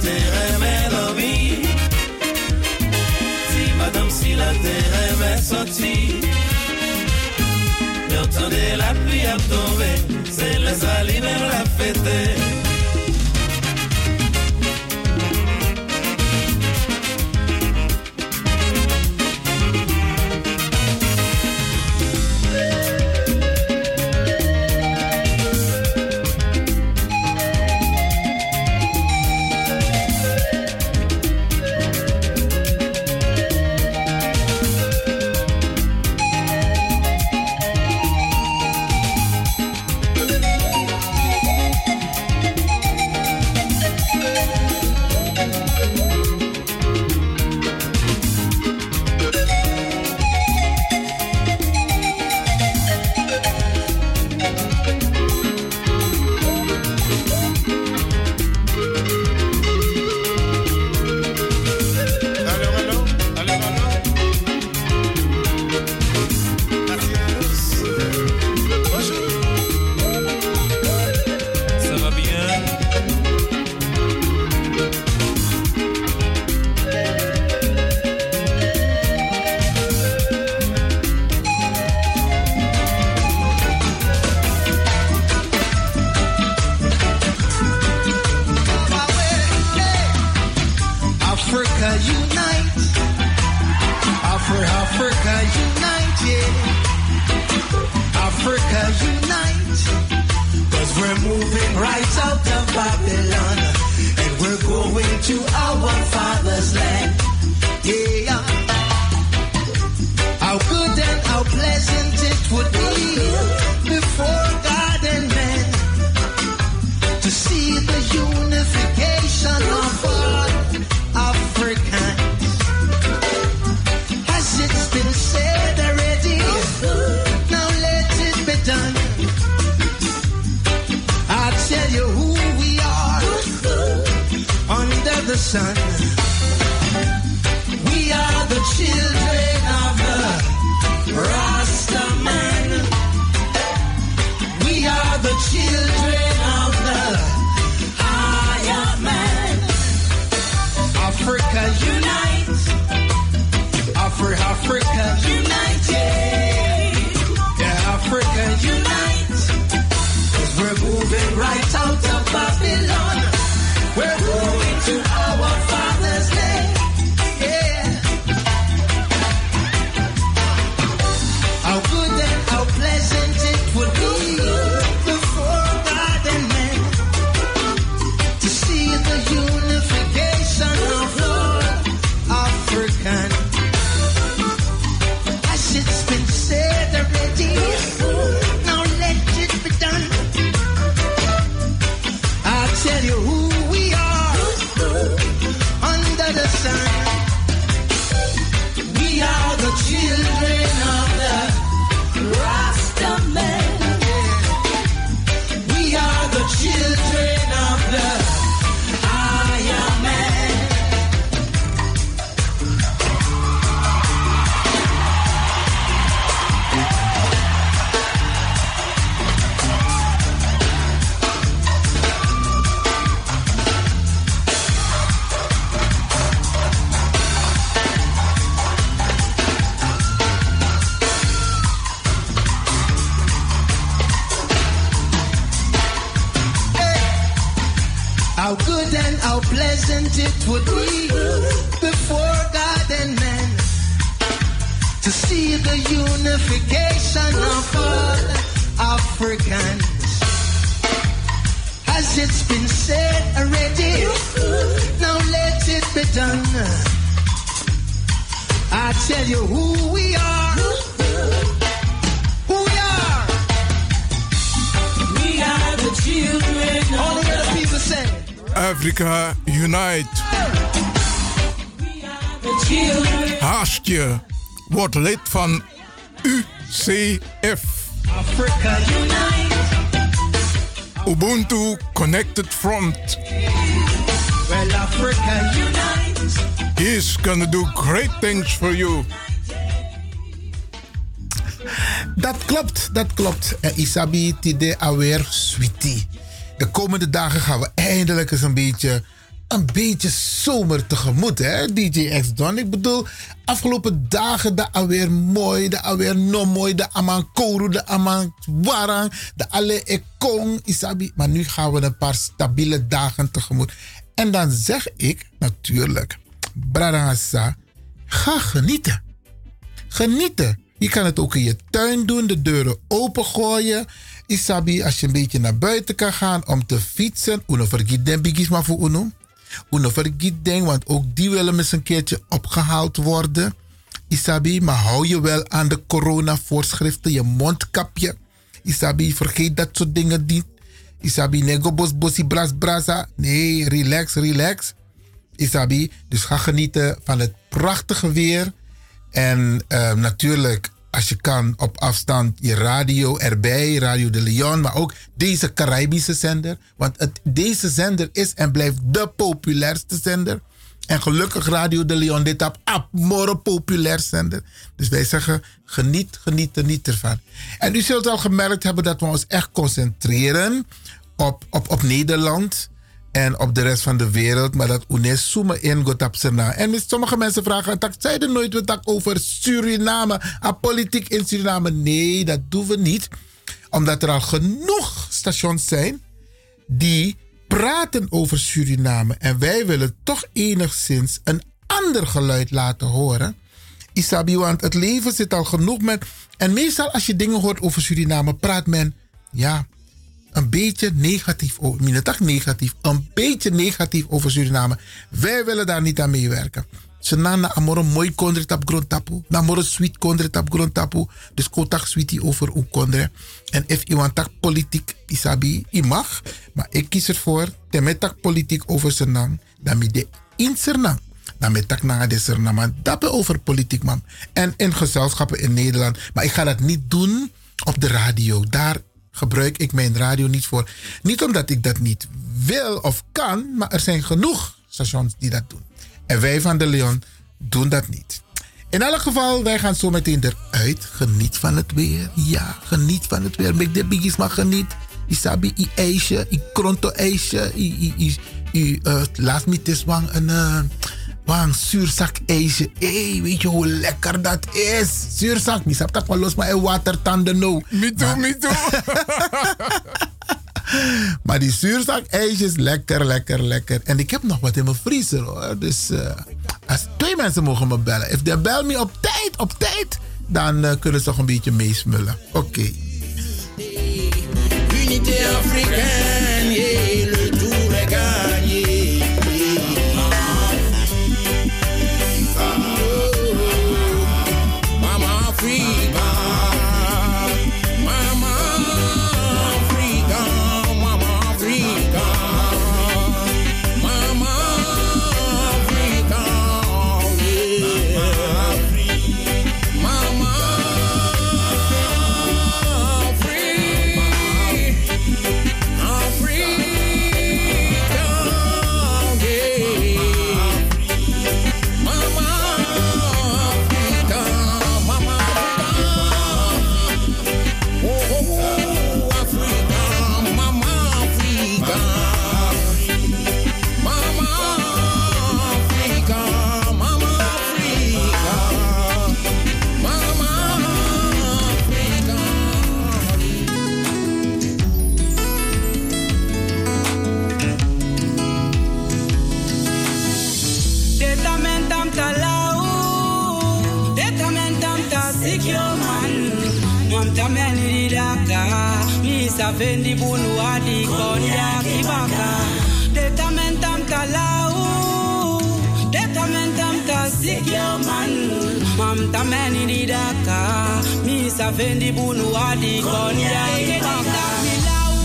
terre aimait si madame, si la terre aimait sortir, mais entendez la pluie à tomber, c'est la. Do great things for you. Dat klopt, dat klopt. En Isabi Tide Awer Sweetie. De komende dagen gaan we eindelijk eens een beetje, een beetje zomer tegemoet, hè, DJ X Don. Ik bedoel, afgelopen dagen de alweer mooi, de alweer no mooi, de aman koru, de aman warang, de alle ekong, Isabi. Maar nu gaan we een paar stabiele dagen tegemoet. En dan zeg ik natuurlijk, Bradangasa, ga genieten. Genieten. Je kan het ook in je tuin doen, de deuren opengooien. Isabi, als je een beetje naar buiten kan gaan om te fietsen. Uno vergiet den maar voor uno. Uno vergiet den, want ook die willen eens een keertje opgehaald worden. Isabi, maar hou je wel aan de corona-voorschriften, je mondkapje. Isabi, vergeet dat soort dingen niet. Isabi, nego bos bosi bras brasa. Nee, relax, relax. Isabi, dus ga genieten van het prachtige weer. En eh, natuurlijk, als je kan, op afstand je radio erbij, Radio de Leon, maar ook deze Caribische zender. Want het, deze zender is en blijft de populairste zender. En gelukkig Radio de Leon, dit op Abmore populair zender. Dus wij zeggen, geniet, geniet, geniet ervan. En u zult al gemerkt hebben dat we ons echt concentreren op, op, op Nederland en op de rest van de wereld. Maar dat UNES in naam. En sommige mensen vragen, dat zeiden nooit wat over Suriname, a politiek in Suriname. Nee, dat doen we niet. Omdat er al genoeg stations zijn die praten over Suriname. En wij willen toch enigszins een ander geluid laten horen. Isabi, want het leven zit al genoeg met... En meestal als je dingen hoort over Suriname, praat men... Ja, een beetje negatief over. Negatief. Een beetje negatief over Suriname. Wij willen daar niet aan meewerken. Ze na na amoro mooi kondre tap grond tapu. Na amoro sweet kondre tap grond tapu. Dus kotak sweetie over u kondre. En if iemand tak politiek isabi, i mag. Maar ik kies ervoor, temet tak politiek over zijn naam. Dan mi de in zijn. Dan met tak na de zijn naam. Dat over politiek, man. En in gezelschappen in Nederland. Maar ik ga dat niet doen op de radio. Daar gebruik ik mijn radio niet voor. Niet omdat ik dat niet wil of kan, maar er zijn genoeg stations die dat doen. En wij van de Leon doen dat niet. In elk geval, wij gaan zo meteen eruit. Geniet van het weer. Ja, geniet van het weer. Met de biggies maar geniet. Isabi, i ijsje, i kronto ijsje, i, i, i, uh, laat me het wang een, uh, wang zuurzak ijsje. Hé, weet je hoe lekker dat is? Zuurzak, niet dat los maar in watertanden nou. Me too, me too. maar die zuurzak ijsjes, lekker, lekker, lekker. En ik heb nog wat in mijn vriezer hoor. Dus uh, als twee mensen mogen me bellen. If they bel me op tijd, op tijd, dan uh, kunnen ze toch een beetje meesmullen. Oké. Okay. Unité africaine, kontamelilaka misafe ndibunu adikonyakibaka detamentamkalau detamentamkasikioman mamtamenilidaka misafe ndibunu adikonyakibaka milau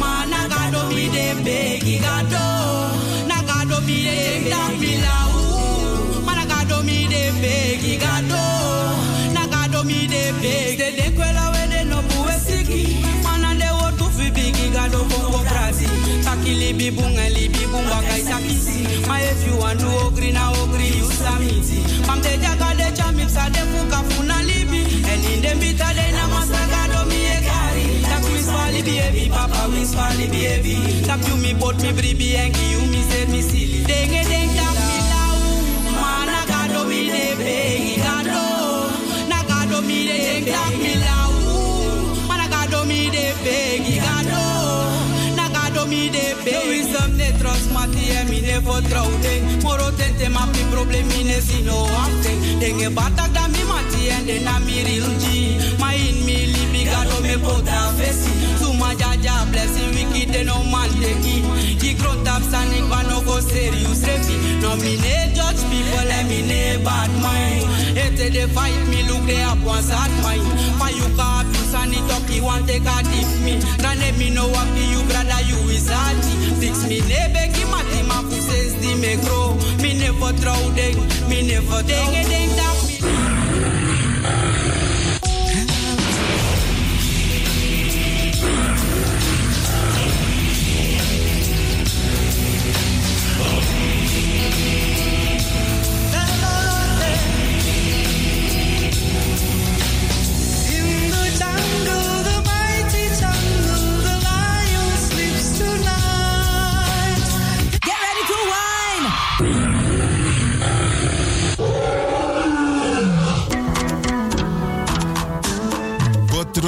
managadomidebekigado nagadomidetamilau gado. De begi gado, na gado mi de tak milau. Mana gado mi de begi gado, na gado mi de begi. De de kwela we de no buwe siki, mana de wo tu fi bigi gado bongo brasi. Taki libi bunga libi bunga kai sakisi. Ma if you want to ogri na ogri you samiti. Mam de jaga de chamip sa de fuka funa libi. And in the bita de na masa gado mi e kari. Tak wis fali baby, papa wis fali baby. Tak you mi bot mi bribi and you mi said mi silly. Denge deng tak mi lau. Mana gado mi de begi gado. Na gado mi de deng tak mi lau. Mana gado mi de begi gado. Na gado mi de begi. No wisdom ne trust mati e mi ne vertrouw ding. Moro tente ma pi problem mi ne si no aften. Denge batak da mi mati en de na mi real G. Ma in mi libi gado me pota fesi. Suma jaja blessing wiki de no man teki. Ki grown tap standing but no go serious refi. No mi ne judge people and me ne bad mind. Ete de fight me look they up one sad mind. For you ka abuse and it up you want take a dip me. Then let me know what you brother you is salty. Fix me ne beki mati ma fuses di me grow. Me never throw ding, me never ding a ding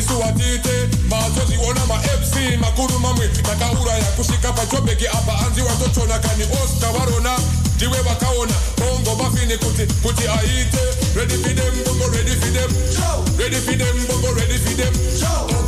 Mazoziona isuwatite mazoziona ma-fc makuru mamwe takauraya kusvika pachobheki apa anzi watochona kani osta varona ndiwe vakaona bongo mafini kuti kuti aite. Ready for them bongo ready for them. Ready for them bongo ready for them. Downtown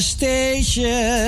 station